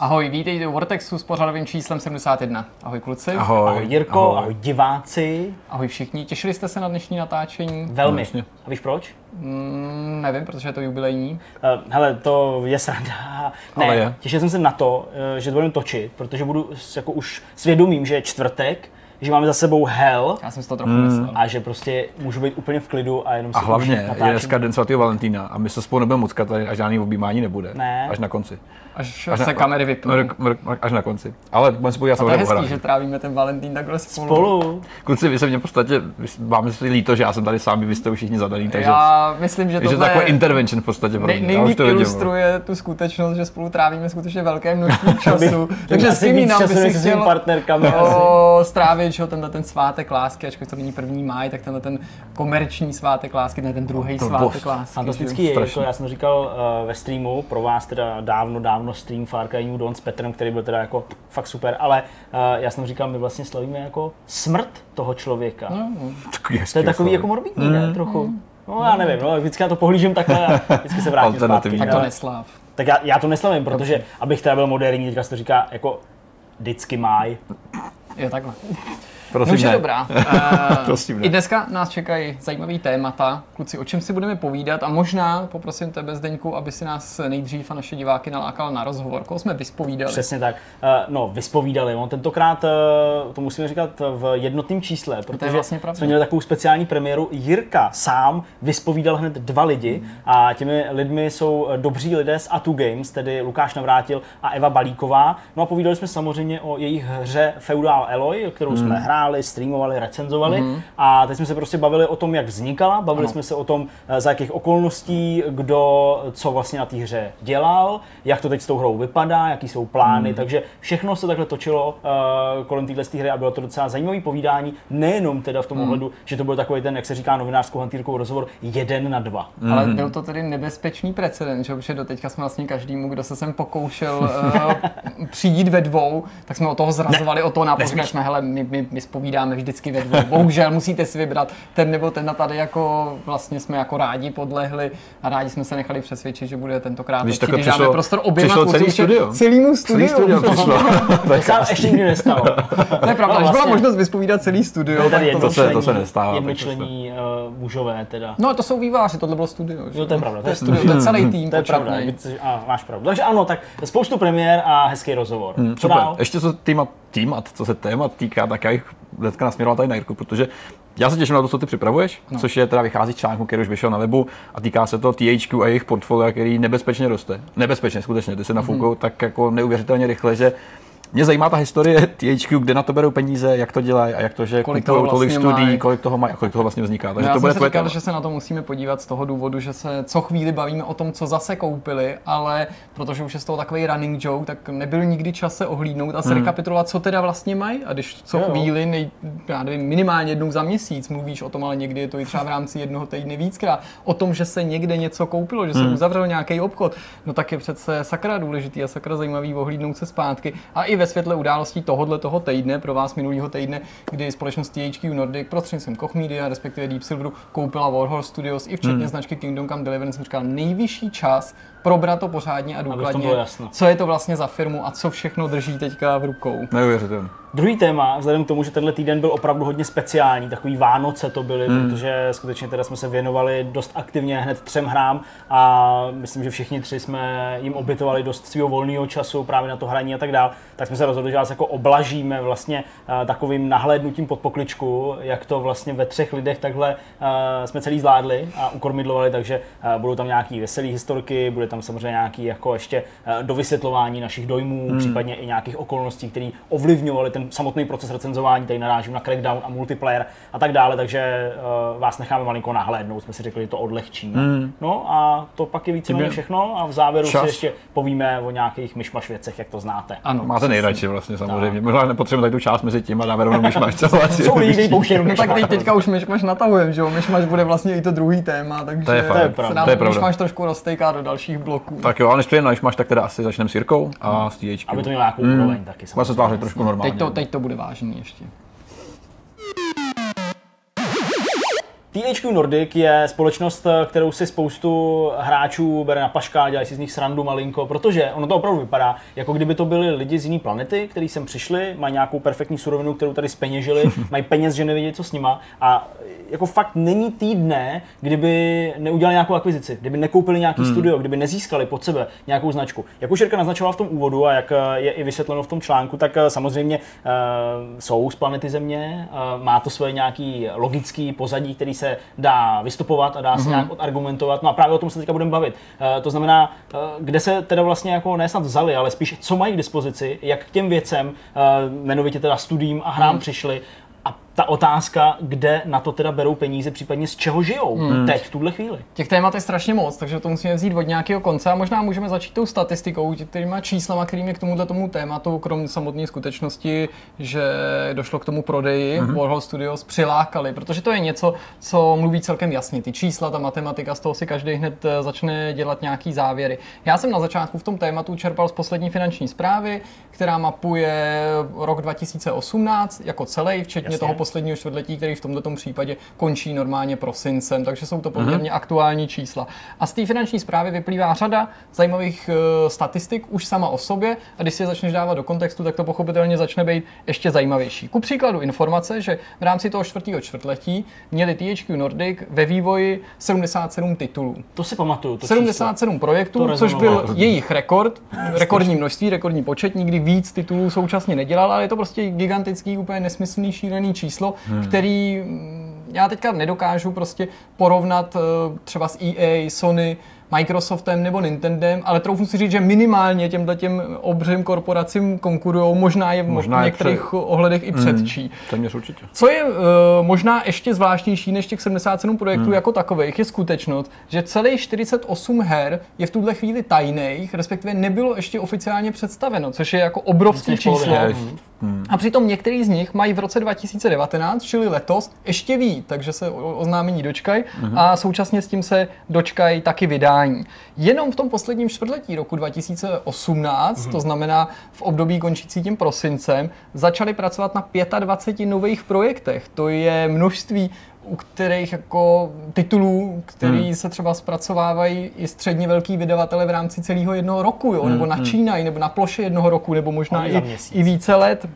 Ahoj, vítejte u Vortexu s pořadovým číslem 71. Ahoj kluci. Ahoj. Ahoj Jirko, ahoj, ahoj diváci. Ahoj všichni. Těšili jste se na dnešní natáčení? Velmi. No, jasně. A víš proč? Mm, nevím, protože je to jubilejní. Uh, hele, to je sranda. Ne, Ale je. těšil jsem se na to, uh, že to budeme točit, protože budu jako už svědomím, že je čtvrtek, že máme za sebou hell Já jsem si to trochu myslel. a že prostě můžu být úplně v klidu a jenom si A hlavně je dneska den svatého Valentína a my se spolu nebudeme muckat tady a žádný objímání nebude. Ne. Až na konci. Až, Až se na, kamery vypnou. Až na konci. Ale budeme si podívat To je samozřejmě hezký, že trávíme ten Valentín takhle spolu. Spolu. Kluci, vy se mě v podstatě, vám si líto, že já jsem tady sám, vy jste už všichni zadaný, takže, Já myslím, že to tohle je takový je intervention v podstatě pro nej, mě. Já už nejlíp to vidím, no. ilustruje tu skutečnost, že spolu trávíme skutečně velké množství času. Takže s víc jinam by si chtěl partnerkami asi. Strávit že, tenhle ten svátek lásky, ačkoliv to není první máj, tak tenhle ten komerční svátek lásky, ne ten druhý To svátek bost. lásky. Fantastický je, jako já jsem říkal uh, ve streamu, pro vás teda dávno, dávno stream Far Cry New Dawn s Petrem, který byl teda jako fakt super, ale uh, já jsem říkal, my vlastně slavíme jako smrt toho člověka. No, no. Takový To je takový jako morbidní, ne? Trochu. No já nevím, no, vždycky na to pohlížím takhle a vždycky se vrátím zpátky. Tak to nesláv. Tak já, já to neslavím, protože abych teda byl moderní, teďka se to říká jako vždycky máj. Jo, takhle. Prosím, No, že ne. dobrá. Eh, Prosím, ne. I dneska nás čekají zajímavý témata. Kluci, o čem si budeme povídat a možná poprosím tebe, Zdeňku, aby si nás nejdřív a naše diváky nalákal na rozhovor. Koho jsme vyspovídali? Přesně tak. Uh, no, vyspovídali. On tentokrát, uh, to musíme říkat v jednotném čísle, protože vlastně pravda. jsme měli takovou speciální premiéru. Jirka sám vyspovídal hned dva lidi a těmi lidmi jsou eh, dobří lidé z Atu Games, tedy Lukáš Navrátil a Eva Balíková. No a povídali jsme samozřejmě o jejich hře Feudal Alloy, kterou jsme hráli, streamovali, recenzovali. A teď jsme se prostě bavili o tom, jak vznikala, bavili jsme se o tom, eh, za jakých okolností, kdo co vlastně na té hře dělal, jak to teď s tou hrou vypadá, jaký jsou plány, takže všechno se takhle točilo uh, kolem téhle hry a bylo to docela zajímavý povídání, nejenom teda v tom ohledu, že to byl takový ten, jak se říká novinářskou hantýrkou rozhovor, jeden na dva. Ale byl to tedy nebezpečný precedent, že? protože doteďka jsme vlastně každému, kdo se sem pokoušel uh, přijít ve dvou, tak jsme od toho zrazovali, o to nápořili jsme, hele, my, my, my spovídáme vždycky ve dvou. Bohužel musíte si vybrat ten nebo ten a tady jako vlastně jsme jako rádi podlehli a rádi jsme se nechali přesvědčit, že bude tentokrát Když takhle když dáme přišlo- prostor oběma přišlo celý studio. celému studiu. Celý studio přišlo. to To se ještě nikdy nestalo. To je pravda, No, když byla vlastně- možnost vyspovídat celý studio, Byli tak tady to, to se- to se nestává, Jednočlenní uh, mužové teda. No to jsou výváři, tohle bylo studio. že? Jo, to je pravda, To je studio, to je celý tým To je pravda, a, máš pravdu. Takže ano, tak spoustu premiér a hezký rozhovor. Hmm, Super. Ještě co týma, týmat, co se témat týká, tak já jich hnedka nasměroval tady na Jirku, protože já se těším na to, co ty připravuješ, no. což je teda vychází z článku, který už vyšel na webu a týká se to THQ a jejich portfolia, který nebezpečně roste. Nebezpečně, skutečně, ty se nafoukou tak jako neuvěřitelně rychle, že mě zajímá ta historie THQ, kde na to berou peníze, jak to dělají a jak to, že Kolik kupují toho tolik vlastně studií, mají. kolik toho mají a kolik toho vlastně vzniká. Takže Já to jsem bude si tvoje říkal, že se na to musíme podívat z toho důvodu, že se co chvíli bavíme o tom, co zase koupili, ale protože už je z toho takový running joke, tak nebyl nikdy čas se ohlídnout a se rekapitulovat, co teda vlastně mají. A když co Jo. chvíli, nej, já nevím, minimálně jednou za měsíc mluvíš o tom, ale někdy je to i třeba v rámci jednoho týdne víckrát, o tom, že se někde něco koupilo, že se uzavřel nějaký obchod, no tak je přece sakra důležitý a sakra zajímavý ohlídnout se zpátky. A i ve světle událostí tohohle toho týdne, pro vás minulého týdne, kdy společnost THQ Nordic prostřednictvím Koch Media, respektive Deep Silveru, koupila Warhorse Studios i včetně značky Kingdom Come Deliverance, jsem říkal, nejvyšší čas probrat to pořádně a důkladně, co je to vlastně za firmu a co všechno drží teďka v rukou. Neuvěřitelné. Druhý téma, vzhledem k tomu, že tenhle týden byl opravdu hodně speciální, takový Vánoce to byly, Hmm. protože skutečně teda jsme se věnovali dost aktivně hned třem hrám a myslím, že všichni tři jsme jim obětovali dost svého volného času právě na to hraní a tak dál, tak jsme se rozhodli, že vás jako oblažíme vlastně uh, takovým nahlédnutím pod pokličku, jak to vlastně ve třech lidech takhle uh, jsme celý zvládli a ukormidlovali, takže uh, budou tam nějaký veselé historky, bude tam samozřejmě nějaký jako ještě uh, dovysvětlování našich dojmů, hmm. případně i nějakých okolností, které ovlivňovaly ten samotný proces recenzování, tady narážím na Crackdown a multiplayer a tak dále, takže uh, vás necháme malinko nahlédnout, jsme si řekli, že to odlehčíme. Hmm. No a to pak je víceméně všechno a v závěru čas. si ještě povíme o nějakých myšmaš věcech, jak to znáte. Ano. Máte nejradši vlastně samozřejmě. Možná nepotřebujeme tady tu část mezi tím a dáme rovnou myšmaš. co vlastně Jsou lidi, pouštějí jenom No tak teď, teďka už myšmaš natahujem, že jo? Myšmaš bude vlastně i to druhý téma, takže To je fakt, to je se pravda, nám to je pravda. myšmaš trošku roztejká do dalších bloků. Tak jo, ale než přijde na myšmaš, tak teda asi začneme s Jirkou a s THQ. Aby to mělo nějakou úroveň taky. Má se tvářit trošku normálně. Teď to, teď to bude vážný ještě. THQ Nordic je společnost, kterou si spoustu hráčů bere na paška, dělají si z nich srandu malinko, protože ono to opravdu vypadá, jako kdyby to byli lidi z jiné planety, kteří sem přišli, mají nějakou perfektní surovinu, kterou tady speněžili, mají peněz, že nevědí, co s nima. A jako fakt není týdne, kdyby neudělali nějakou akvizici, kdyby nekoupili nějaký hmm. studio, kdyby nezískali pod sebe nějakou značku. Jak už Jirka naznačovala v tom úvodu a jak je i vysvětleno v tom článku, tak eh, samozřejmě uh, jsou z planety Země, uh, má to svoje nějaký logický pozadí, který se dá vystupovat a dá se mm-hmm. nějak odargumentovat. No a právě o tom se teďka budeme bavit. Uh, to znamená, uh, kde se teda vlastně jako ne snad vzali, ale spíš co mají k dispozici, jak k těm věcem, uh, jmenovitě teda studiím a hrám mm. přišli ta otázka, kde na to teda berou peníze, případně z čeho žijou hmm. teď, v tuhle chvíli. Těch témat je strašně moc, takže to musíme vzít od nějakého konce a možná můžeme začít tou statistikou, těma číslama, kterými k tomuhle tomu tématu, krom samotné skutečnosti, že došlo k tomu prodeji, hmm. Warhol Studios přilákali, protože to je něco, co mluví celkem jasně. Ty čísla, ta matematika, z toho si každý hned eh, začne dělat nějaký závěry. Já jsem na začátku v tom tématu čerpal z poslední finanční zprávy, která mapuje rok 2018 jako celý, včetně Jasně. toho posledního čtvrtletí, který v tomto případě končí normálně prosincem, takže jsou to poměrně mm-hmm. aktuální čísla. A z té finanční zprávy vyplývá řada zajímavých uh, statistik už sama o sobě a když si je začneš dávat do kontextu, tak to pochopitelně začne být ještě zajímavější. Ku příkladu informace, že v rámci toho čtvrtého čtvrtletí měli THQ Nordic ve vývoji 77 titulů. To si pamatuju. To 77 číslo. projektů, to což byl jejich rekord, rekordní množství, rekordní počet, nikdy víc titulů současně nedělal, ale je to prostě gigantický, úplně nesmyslný, šílený číslo, hmm. který mm, já teďka nedokážu prostě porovnat eh, třeba s EA, Sony, Microsoftem nebo Nintendem, ale troufnu si říct, že minimálně těmhle těm obřím korporacím konkurují, možná je možná v některých před... ohledech i předčí. Hmm, téměř určitě. Co je uh, možná ještě zvláštnější než těch 77 projektů hmm. jako takových, je skutečnost, že celých 48 her je v tuhle chvíli tajných, respektive nebylo ještě oficiálně představeno, což je jako obrovské číslo. Hmm. A přitom některý z nich mají v roce 2019, čili letos, ještě víc, takže se oznámení dočkají hmm. a současně s tím se dočkají taky vydání. Jenom v tom posledním čtvrtletí roku 2018, hmm. to znamená v období končící tím prosincem, začali pracovat na 25 nových projektech. To je množství u kterých jako titulů, který hmm. se třeba zpracovávají i středně velký vydavatele v rámci celého jednoho roku, jo? Hmm. nebo načínají, nebo na ploše jednoho roku, nebo možná i, i více let.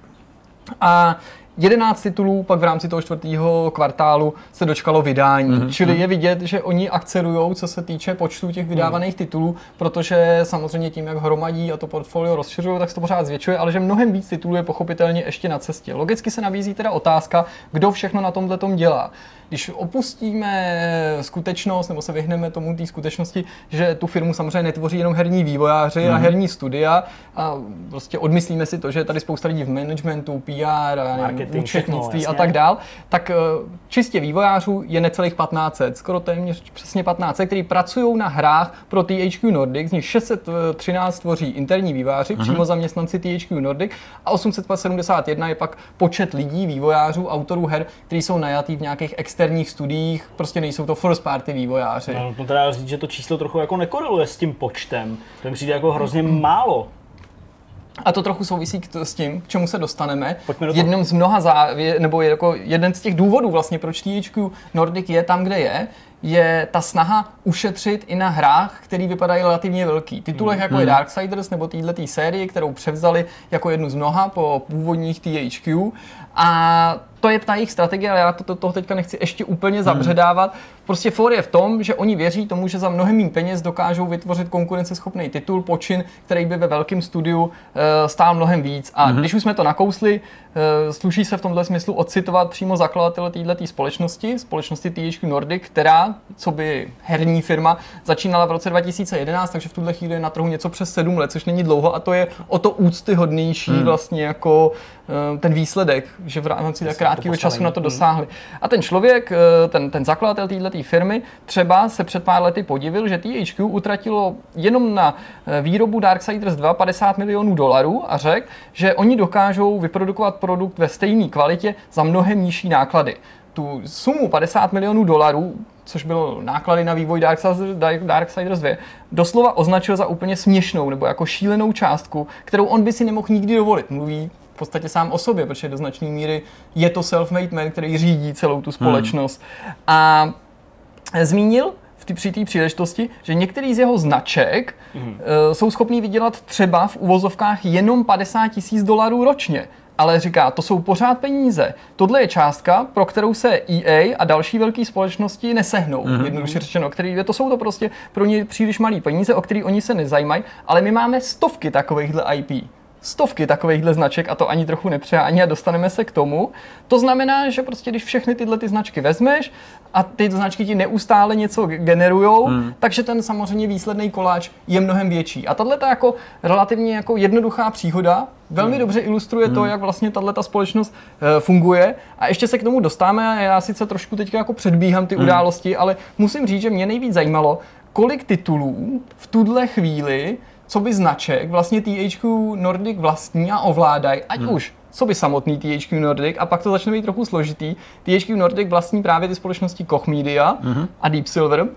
A 11 titulů pak v rámci toho čtvrtého kvartálu se dočkalo vydání. Mm-hmm. Čili je vidět, že oni akcelují, co se týče počtu těch vydávaných mm. titulů, protože samozřejmě tím, jak hromadí a to portfolio rozšiřují, tak se to pořád zvětšuje, ale že mnohem víc titulů je pochopitelně ještě na cestě. Logicky se nabízí teda otázka, kdo všechno na tomhle tom dělá když opustíme skutečnost nebo se vyhneme tomu té skutečnosti, že tu firmu samozřejmě netvoří jenom herní vývojáři mm. a mhm. herní studia a prostě odmyslíme si to, že je tady spousta lidí v managementu, PR, Marketing, účetnictví všechno, a tak dál, tak eh, čistě vývojářů je necelých 1500, skoro téměř přesně 1500, kteří pracují na hrách pro THQ Nordic, z nich 613 tvoří interní vývojáři, mm. přímo zaměstnanci THQ Nordic a 871 je pak počet lidí, vývojářů, autorů her, kteří jsou najatí v nějakých externích externích studiích, prostě nejsou to first party vývojáři. No, to teda říct, že to číslo trochu jako nekoreluje s tím počtem. To mi přijde jako hrozně málo. A to trochu souvisí s tím, k čemu se dostaneme. Pojďme do Jedním z mnoha závě, nebo je jako jeden z těch důvodů vlastně, proč THQ Nordic je tam, kde je, je ta snaha ušetřit i na hrách, které vypadají relativně velký. Titulech jako hmm. je Darksiders nebo této série, kterou převzali jako jednu z mnoha po původních THQ. A to je ta jejich strategie, ale já to, to, toho teďka nechci ještě úplně hmm. zabředávat. Prostě for je v tom, že oni věří tomu, že za mnohem méně peněz dokážou vytvořit konkurenceschopný titul, počin, který by ve velkém studiu uh, stál mnohem víc. A hmm. když už jsme to nakousli, uh, sluší se v tomhle smyslu ocitovat přímo zakladatele této společnosti, společnosti THQ Nordic, která, co by herní firma, začínala v roce 2011, takže v tuhle chvíli je na trhu něco přes 7 let, což není dlouho a to je o to úctyhodnější hmm. vlastně jako uh, ten výsledek, že v rámci tak krátkého času na to hmm. dosáhli. A ten člověk, eh, ten, ten zakladatel této firmy, třeba se před pár lety podivil, že THQ utratilo jenom na eh, výrobu Darksiders 2 50 milionů dolarů a řekl, že oni dokážou vyprodukovat produkt ve stejné kvalitě za mnohem nižší náklady. Tu sumu 50 milionů dolarů což bylo náklady na vývoj Darksiders 2, doslova označil za úplně směšnou nebo jako šílenou částku, kterou on by si nemohl nikdy dovolit. Mluví v podstatě sám o sobě, protože do značné míry je to self-made man, který řídí celou tu společnost. Hmm. A zmínil v při té příležitosti, že některý z jeho značek hmm. uh, jsou schopní vydělat třeba v uvozovkách jenom 50 tisíc dolarů ročně ale říká, to jsou pořád peníze. Tohle je částka, pro kterou se EA a další velké společnosti nesehnou, mm-hmm. jednoduše řečeno, který, to jsou to prostě pro ně příliš malé peníze, o které oni se nezajímají, ale my máme stovky takovýchhle IP stovky takovýchhle značek a to ani trochu nepřehání a dostaneme se k tomu. To znamená, že prostě když všechny tyhle ty značky vezmeš a ty značky ti neustále něco generujou, hmm. takže ten samozřejmě výsledný koláč je mnohem větší. A tahle jako relativně jako jednoduchá příhoda velmi hmm. dobře ilustruje hmm. to, jak vlastně tahle společnost uh, funguje. A ještě se k tomu dostáme a já sice trošku teď jako předbíhám ty hmm. události, ale musím říct, že mě nejvíc zajímalo, kolik titulů v tuhle chvíli co by značek vlastně THQ Nordic vlastní a ovládají, ať hmm. už co by samotný THQ Nordic a pak to začne být trochu složitý. THQ Nordic vlastní právě ty společnosti Koch Media hmm. a Deep Silver.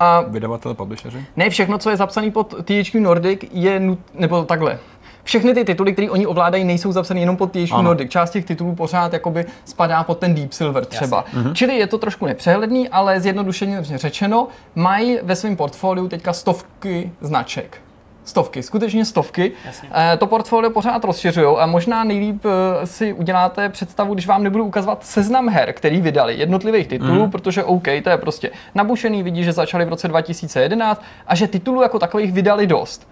A vydavatele, publisheři? Ne, všechno, co je zapsané pod THQ Nordic, je nut, nebo takhle. Všechny ty tituly, které oni ovládají, nejsou zapsané jenom pod THQ ano. Nordic. Část těch titulů pořád jakoby spadá pod ten Deep Silver třeba. Jasně. Mhm. Čili je to trošku nepřehledný, ale zjednodušeně řečeno, mají ve svém portfoliu teďka stovky značek. Stovky, skutečně stovky. Jasně. Eh, to portfolio pořád rozšiřují a možná nejlíp eh, si uděláte představu, když vám nebudu ukazovat seznam her, který vydali, jednotlivých titulů, mm. protože OK, to je prostě nabušený, vidí, že začali v roce 2011 a že titulů jako takových vydali dost.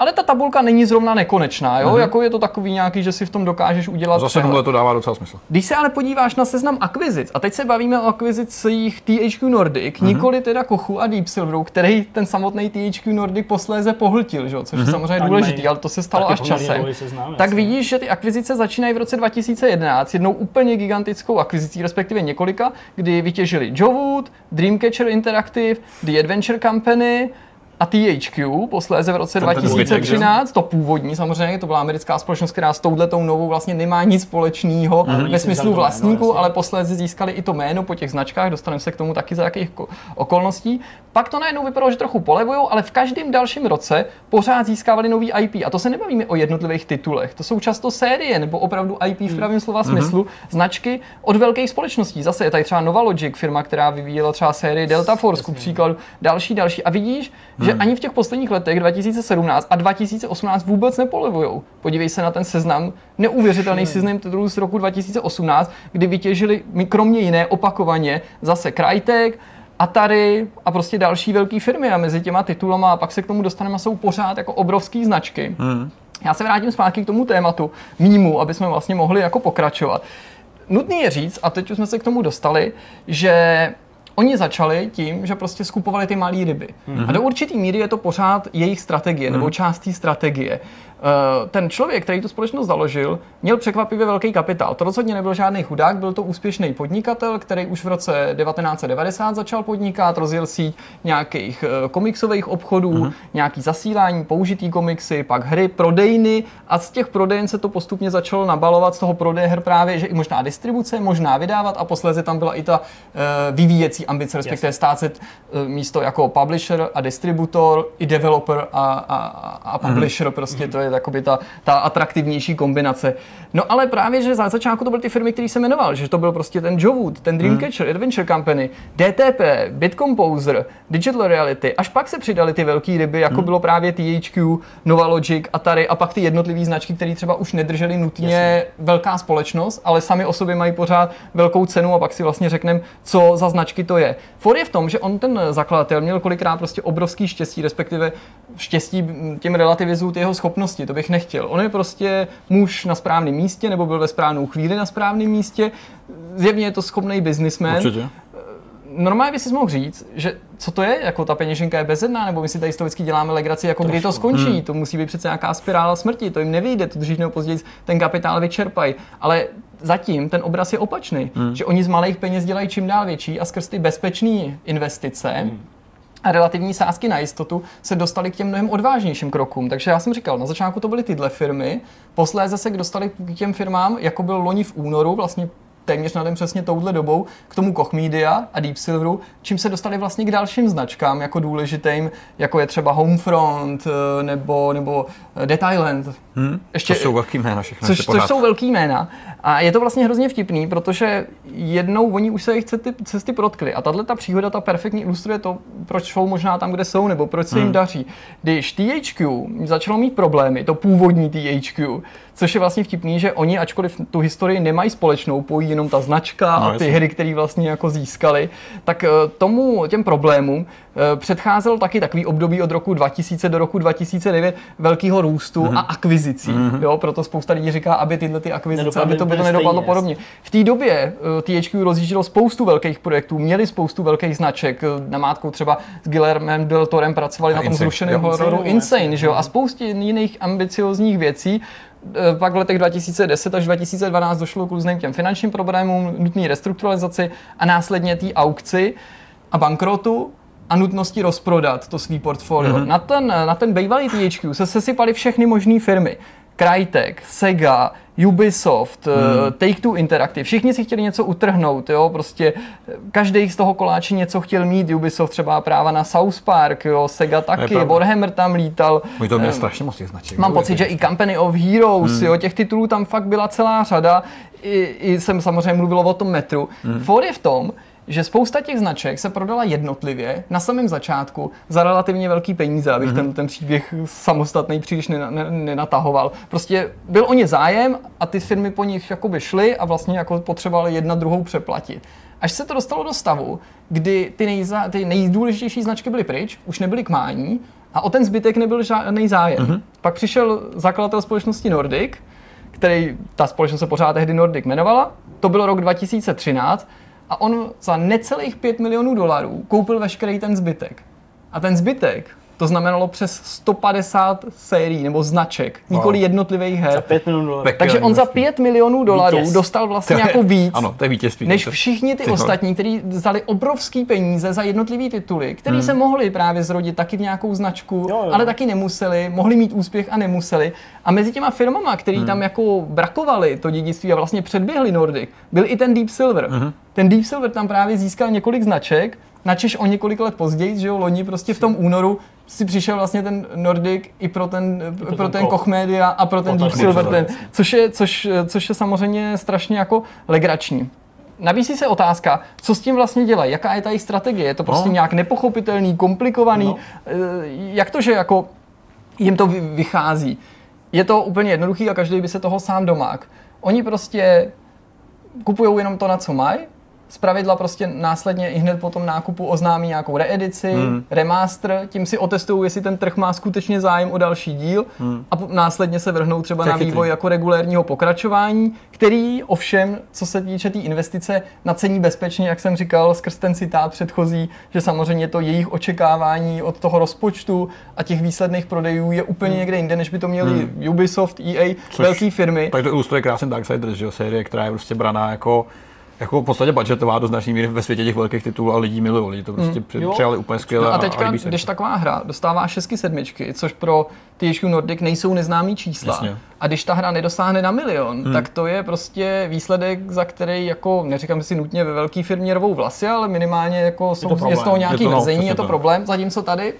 Ale ta tabulka není zrovna nekonečná, jo? Mm-hmm. Jako je to takový nějaký, že si v tom dokážeš udělat. Zase tohle to dává docela smysl. Když se ale podíváš na seznam akvizic, a teď se bavíme o akvizicích THQ Nordic, mm-hmm. nikoli teda Kochu a Deep Silveru, který ten samotný THQ Nordic posléze pohltil, že? což mm-hmm. je mhm. samozřejmě důležitý, ale to se stalo až časem. Seznám, tak vidíš, že ty akvizice začínají v roce 2011 jednou úplně gigantickou akvizicí, respektive několika, kdy vytěžili Jowood, Dreamcatcher Interactive, The Adventure Company, a THQ posléze v roce 2013, to původní samozřejmě, to byla americká společnost, která s touhletou novou vlastně nemá nic společného mm, ve smyslu vlastníků, ale posléze získali i to jméno po těch značkách, dostaneme se k tomu taky za jakých okolností. Pak to najednou vypadalo, že trochu polevují, ale v každém dalším roce pořád získávali nový IP. A to se nebavíme o jednotlivých titulech, to jsou často série nebo opravdu IP v pravém slova mm-hmm. smyslu, značky od velkých společností. Zase je tady třeba Novalogic, firma, která vyvíjela třeba sérii Delta Force, ku příkladu, další, další. A vidíš, že že ani v těch posledních letech 2017 a 2018 vůbec nepolevujou. Podívej se na ten seznam, neuvěřitelný seznam titulů z roku 2018, kdy vytěžili kromě jiné opakovaně zase Crytek, Atari a prostě další velké firmy a mezi těma titulama a pak se k tomu dostaneme jsou pořád jako obrovské značky. Hmm. Já se vrátím zpátky k tomu tématu mýmu, aby jsme vlastně mohli jako pokračovat. Nutný je říct, a teď už jsme se k tomu dostali, že Oni začali tím, že prostě skupovali ty malé ryby. Mm-hmm. A do určitý míry je to pořád jejich strategie, mm-hmm. nebo část té strategie. Eh, ten člověk, který tu společnost založil, měl překvapivě velký kapitál. To rozhodně nebyl žádný chudák, byl to úspěšný podnikatel, který už v roce 1990 začal podnikat, rozjel síť nějakých eh, komiksových obchodů, uh-huh. nějaký zasílání, použitý komiksy, pak hry, prodejny a z těch prodejen se to postupně začalo nabalovat z toho prodeje her právě, že i možná distribuce, možná vydávat a posléze tam byla i ta uh, vyvíjecí ambice, respektive stát se uh, místo jako publisher a distributor, i developer a, a, a publisher, uh-huh. prostě uh-huh. to je je ta, ta atraktivnější kombinace. No ale právě, že za začátku to byly ty firmy, které se jmenoval, že to byl prostě ten Jowood, ten Dreamcatcher, hmm. Adventure Company, DTP, Bitcomposer, Digital Reality, až pak se přidali ty velké ryby, jako hmm. bylo právě THQ, Novalogic, Atari a pak ty jednotlivé značky, které třeba už nedržely nutně Jasně. velká společnost, ale sami o sobě mají pořád velkou cenu a pak si vlastně řekneme, co za značky to je. For je v tom, že on ten zakladatel měl kolikrát prostě obrovský štěstí, respektive štěstí těm relativizují ty jeho schopnosti, to bych nechtěl. On je prostě muž na správném místě, nebo byl ve správnou chvíli na správném místě. Zjevně je to schopný biznismen. Určitě. Normálně by si mohl říct, že co to je, jako ta peněženka je bezedná, nebo my si tady stovicky děláme legraci, jako Trošku. kdy to skončí, hmm. to musí být přece nějaká spirála smrti, to jim nevyjde, to dřív nebo později ten kapitál vyčerpají. Ale zatím ten obraz je opačný, hmm. že oni z malých peněz dělají čím dál větší a skrz ty bezpečné investice hmm a relativní sázky na jistotu se dostali k těm mnohem odvážnějším krokům. Takže já jsem říkal, na začátku to byly tyhle firmy, posléze se dostali k těm firmám, jako byl loni v únoru, vlastně téměř na den přesně touhle dobou k tomu Koch Media a Deep Silveru, čím se dostali vlastně k dalším značkám jako důležitým, jako je třeba Homefront eh, nebo, nebo eh, Dead Island. Hmm, Ještě, to jsou velký jména všechno. Což, což jsou velký jména. A je to vlastně hrozně vtipný, protože jednou oni už se jich cesty, cesty protkli. A tahle ta příhoda ta perfektně ilustruje to, proč jsou možná tam, kde jsou, nebo proč se jim hmm. daří. Když THQ začalo mít problémy, to původní THQ, což je vlastně vtipný, že oni, ačkoliv tu historii nemají společnou, pojí jenom ta značka no, a ty hry, které vlastně jako získali, tak eh, tomu, těm problémům eh, předcházel taky takový období od roku 2000 do roku 2009 velkého růstu mm-hmm. a akvizicí. Mm-hmm. Jo, proto spousta lidí říká, aby tyhle ty akvizice, aby to bylo nedopadlo podobně. V té době eh, THQ rozjíždělo spoustu velkých projektů, měli spoustu velkých značek, namátkou třeba s Guillermem del Torem pracovali a na tom zrušeném hororu Insane, že jo, a spoustě jiných ambiciozních věcí, pak v letech 2010 až 2012 došlo k různým těm finančním problémům, nutné restrukturalizaci a následně té aukci a bankrotu a nutnosti rozprodat to svý portfolio. Mm-hmm. Na ten, na ten bývalý THQ se sesypaly všechny možné firmy. Crytek, Sega, Ubisoft, hmm. Take-Two Interactive, všichni si chtěli něco utrhnout, jo, prostě každý z toho koláče něco chtěl mít, Ubisoft třeba práva na South Park, jo, Sega taky, Warhammer tam lítal. Můj to měl strašně moc značek. Mám pocit, že i Company of Heroes, hmm. jo, těch titulů tam fakt byla celá řada, I, i jsem samozřejmě mluvil o tom metru. Hmm. For je v tom, že spousta těch značek se prodala jednotlivě na samém začátku za relativně velký peníze, abych mm-hmm. ten, ten příběh samostatný příliš nenatahoval. Prostě byl o ně zájem a ty firmy po nich jakoby šly a vlastně jako potřebovaly jedna druhou přeplatit. Až se to dostalo do stavu, kdy ty, nejza, ty nejdůležitější značky byly pryč, už nebyly k mání a o ten zbytek nebyl žádný zájem. Mm-hmm. Pak přišel zakladatel společnosti Nordic, který ta společnost se pořád tehdy Nordic jmenovala. To byl rok 2013 a on za necelých 5 milionů dolarů koupil veškerý ten zbytek. A ten zbytek to znamenalo přes 150 sérií nebo značek, wow. nikoli jednotlivých her. Za 5 milionů dolarů. Takže on za 5 milionů dolarů Vítěz. dostal vlastně to jako víc, ano, to je vítězství, než všichni ty ostatní, kteří dali obrovský peníze za jednotlivý tituly, který hmm. se mohli právě zrodit taky v nějakou značku, jo, jo. ale taky nemuseli, mohli mít úspěch a nemuseli. A mezi těma firmama, který hmm. tam jako brakovali to dědictví a vlastně předběhli Nordic, byl i ten Deep Silver. Hmm. Ten Deep Silver tam právě získal několik značek, načež o několik let později, že jo, loni prostě v tom únoru si přišel vlastně ten Nordic i pro ten, pro, pro ten Koch Media a pro ten Deep Silver, ten, což, je, což, což je samozřejmě strašně jako legrační. Nabízí se otázka, co s tím vlastně dělají, jaká je ta jejich strategie, je to prostě no. nějak nepochopitelný, komplikovaný, no. Eh, jak to, že jako jim to vychází. Je to úplně jednoduchý a každý by se toho sám domák. Oni prostě kupují jenom to, na co mají, z pravidla prostě následně i hned po tom nákupu oznámí nějakou reedici, hmm. remaster, tím si otestují, jestli ten trh má skutečně zájem o další díl hmm. a následně se vrhnou třeba na vývoj jako regulérního pokračování, který ovšem, co se týče té tý investice, nacení bezpečně, jak jsem říkal, skrz ten citát předchozí, že samozřejmě to jejich očekávání od toho rozpočtu a těch výsledných prodejů je úplně hmm. někde jinde, než by to měli hmm. Ubisoft, EA, Což, velké firmy. Tak to ilustruje krásně Darksiders, že jo, série, která je prostě braná jako jako v podstatě budgetová do značné míry ve světě těch velkých titulů a lidí milují. Lidi to prostě mm, přijali úplně skvěle. No a teďka, a když taková hra dostává 6 sedmičky, což pro THQ Nordic nejsou neznámý čísla, Jasně. a když ta hra nedosáhne na milion, hmm. tak to je prostě výsledek, za který jako, neříkám si nutně ve velké firmě rvou vlasy, ale minimálně jako jsou, je, je z toho nějaký je to, no, je to problém, zatímco tady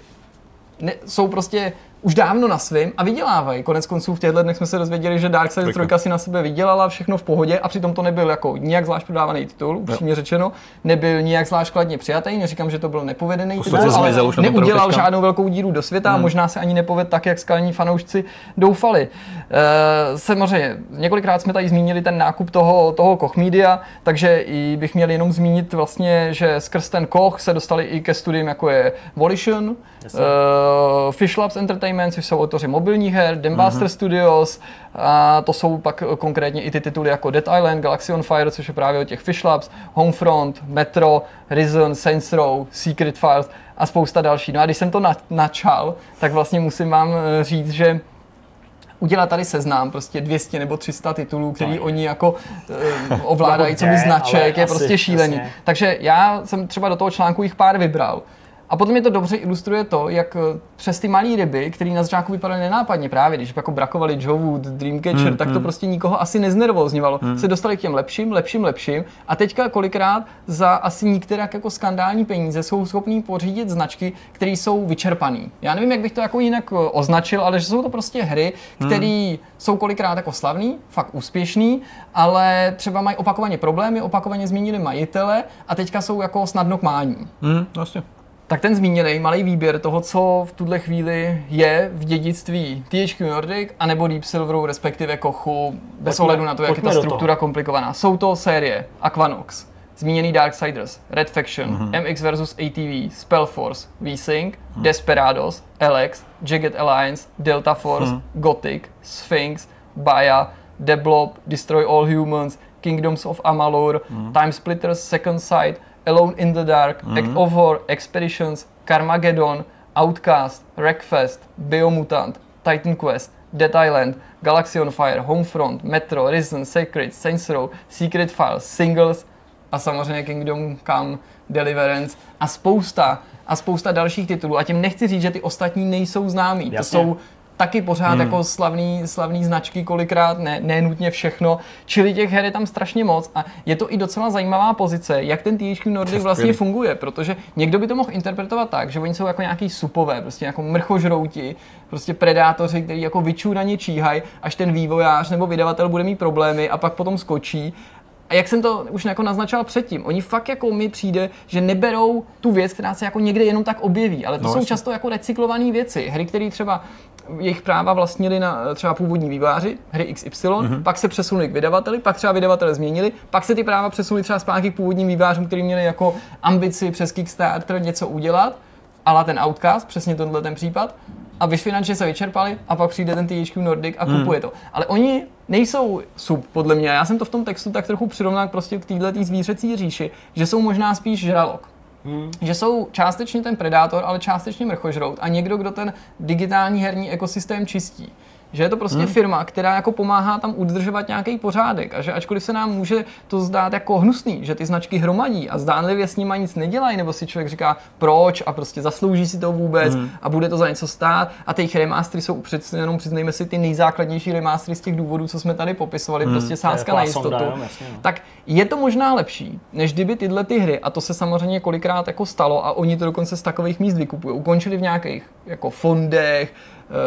ne, jsou prostě už dávno na svým a vydělávají. Konec konců v těchto dnech jsme se dozvěděli, že Darkseid 3 si na sebe vydělala všechno v pohodě a přitom to nebyl jako nijak zvlášť prodávaný titul, upřímně řečeno, nebyl nijak zvlášť kladně přijatý, neříkám, že to byl nepovedený titul, ale neudělal žádnou velkou díru do světa hmm. a možná se ani nepoved tak, jak skalní fanoušci doufali. E, samozřejmě, několikrát jsme tady zmínili ten nákup toho, toho Koch Media, takže i bych měl jenom zmínit vlastně, že skrz ten Koch se dostali i ke studiím, jako je Volition, yes, uh, Fish Labs Entertainment, což jsou autoři mobilních her, Dembaster mm-hmm. Studios, a to jsou pak konkrétně i ty tituly jako Dead Island, Galaxy on Fire, což je právě o těch Fish Labs, Homefront, Metro, Risen, Saints Row, Secret Files a spousta další. No a když jsem to na, načal, tak vlastně musím vám eh, říct, že udělat tady seznám prostě 200 nebo 300 titulů, který no. oni jako uh, ovládají, co by značek, je prostě šílený. Jasně. Takže já jsem třeba do toho článku jich pár vybral A potom je to dobře ilustruje to, jak eh, přes ty malé ryby, které na začátku vypadaly nenápadně právě, když jako brakovali Joe Wood, Dreamcatcher, hmm, tak to hmm. prostě nikoho asi neznervozňovalo. Hmm. Se dostali k těm lepším, lepším, lepším a teďka kolikrát za asi některak jako skandální peníze jsou schopní pořídit značky, které jsou vyčerpané. Já nevím, jak bych to jako jinak eh, označil, ale že jsou to prostě hry, které hmm. jsou kolikrát jako slavný, fakt úspěšný, ale třeba mají opakovaně problémy, opakovaně změnili majitele a teďka jsou jako snadno k mání. Hmm, vlastně tak ten zmíněný malý výběr toho, co v tuhle chvíli je v dědictví THQ Nordic anebo Deep Silveru, respektive Kochu, bez pojďme, ohledu na to, jak je ta struktura komplikovaná. Jsou to série Aquanox, zmíněný Darksiders, Red Faction, mm-hmm. MX vs ATV, Spellforce, V-Sync, mm-hmm. Desperados, LX, Jagged Alliance, Delta Force, mm-hmm. Gothic, Sphinx, Baya, Deblob, Destroy All Humans, Kingdoms of Amalur, mm-hmm. Time Splitters, Second Sight, Alone in the Dark, mm-hmm. Act of War, Expeditions, Carmageddon, Outcast, Wreckfest, Biomutant, Titan Quest, Dead Island, Galaxy on Fire, Homefront, Metro, Risen, Sacred, Saints Row, Secret Files, Singles a samozřejmě Kingdom Come, Deliverance a spousta a spousta dalších titulů. A tím nechci říct, že ty ostatní nejsou známí. Jasně. To jsou taky pořád hmm. jako slavný, slavný značky kolikrát, ne, ne nutně všechno, čili těch her je tam strašně moc a je to i docela zajímavá pozice, jak ten THQ Nordic vlastně funguje, protože někdo by to mohl interpretovat tak, že oni jsou jako nějaký supové, prostě jako mrchožrouti, prostě predátoři, který jako vyčúraně číhají, až ten vývojář nebo vydavatel bude mít problémy a pak potom skočí a jak jsem to už jako naznačoval předtím, oni fakt jako mi přijde, že neberou tu věc, která se jako někde jenom tak objeví, ale to no, jsou často jako recyklované věci. Hry, které třeba jejich práva vlastnili na třeba původní výváři, hry XY, mm-hmm. pak se přesunuli k vydavateli, pak třeba vydavatele změnili, pak se ty práva přesunuli třeba zpátky k původním vývářům, kteří měli jako ambici přes Kickstarter něco udělat, ale ten Outcast, přesně tenhle ten případ, a vy finančně se vyčerpali a pak přijde ten THQ Nordic a kupuje hmm. to. Ale oni nejsou sub, podle mě. Já jsem to v tom textu tak trochu přirovnal prostě k této zvířecí říši, že jsou možná spíš žralok. Hmm. Že jsou částečně ten predátor, ale částečně mrchožrout a někdo, kdo ten digitální herní ekosystém čistí že je to prostě hmm. firma, která jako pomáhá tam udržovat nějaký pořádek a že ačkoliv se nám může to zdát jako hnusný, že ty značky hromadí a zdánlivě s nimi nic nedělají, nebo si člověk říká proč a prostě zaslouží si to vůbec hmm. a bude to za něco stát a ty remastery jsou přece jenom přiznejme si ty nejzákladnější remastery z těch důvodů, co jsme tady popisovali, hmm. prostě sázka na jistotu. Jo, jasně, no. Tak je to možná lepší, než kdyby tyhle ty hry, a to se samozřejmě kolikrát jako stalo a oni to dokonce z takových míst vykupují, ukončili v nějakých jako fondech,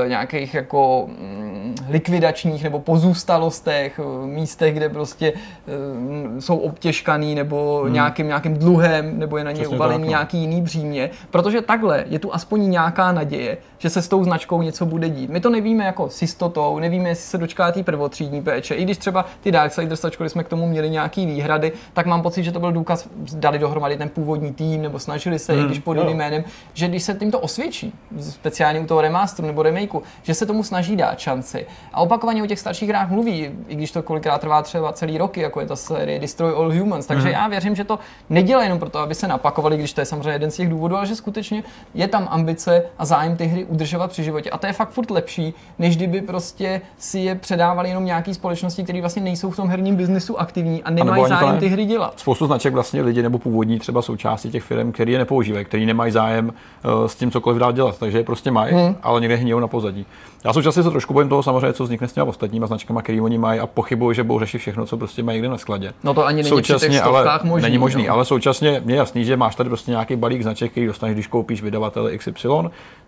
nějakých jako mm, likvidačních nebo pozůstalostech, eh, místech, kde prostě eh, jsou obtěžkaný nebo hmm. nějakým, nějakým dluhem, nebo je na ně uvalený no. nějaký jiný břímě, protože takhle je tu aspoň nějaká naděje, že se s tou značkou něco bude dít. My to nevíme jako s jistotou, nevíme, jestli se dočká té prvotřídní péče. I když třeba ty Darksiders, ačkoliv jsme k tomu měli nějaký výhrady, tak mám pocit, že to byl důkaz, dali dohromady ten původní tým, nebo snažili se, hmm. i když pod jiným jménem, že když se tím to osvědčí, speciálně u toho remasteru nebo remakeu, že se tomu snaží dát šanci. A opakovaně o těch starších hrách mluví, i když to kolikrát trvá třeba celý roky, jako je ta série Destroy All Humans. Takže hmm. já věřím, že to nedělá jenom proto, aby se napakovali, když to je samozřejmě jeden z těch důvodů, ale že skutečně je tam ambice a zájem ty hry udržovat při životě. A to je fakt furt lepší, než kdyby prostě si je předávali jenom nějaký společnosti, které vlastně nejsou v tom herním biznesu aktivní a nemají a zájem ty hry dělat. Spoustu značek vlastně lidi nebo původní třeba součástí těch firm, které je nepoužívají, který nemají zájem uh, s tím cokoliv dál dělat, takže je prostě mají, hmm. ale někde hníjou na pozadí. Já současně se trošku bojím toho samozřejmě, co vznikne s těmi ostatními značkami, které oni mají a pochybuji, že budou řešit všechno, co prostě mají někde na skladě. No to ani není současně, ale možný, není možný, no. ale současně mě je jasný, že máš tady prostě nějaký balík značek, který dostaneš, když koupíš vydavatele XY,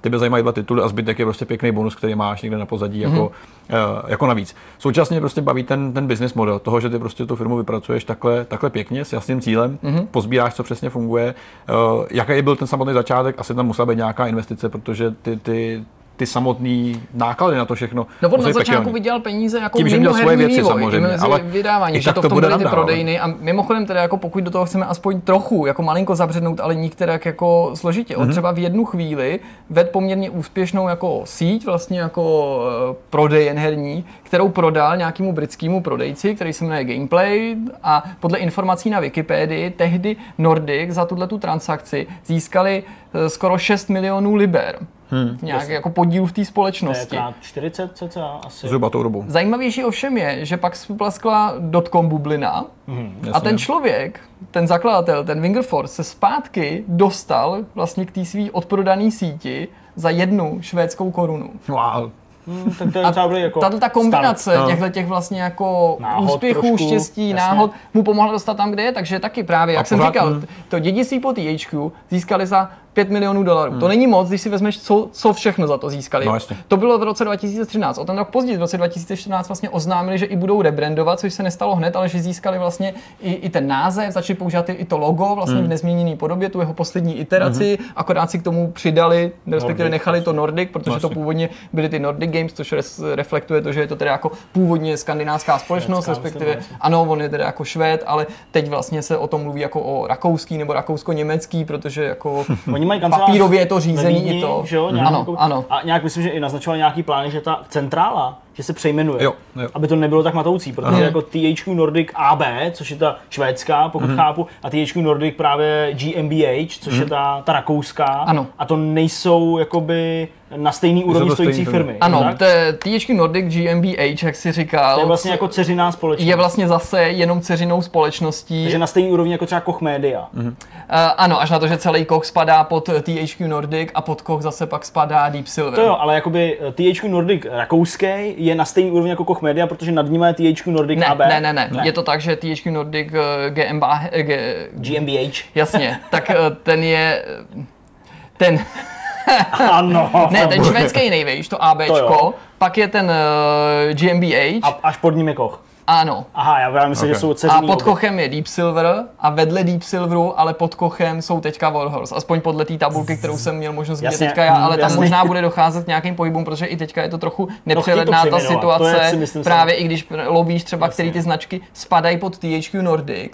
tebe zajímají dva tituly a zbytek je prostě pěkný bonus, který máš někde na pozadí mm-hmm. jako, uh, jako navíc. Současně prostě baví ten, ten business model toho, že ty prostě tu firmu vypracuješ takhle, takhle pěkně s jasným cílem, mm-hmm. pozbíráš, co přesně funguje. Uh, jaký byl ten samotný začátek? Asi tam musela být nějaká investice, protože ty, ty, ty samotné náklady na to všechno. No on na začátku vydělal peníze jako Tím, že měl svoje věci vývoj, samozřejmě, ale vydávání, že to, to v tom byly ty prodejny a mimochodem teda jako pokud do toho chceme aspoň trochu jako malinko zabřednout, ale nikterak jako složitě. Mm-hmm. On mhm. třeba v jednu chvíli ved poměrně úspěšnou jako síť, vlastně jako uh, prodejen herní, kterou prodal nějakému britskému prodejci, který se jmenuje Gameplay a podle informací na Wikipedii tehdy Nordic za tuhle tu transakci získali uh, skoro 6 milionů liber hmm. nějak jako podíl v té To je společnosti. krát 40 cca asi. Zhruba tou dobou. Zajímavější ovšem je, že pak splaskla dotcom bublina Mhm. a ten člověk, ten zakladatel, ten Wingerforce, se zpátky dostal vlastně k té svý odprodané síti za jednu švédskou korunu. Wow. Hmm, tak to je docela dobrý jako Tato ta kombinace start. No. těchto těch vlastně jako Náhod úspěchů, trošku, štěstí, jasně. náhod mu pomohla dostat tam, kde je, takže taky právě, jak A jsem pořád, říkal, hm. to dědictví po THQ získali za 5 milionů dolarů. Hmm. To není moc, když si vezmeš, co, co všechno za to získali. No, jasně. to bylo v roce 2013. O ten rok později, v roce 2014 vlastně oznámili, že i budou rebrandovat, což se nestalo hned, ale že získali vlastně i, i ten název, začali používat i, to logo vlastně Hmm. v nezměněné podobě, tu jeho poslední iteraci, akorát si k tomu přidali, respektive Nordic, nechali to Nordic, protože to Vlastně. původně byly ty Nordic Games, což res, reflektuje to, že je to teda jako původně skandinávská společnost, Švédská, respektive vlastně. ano, on je teda jako Švéd, ale teď vlastně se o tom mluví jako o rakouský nebo rakousko-německý, protože jako Oni mají kancelář papírově je to ve řízený Vídni, i to. Že jo, nějakou- Ano, ano. A nějak myslím, že i naznačovali nějaký plán, že ta centrála, že se přejmenuje. Jo, jo. Aby to nebylo tak matoucí, protože Ano. jako THQ Nordic AB, což je ta švédská, pokud Mhm. chápu, a THQ Nordic právě GmbH, což je ta, ta rakouská. Ano. A to nejsou jakoby na stejný úrovni stojící firmy. firmy. Ano, tak? to je THQ Nordic GmbH, jak si říkal. To je vlastně jako dceřiná společnost. je vlastně zase jenom ceřinou společností. Takže na stejný úrovni jako třeba Koch Media. Uh, ano, až na to, že celý Koch spadá pod eh, THQ Nordic a pod Koch zase pak spadá Deep Silver. To jo, ale jakoby eh, THQ Nordic rakouský je na stejný úrovni jako Koch Media, protože nad ním je THQ Nordic ne, AB. ne, ne, ne, Je to tak, že THQ Nordic GmbH, eh, G, GmbH. jasně, tak uh, ten je, eh, ten, Ano. ne, ten švédský nejvejš, to ABčko, jo. pak je ten uh, GmbH, A až pod ním je Koch. Ano. Aha, já myslím, Ok. že jsou A dceřiný pod. Kochem je Deep Silver a vedle Deep Silveru, ale pod Kochem jsou teďka Warhorse. Aspoň podle té tabulky, kterou jsem měl možnost vidět Jasně, teďka já, ale tam možná bude docházet k nějakým pohybům, protože i teďka je to trochu nepřehledná ta přejmenovat, to je, situace. si myslím, právě i když lovíš třeba, který ty značky spadají pod THQ Nordic,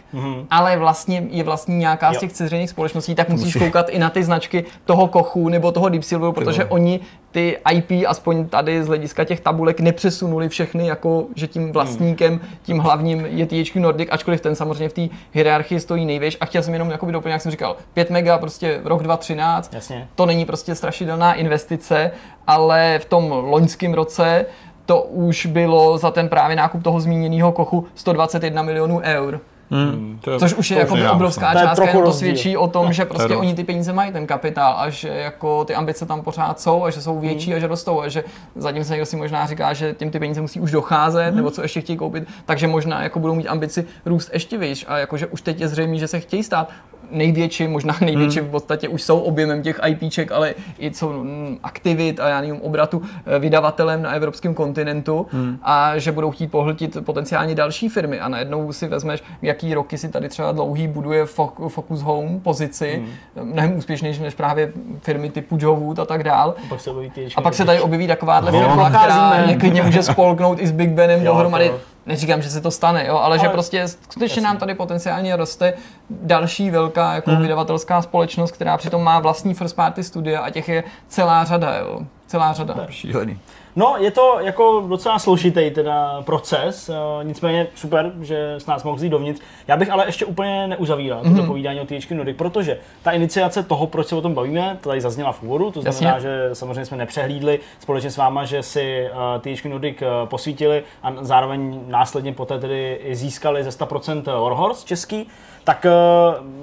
ale vlastně je vlastně nějaká z Jo. těch dceřiných společností, tak musíš koukat i na ty značky toho Kochu nebo toho Deep Silveru, protože oni ty IP, aspoň tady z hlediska těch tabulek, nepřesunuli všechny, jako že tím vlastníkem, tím hlavním je THQ Nordic, ačkoliv ten samozřejmě v té hierarchii stojí největš. A chtěl jsem jenom jakoby doplnit, jak jsem říkal, 5 mega, prostě rok 2013, Jasně. to není prostě strašidelná investice, ale v tom loňském roce to už bylo za ten právě nákup toho zmíněného kochu 121 milionů eur. Hmm, to je, Což už je to jako je obrovská To je částka, to svědčí o tom, že prostě rozdíl. oni ty peníze mají, ten kapitál, a že jako ty ambice tam pořád jsou a že jsou větší a že rostou a že zatím se někdo si možná říká, že těm ty peníze musí už docházet nebo co ještě chtějí koupit, takže možná jako budou mít ambici růst ještě výš a jakože už teď je zřejmé, že se chtějí stát největší, možná největší v podstatě už jsou objemem těch IPček, ale i co mm, aktivit a já nevím, obratu eh, vydavatelem na evropském kontinentu a že budou chtít pohltit potenciálně další firmy a najednou si vezmeš, jaký roky si tady třeba dlouhý buduje Fo- Focus Home pozici, mnohem úspěšnější než právě firmy typu Jowood a tak dál. Pak se objeví A pak se tady objeví takováhle No, firma, která nacházíme. klidně může spolknout i s Big Benem Jo, dohromady. Neříkám, že se to stane, jo, ale, že Ale- prostě skutečně jasně. nám tady potenciálně roste další velká jako Hmm. vydavatelská společnost, která přitom má vlastní first party studia a těch je celá řada, jo. Celá řada. šílený. No, je to jako docela složitý teda proces, eh, nicméně super, že s nás mohl jít dovnitř. Já bych ale ještě úplně neuzavíral Mhm. toto povídání o THQ Nordic, protože ta iniciace toho, proč se o tom bavíme, to tady zazněla v úvodu, to znamená, Jasně. že samozřejmě jsme nepřehlídli společně s váma, že si eh, THQ Nordic eh, posvítili a zároveň následně poté tedy získali ze 100% Warhorse český, tak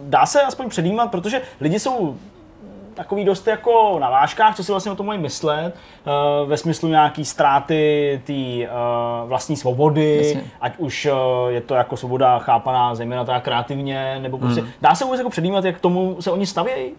dá se aspoň předjímat, protože lidi jsou takový dost jako na vážkách, co si vlastně o tom mají myslet, eh, ve smyslu nějaký ztráty té eh, vlastní svobody, Jasně. ať už eh, je to jako svoboda chápaná zejména teda kreativně, nebo prostě, dá se vůbec jako předjímat, jak k tomu se oni stavějí?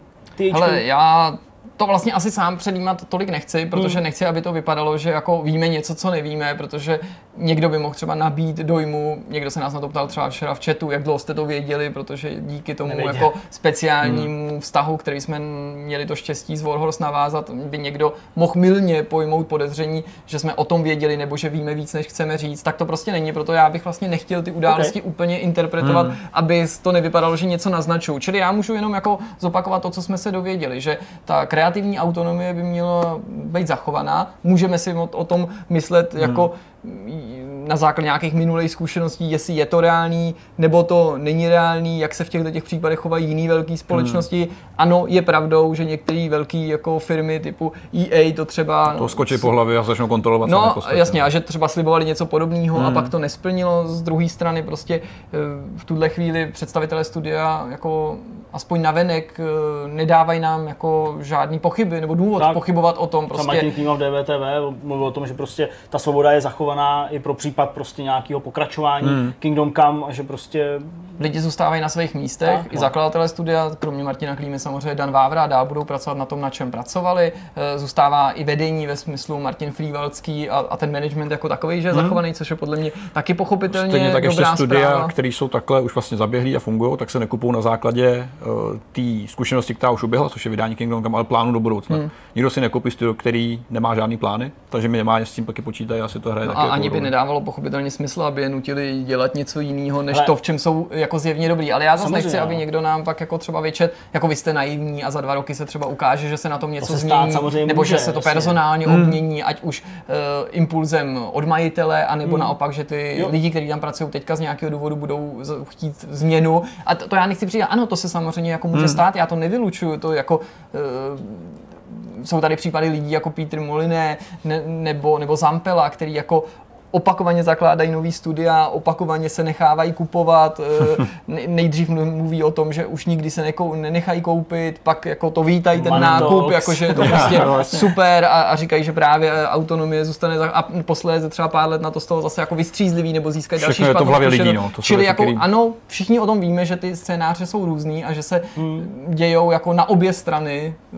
Hele, já to vlastně asi sám předjímat tolik nechci, protože Hmm. nechci, aby to vypadalo, že jako víme něco, co nevíme, protože někdo by mohl třeba nabít dojmu, někdo se nás na to ptal třeba včera v chatu, jak dlouho jste to věděli, protože díky tomu Nevěděl. jako speciálnímu vztahu, který jsme měli to štěstí z Warhorse navázat, by někdo mohl milně pojmout podezření, že jsme o tom věděli nebo že víme víc, než chceme říct. Tak to prostě není, proto já bych vlastně nechtěl ty události úplně interpretovat, aby to nevypadalo, že něco naznačuju. Čili já můžu jenom jako zopakovat to, co jsme se dověděli, že ta kreativní autonomie by měla být zachovaná. Můžeme si o, tom myslet jako na základě nějakých minulých zkušeností, jestli je to reálný, nebo to není reálný, jak se v těchto těch případech chovají jiné velké společnosti. Hmm. Ano, je pravdou, že některé velké jako firmy typu EA to třeba... To skočí po hlavě a začnou kontrolovat. No, jasně, a že třeba slibovali něco podobného hmm. a pak to nesplnilo. Z druhé strany prostě eh, v tuhle chvíli představitelé studia jako aspoň navenek eh, nedávají nám jako žádný pochyby nebo důvod tak, pochybovat o tom. Prostě. Martin Klíma v DVTV mluvil o tom, že prostě ta svoboda je zachovaná i pro případ prostě nějakého pokračování hmm. Kingdom Come a že prostě lidi zůstávají na svých místech, tak, i no. zakladatelé studia, kromě Martina Klímy samozřejmě Dan Vávra, dál budou pracovat na tom, na čem pracovali. Eh, zůstává i vedení ve smyslu Martin Flívalský a, a ten management jako takový, že je hmm. zachovaný, což je podle mě taky pochopitelně Stejně tak ještě studia, které jsou takhle už vlastně zaběhlí a fungují, tak se nekupují na základě uh, té zkušenosti, která už uběhla, což je vydání Kingdom Come, ale plánu do budoucna. Hmm. Nikdo si nekoupí studio, který nemá žádný plány, takže mi nemá s tím taky počítají, asi to hraje no. A ani by nedávalo pochopitelně smysl, aby je nutili dělat něco jiného, než ale... to, v čem jsou jako zjevně dobrý. Ale já zase nechci, aby někdo nám pak jako třeba vyčet, jako vy jste naivní a za dva roky se třeba ukáže, že se na tom něco to změní, nebo může, že se to jasně. personálně hmm. obmění, ať už uh, impulzem od majitele, anebo hmm. naopak, že ty jo. lidi, kteří tam pracují teďka z nějakého důvodu, budou chtít změnu. A to, to já nechci přijít. Ano, to se samozřejmě jako může hmm. stát, já to nevylučuju, to jako uh, jsou tady případy lidí jako Peter Moliné ne, nebo, nebo Zampela, který jako opakovaně zakládají nový studia, opakovaně se nechávají kupovat, eh, nejdřív mluví o tom, že už nikdy se nekou, nenechají koupit, pak jako to vítají ten nákup, jakože je to prostě super a, a, říkají, že právě autonomie zůstane za, a posledně třeba pár let na to z toho zase jako vystřízlivý nebo získají další je to v hlavě lidí, no. To Čili jako který... ano, všichni o tom víme, že ty scénáře jsou různý a že se hmm. dějou jako na obě strany eh,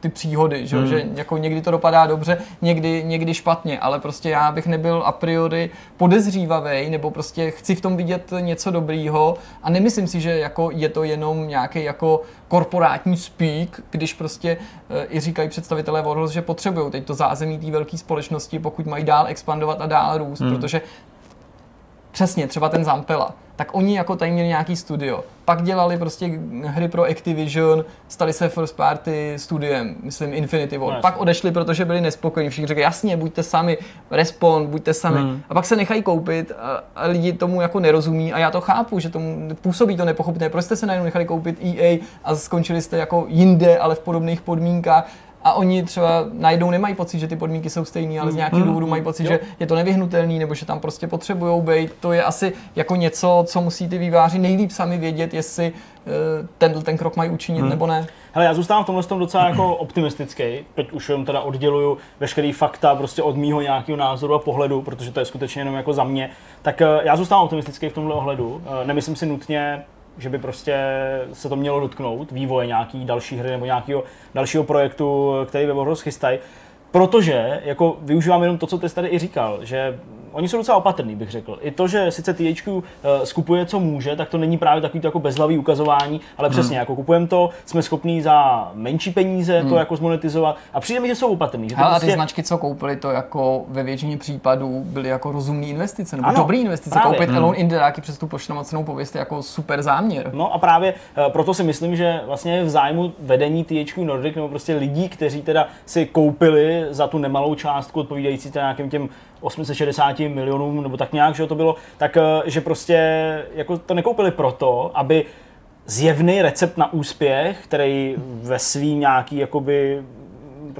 ty příhody, že, hmm. že jako někdy to dopadá dobře, někdy, někdy špatně, ale prostě já bych nebyl a priori podezřívavý, nebo prostě chci v tom vidět něco dobrýho a nemyslím si, že jako je to jenom nějaký jako korporátní speak, když prostě e, i říkají představitelé Warhols, že potřebují teď to zázemí té velké společnosti, pokud mají dál expandovat a dál růst, hmm. protože přesně třeba ten Zampela tak oni jako tady měli nějaký studio. Pak dělali prostě hry pro Activision, stali se first party studiem, myslím Infinity War. No, Pak odešli, protože byli nespokojení. Všichni řekli, jasně, buďte sami, Respawn, buďte sami. Hmm. A pak se nechají koupit a, a, lidi tomu jako nerozumí a já to chápu, že tomu působí to nepochopné. Proč jste se najednou nechali koupit EA a skončili jste jako jinde, ale v podobných podmínkách a oni třeba najednou nemají pocit, že ty podmínky jsou stejné, ale z nějakého mm. důvodu mají pocit, jo. že je to nevyhnutelný nebo že tam prostě potřebují být. To je asi jako něco, co musí ty výváři nejlíp sami vědět, jestli uh, ten, ten krok mají učinit mm. nebo ne. Hele, já zůstávám v tomhle tom docela jako optimistický. Teď už jenom teda odděluju veškerý fakta prostě od mýho nějakého názoru a pohledu, protože to je skutečně jenom jako za mě. Tak uh, já zůstávám optimistický v tomhle ohledu. Uh, nemyslím si nutně, že by prostě se to mělo dotknout vývoje nějaký další hry nebo nějakého dalšího projektu, který ve Warhorse chystají. Protože jako využívám jenom to, co ty jsi tady i říkal, že oni jsou docela opatrní, bych řekl. I to, že sice THQ uh, eh, skupuje, co může, tak to není právě takový to jako bezhlavý ukazování, ale hmm. přesně, jako kupujeme to, jsme schopní za menší peníze hmm. to jako zmonetizovat a přijde mi, že jsou opatrní. Že to prostě... a ty značky, co koupili, to jako ve většině případů byly jako rozumné investice, nebo ano, dobré investice. Právě. Koupit hmm. Alone in the Dark přes tu pošnomocenou pověst jako super záměr. No a právě uh, proto si myslím, že vlastně v zájmu vedení THQ Nordic nebo prostě lidí, kteří teda si koupili za tu nemalou částku odpovídající nějakým těm 860 milionům, nebo tak nějak, že to bylo, tak eh, že prostě jako to nekoupili proto, aby zjevný recept na úspěch, který ve svým nějaký jakoby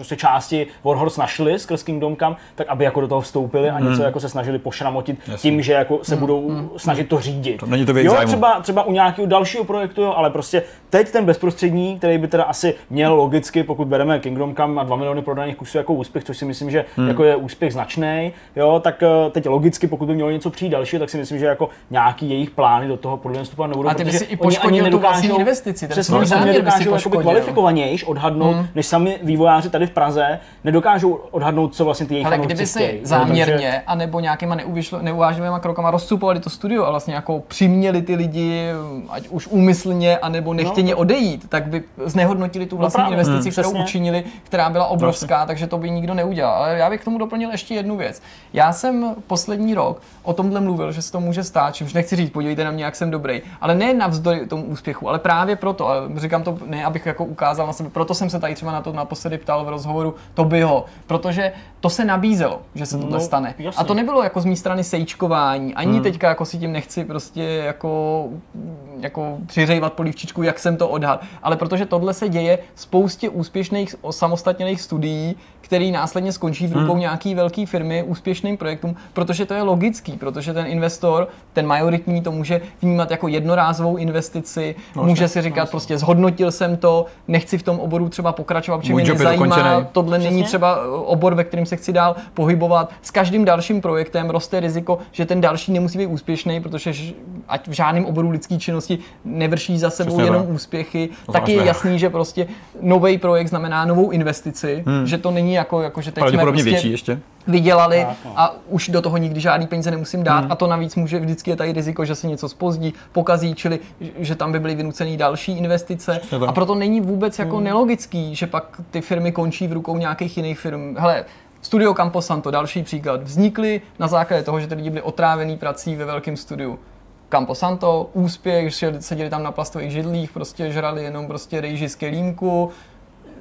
prostě části Warhorse našli skrz Kingdom Come, tak aby jako do toho vstoupili a něco mm. jako se snažili pošramotit Jasně. tím, že jako se mm. budou mm. snažit to řídit. To není to jo, třeba, třeba u nějakého dalšího projektu, jo, ale prostě teď ten bezprostřední, který by teda asi měl logicky, pokud bereme Kingdom Come a 2 miliony prodaných kusů jako úspěch, což si myslím, že mm. jako je úspěch značný, jo, tak eh, teď logicky, pokud by mělo něco přijít dalšího, tak si myslím, že jako nějaký jejich plány do toho podle vstupovat nebudou. A ty by si i poškodil tu vlastní investici. Přesně, oni nedokážou kvalifikovanější odhadnout, mm. než sami vývojáři tady v Praze nedokážou odhadnout, co vlastně ty jejich Ale kdyby si záměrně, takže... anebo nějakýma neuvážlivými krokama rozcupovali to studio a vlastně jako přiměli ty lidi, ať už úmyslně, anebo nechtěně no. odejít, tak by znehodnotili tu no vlastní no investici, hmm, kterou přesně. učinili, která byla obrovská, vlastně. takže to by nikdo neudělal. Ale já bych k tomu doplnil ještě jednu věc. Já jsem poslední rok o tomhle mluvil, že se to může stát, čímž nechci říct, podívejte na mě, jak jsem dobrý, ale ne navzdory tomu úspěchu, ale právě proto, říkám to ne, abych jako ukázal na sebe, proto jsem se tady třeba na to naposledy ptal v rozhovoru Tobyho, protože to se nabízelo, že se tohle No, stane. jasně. A to nebylo jako z mé strany sejčkování, ani Hmm. teďka jako si tím nechci prostě jako, jako přiřejvat polívčičku, jak jsem to odhad, ale protože tohle se děje spoustě úspěšných samostatněných studií, který následně skončí v rukou Hmm. nějaký velké firmy úspěšným projektům, protože to je logický, protože ten investor, ten majoritní to může vnímat jako jednorázovou investici, No, může si říkat prostě zhodnotil jsem to, nechci v tom oboru třeba pokračovat, protože mě nezajímá, dokončený. tohle není Přesně. třeba eh, obor, ve kterém se chci dál pohybovat. S každým dalším projektem roste riziko, že ten další nemusí být úspěšný, protože ať v žádném oboru lidské činnosti nevrší za sebou Přesně jenom tak. úspěchy, To tak je jasný, že prostě nový projekt znamená novou investici, že to není jako, jako že teď jsme Pravděpodobně prostě větší ještě. vydělali Tak, no. a už do toho nikdy žádný peníze nemusím dát a to navíc může vždycky je tady riziko, že se něco spozdí, pokazí, čili že tam by byly vynucené další investice Přesně a proto není vůbec jako nelogický, že pak ty firmy končí v rukou nějakých jiných firm. Hele, Studio Camposanto, další příklad, vznikly na základě toho, že ty lidi byli otrávený prací ve velkém studiu. Camposanto, úspěch, že seděli tam na plastových židlích, prostě žrali jenom prostě rejži z kelímku,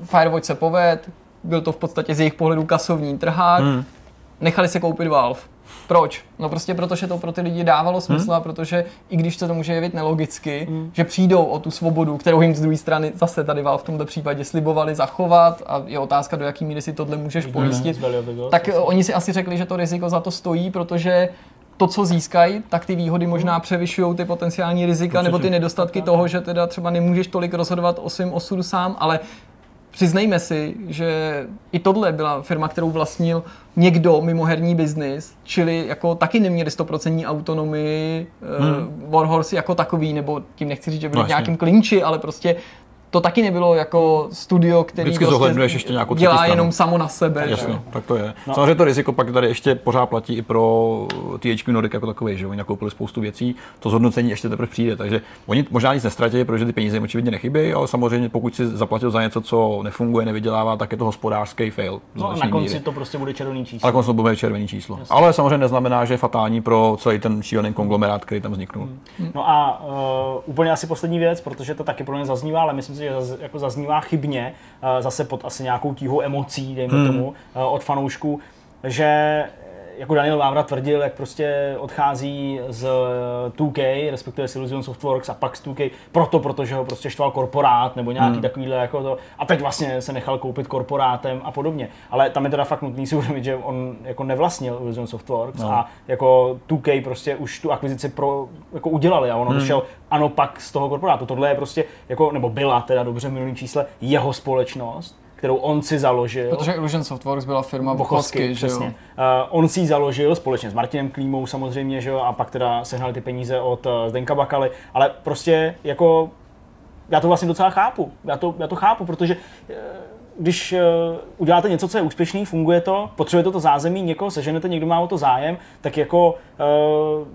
Firewatch se poved, byl to v podstatě z jejich pohledu kasovní trhák, Hmm. nechali se koupit Valve. Proč? No prostě protože to pro ty lidi dávalo smysl Hmm. a protože i když se to může jevit nelogicky, že přijdou o tu svobodu, kterou jim z druhé strany zase tady Valve v tomto případě slibovali zachovat a je otázka, do jaký míry si tohle můžeš pojistit, of the Gods, tak oni si asi řekli, že to riziko za to stojí, protože to, co získají, tak ty výhody možná převyšují ty potenciální rizika nebo ty nedostatky toho, že teda třeba nemůžeš tolik rozhodovat o svém osudu sám, ale přiznejme si, že i tohle byla firma, kterou vlastnil někdo mimo herní biznis, čili jako taky neměli 100% autonomii hmm. Warhorse jako takový, nebo tím nechci říct, že byli No nějakém klinči, ale prostě to taky nebylo jako studio, který Vždycky prostě zohledňuješ ještě nějakou dělá stranu. jenom samo na sebe. že Jasně, jo. tak to je. No. Samozřejmě to riziko pak tady ještě pořád platí i pro THQ Nordic jako takové, že oni nakoupili spoustu věcí, to zhodnocení ještě teprve přijde, takže oni možná nic nestratí, protože ty peníze jim očividně nechybějí, ale samozřejmě pokud si zaplatil za něco, co nefunguje, nevydělává, tak je to hospodářský fail. No a na konci míry. to prostě bude červený číslo. Ale konec to bude červený číslo. Ale samozřejmě neznamená, že je fatální pro celý ten šílený konglomerát, který tam vzniknul. No a uh, úplně asi poslední věc, protože to taky pro mě zaznívá, ale myslím si, že jako zaznívá chybně, uh, zase pod asi nějakou tíhou emocí, dejme Hmm. tomu, uh, od fanoušků, že eh, jako Daniel Vávra tvrdil, jak prostě odchází z 2K, respektive z Illusion Softworks a pak z 2K, proto, protože ho prostě štval korporát nebo nějaký hmm. takovýhle jako to. A teď vlastně se nechal koupit korporátem a podobně. Ale tam je teda fakt nutný si uvědomit, že on jako nevlastnil Illusion Softworks No. a jako 2K prostě už tu akvizici pro, jako udělali a ono hmm. došel ano pak z toho korporátu. Tohle je prostě, jako, nebo byla teda dobře v minulým čísle, jeho společnost, kterou on si založil. Protože Illusion Softworks byla firma Bochovsky, Bochovsky, že přesně. jo. Uh, on si ji založil společně s Martinem Klímou samozřejmě, že jo, a pak teda sehnali ty peníze od uh, Zdenka Bakaly, ale prostě jako já to vlastně docela chápu. Já to, já to chápu, protože eh, když eh, uděláte něco, co je úspěšný, funguje to, potřebujete to zázemí, někoho seženete, někdo má o to zájem, tak jako eh,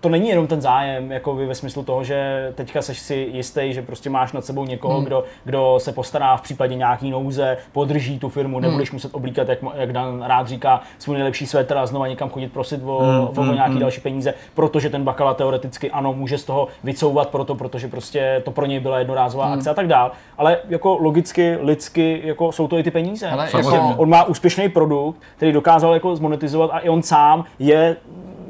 to není jenom ten zájem, jako ve smyslu toho, že teďka seš si jistý, že prostě máš nad sebou někoho, hmm. kdo, kdo se postará v případě nějaký nouze, podrží tu firmu, nebudeš muset oblíkat, jak, jak Dan rád říká, svůj nejlepší svetr a znova někam chodit prosit o, hmm. o nějaký další peníze, protože ten Bakala teoreticky ano, může z toho vycouvat proto, protože prostě to pro něj byla jednorázová akce a tak dál. Ale jako logicky, lidsky, jako jsou to i ty peníze. Ale Prostě jako- on má úspěšný produkt, který dokázal jako zmonetizovat a i on sám je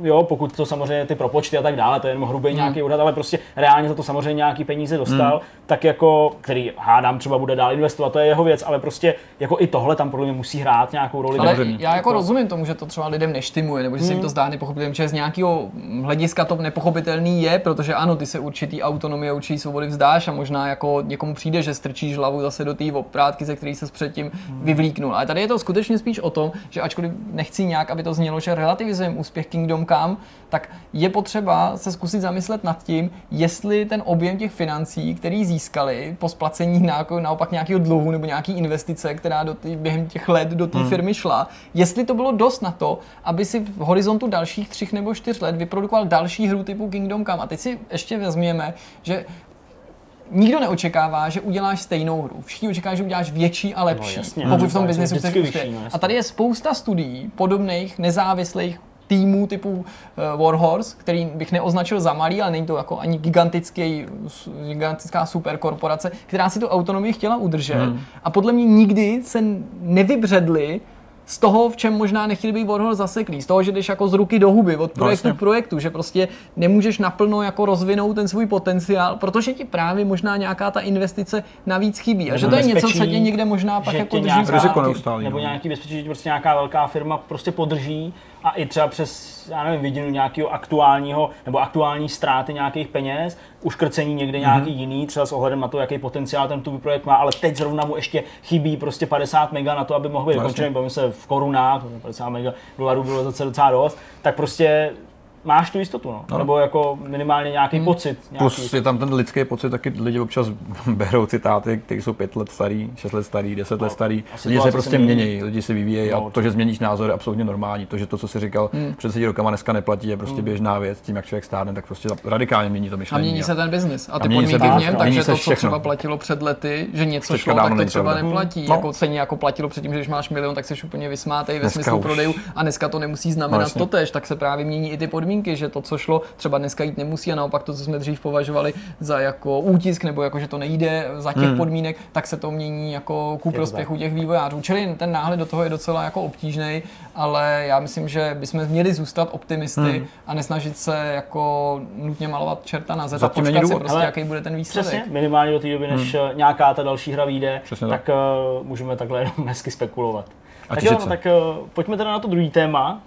jo, pokud to samozřejmě ty propočty a tak dále, to je jenom hrubý nějaký odhad, ale prostě reálně za to samozřejmě nějaký peníze dostal, tak jako, který hádám třeba bude dál investovat, to je jeho věc, ale prostě jako i tohle tam podle mě musí hrát nějakou roli. Ale Samozřejmě. já jako rozumím tomu, že to třeba lidem neštimuje, nebo že se jim to zdá nepochopitelné, že z nějakého hlediska to nepochopitelný je, protože ano, ty se určitý autonomie, určitý svobody vzdáš a možná jako někomu přijde, že strčíš hlavu zase do té oprátky, ze který se předtím vyvlíknul. Ale tady je to skutečně spíš o tom, že ačkoliv nechci nějak, aby to znělo, že relativizujeme úspěch Kingdom Come, tak je potřeba se zkusit zamyslet nad tím, jestli ten objem těch financí, který získali po splacení naopak nějakého dluhu nebo nějaký investice, která do tý, během těch let do té firmy šla, jestli to bylo dost na to, aby si v horizontu dalších třech nebo čtyř let vyprodukoval další hru typu Kingdom Come. A teď si ještě vezměme, že nikdo neočekává, že uděláš stejnou hru. Všichni očekávají, že uděláš větší a lepší, jasně. pokud v tom Hmm. biznesu chceš uspět. no. A tady je spousta studií podobných, nezávislých, týmů typu uh, Warhorse, který bych neoznačil za malý, ale není to jako ani gigantický, gigantická superkorporace, která si tu autonomii chtěla udržet. Hmm. A podle mě nikdy se nevybředli z toho, v čem možná nechtěli být Warhol zaseklý, z toho, že jdeš jako z ruky do huby, od projektu k projektu, že prostě nemůžeš naplno jako rozvinout ten svůj potenciál, protože ti právě možná nějaká ta investice navíc chybí. A že to je něco, co tě někde možná pak jako drží nějaká, Nebo no. nějaký bezpečí, že prostě nějaká velká firma prostě podrží a i třeba přes, já nevím, vidění nějakého aktuálního nebo aktuální ztráty nějakých peněz, uškrcení někde mm-hmm. nějaký jiný, třeba s ohledem na to, jaký potenciál ten tuby projekt má, ale teď zrovna mu ještě chybí prostě 50 mega na to, aby mohl být dokončený, bavím se v korunách, 50 mega dolarů bylo zase docela dost, tak prostě máš tu jistotu, no. no. nebo jako minimálně nějaký hmm. pocit. Nějaký... Plus je tam ten lidský pocit, taky lidi občas berou citáty, které jsou pět let starý, šest let starý, deset no. let starý. Lidi se prostě mění, lidi se vyvíjejí no, a to, že změníš názor, je absolutně normální. To, že to, co jsi říkal hmm. před sedí rokama dneska neplatí, je prostě hmm. běžná věc. Tím, jak člověk stárne, tak prostě radikálně mění to myšlení. A mění se ten biznis a ty a podmínky v něm, takže to, co třeba platilo před lety, že něco šlo, tak to třeba neplatí. Jako stejně jako platilo předtím, že když máš milion, tak jsi úplně vysmátej ve smyslu prodejů a dneska to nemusí znamenat to tež, tak se právě mění i ty podmínky, že to, co šlo třeba dneska jít nemusí a naopak to, co jsme dřív považovali za jako útisk nebo jako, že to nejde za těch hmm. podmínek, tak se to mění jako ku prospěchu těch vývojářů. Čili ten náhled do toho je docela jako obtížný, ale já myslím, že bychom měli zůstat optimisty hmm. a nesnažit se jako nutně malovat čerta na zet a počkat si prostě, jaký bude ten výsledek. Přesně, minimálně do té doby, než hmm. nějaká ta další hra vyjde, Přesně tak, tak uh, můžeme takhle jenom hezky spekulovat. A tak jo, tak uh, pojďme teda na to druhý téma,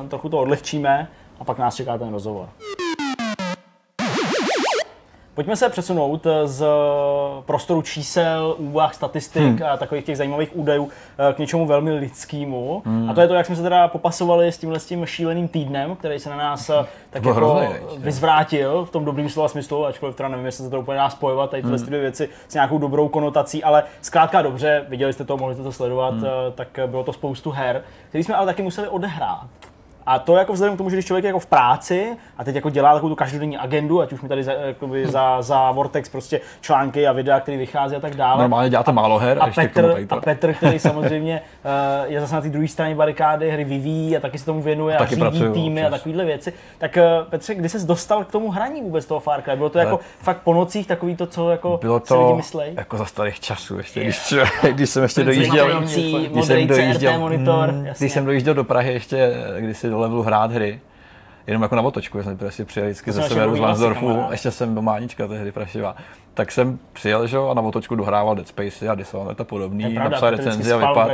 uh, trochu to odlehčíme a pak nás čeká ten rozhovor. Pojďme se přesunout z prostoru čísel, úvah, statistik hmm. a takových těch zajímavých údajů eh, k něčemu velmi lidskému. Hmm. A to je to, jak jsme se teda popasovali s tímhle s tím šíleným týdnem, který se na nás eh, tak jako hrozný, vyzvrátil v tom dobrým slova smyslu, ačkoliv teda nevím, jestli se to úplně dá spojovat, tady tyhle hmm. dvě věci s nějakou dobrou konotací, ale zkrátka dobře, viděli jste to, mohli jste to sledovat, hmm. Eh, tak bylo to spoustu her, které jsme ale taky museli odehrát. A to jako vzhledem k tomu, že když člověk je jako v práci a teď jako dělá takovou tu každodenní agendu, ať už mi tady za, jakoby hmm. za, za Vortex prostě články a videa, které vychází a tak dále. Normálně děláte a, málo her a, a Petr, a Petr, který samozřejmě uh, je zase na té druhé straně barikády, hry vyvíjí a taky se tomu věnuje a, a řídí pracuju, týmy přes. a takovéhle věci. Tak uh, Petře, kdy jsi dostal k tomu hraní vůbec toho Far Cry? Bylo to Ale jako fakt po nocích takový to, co jako bylo to si lidi myslej? jako za starých časů, ještě, když, když jsem ještě dojížděl, když jsem dojížděl, monitor, mm, když jsem dojížděl do Prahy ještě, když si do levelu hrát hry, jenom jako na otočku, jsem prostě přijel vždycky ze severu z Vansdorfu, ještě jsem do Mánička tehdy prašivá, tak jsem přijel že, a na otočku dohrával Dead Space a Dishonored a podobný, napsal recenzi a vypad.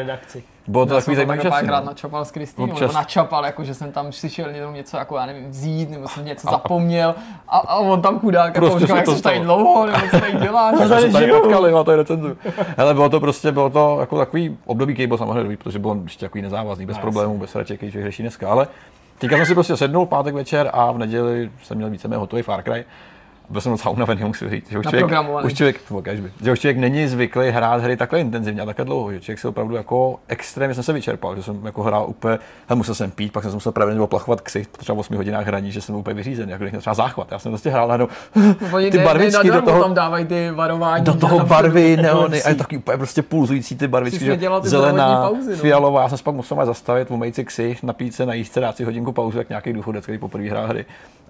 Bylo to takový zajímavý čas. Párkrát no. načapal s Kristýnou, Občas... nebo načapal, jako, že jsem tam přišel jenom něco, jako já nevím, vzít, nebo jsem něco a, zapomněl a, a, on tam chudák, prostě jako, říkal, jak jsi tady dlouho, nebo co tady děláš, že tady tady potkali, má tady recenzu. Hele, bylo to prostě, bylo to jako takový období, který byl samozřejmě protože byl ještě takový nezávazný, bez problémů, bez který člověk řeší dneska, ale Teďka jsem si prostě sednul pátek večer a v neděli jsem měl víceméně hotový Far Cry byl jsem docela unavený, musím říct. Že už člověk, už člověk, že už člověk není zvyklý hrát hry takhle intenzivně a takhle dlouho, že člověk se opravdu jako extrémně jsem se vyčerpal, že jsem jako hrál úplně, he, musel jsem pít, pak jsem musel pravidelně oplachovat ksich po třeba 8 hodinách hraní, že jsem úplně vyřízen, jako když třeba záchvat. Já jsem prostě hrál najednou ty barvičky do toho, tam dávají ty varování. Do toho barvy, neony, a taky úplně prostě pulzující ty barvičky, že zelená, pauzy, no. fialová, já jsem pak musel zastavit, umýt si ksich, napít se, najíst se, dát si hodinku pauzu, jak nějaký důchodec, který poprvé hrál hry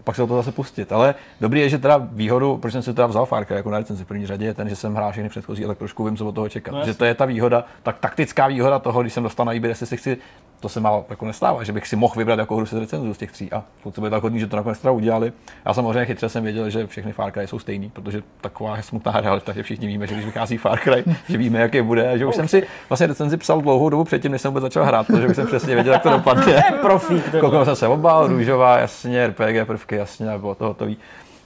pak se o to zase pustit. Ale dobrý je, že teda výhodu, proč jsem si teda vzal Far Cry jako na licenci v první řadě, je ten, že jsem hrál všechny předchozí, ale trošku vím, co od toho čekat. No, že to je ta výhoda, tak taktická výhoda toho, když jsem dostal na jestli si chci to se málo jako nestává, že bych si mohl vybrat jako hru se recenzu z těch tří. A pokud byli tak hodní, že to nakonec teda udělali. Já samozřejmě chytře jsem věděl, že všechny Far Cry jsou stejný, protože taková je smutná realita, že všichni víme, že když vychází Far Cry, že víme, jaký bude. A že už jsem si vlastně recenzi psal dlouhou dobu předtím, než jsem vůbec začal hrát, protože jsem přesně věděl, jak to dopadne. Profík. Koukal jsem se obal, růžová, jasně, RPG prvky, jasně, a bylo to hotový.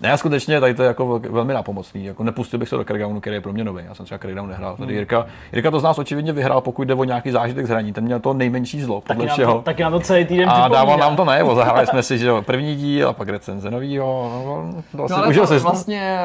Ne, já skutečně tady to je jako velmi napomocný. Jako nepustil bych se do Crackdownu, který je pro mě nový. Já jsem třeba Crackdown nehrál. Tady hmm. Jirka, Jirka to z nás očividně vyhrál, pokud jde o nějaký zážitek z hraní. Ten měl to nejmenší zlo, podle taky všeho. Nám to, taky nám to celý týden A dával nám to najevo. Zahráli jsme si, že jo, první díl a pak recenze novýho. No, no, no ale to, se vlastně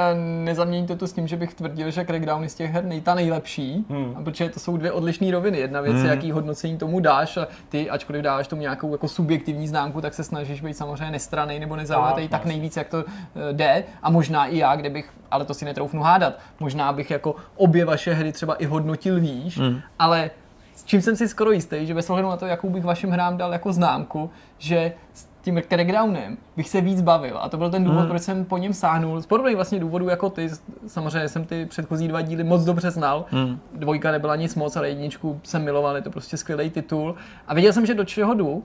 nezaměníte to s tím, že bych tvrdil, že Crackdown je z těch her nej, ta nejlepší, hmm. protože to jsou dvě odlišné roviny. Jedna věc hmm. je, jaký hodnocení tomu dáš a ty, ačkoliv dáš tomu nějakou jako subjektivní známku, tak se snažíš být samozřejmě nestraný nebo nezaujatý tak, tak nejvíc, jak to eh, jde. A možná i já, kdybych, ale to si netroufnu hádat, možná bych jako obě vaše hry třeba i hodnotil výš, mm. ale s čím jsem si skoro jistý, že bez ohledu na to, jakou bych vašim hrám dal jako známku, že s tím crackdownem bych se víc bavil. A to byl ten důvod, hmm. proč jsem po něm sáhnul. Z podobných vlastně důvodů jako ty. Samozřejmě jsem ty předchozí dva díly moc dobře znal. Hmm. Dvojka nebyla nic moc, ale jedničku jsem miloval, je to prostě skvělý titul. A věděl jsem, že do čeho jdu.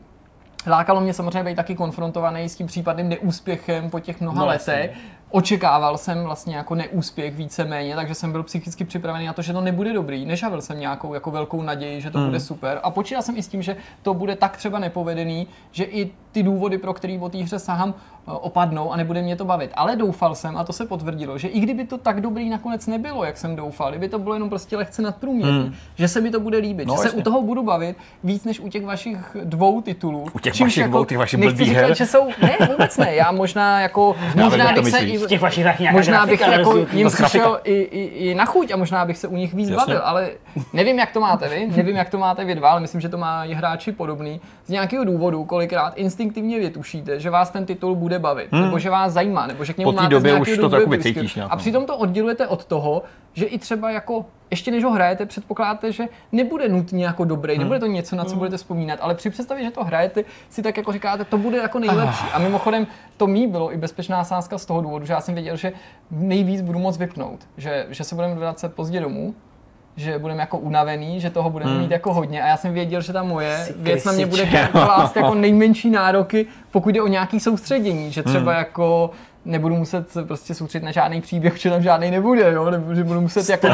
Lákalo mě samozřejmě být taky konfrontovaný s tím případným neúspěchem po těch mnoha no, letech. Očekával jsem vlastně jako neúspěch víceméně, takže jsem byl psychicky připravený na to, že to nebude dobrý. Nežavil jsem nějakou jako velkou naději, že to hmm. bude super. A počítal jsem i s tím, že to bude tak třeba nepovedený, že i ty důvody, pro který o té hře sahám, opadnou a nebude mě to bavit. Ale doufal jsem, a to se potvrdilo, že i kdyby to tak dobrý nakonec nebylo, jak jsem doufal, kdyby to bylo jenom prostě lehce nadprůměrný, hmm. že se mi to bude líbit, no, že jasně. se u toho budu bavit víc než u těch vašich dvou titulů. U těch vašich jako, dvou, těch vašich blbých her? že jsou, ne, vůbec ne, já možná jako, možná bych se i, těch vašich možná bych jako jim přišel i, i, i, na chuť a možná bych se u nich víc jasně. bavil, ale nevím, jak to máte vy, nevím, jak to máte vy dva, ale myslím, že to má i hráči podobný. Z nějakého důvodu, kolikrát instinktivně vytušíte, že vás ten titul bude bavit, hmm. nebo že vás zajímá, nebo že k němu po máte době už to takový cítíš nějak, A přitom to oddělujete od toho, že i třeba jako ještě než ho hrajete, předpokládáte, že nebude nutně jako dobrý, hmm. nebude to něco, na co hmm. budete vzpomínat, ale při představě, že to hrajete, si tak jako říkáte, to bude jako nejlepší. Ah. A mimochodem, to mý bylo i bezpečná sázka z toho důvodu, že já jsem věděl, že nejvíc budu moc vypnout, že, že se budeme vracet pozdě domů, že budeme jako unavený, že toho budeme hmm. mít jako hodně a já jsem věděl, že ta moje Jsi věc na mě bude klást jako nejmenší nároky, pokud jde o nějaký soustředění, že třeba hmm. jako nebudu muset prostě soustředit na žádný příběh, že tam žádný nebude, jo? nebo že budu muset jako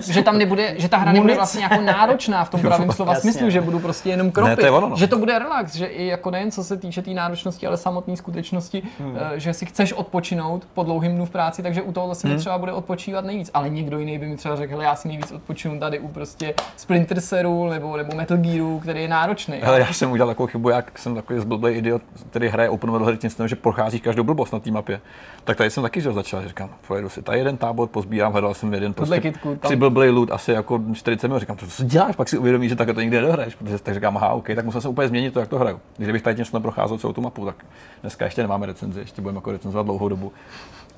že tam nebude, že ta hra nebude vlastně jako náročná v tom pravém slova Jasně. smyslu, že budu prostě jenom kropit, ne, to ono, no. že to bude relax, že i jako nejen co se týče té tý náročnosti, ale samotné skutečnosti, hmm. Eh, že si chceš odpočinout po dlouhým dnu v práci, takže u toho zase hmm. třeba bude odpočívat nejvíc, ale někdo jiný by mi třeba řekl, já si nejvíc odpočinu tady u prostě Splinter Cellu nebo, nebo Metal Gearu, který je náročný. Ale já jsem udělal takovou chybu, jak jsem takový zblblý idiot, který hraje open world hry tím, že procházíš každou blbost na té mapě. Tak tady jsem taky že začal, říkám, pojedu si tady jeden tábor, pozbírám, hledal jsem jeden prostě kitku, tam... blblej loot, asi jako 40 minut, říkám, to co děláš, pak si uvědomíš, že takhle to nikdy nedohraješ, protože tak říkám, aha, OK, tak musel jsem úplně změnit to, jak to hraju. Kdybych tady něco neprocházel celou tu mapu, tak dneska ještě nemáme recenzi, ještě budeme jako recenzovat dlouhou dobu.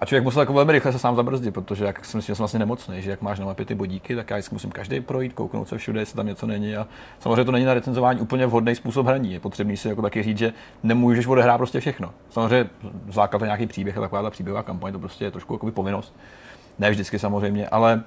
A člověk musel jako velmi rychle se sám zabrzdit, protože jak jsem myslím, že jsem vlastně nemocný, že jak máš na mapě ty bodíky, tak já musím každý projít, kouknout se všude, jestli tam něco není. A samozřejmě to není na recenzování úplně vhodný způsob hraní. Je potřebný si jako taky říct, že nemůžeš odehrát prostě všechno. Samozřejmě základ je nějaký příběh a taková ta příběhová kampaň, to prostě je trošku jako povinnost. Ne vždycky samozřejmě, ale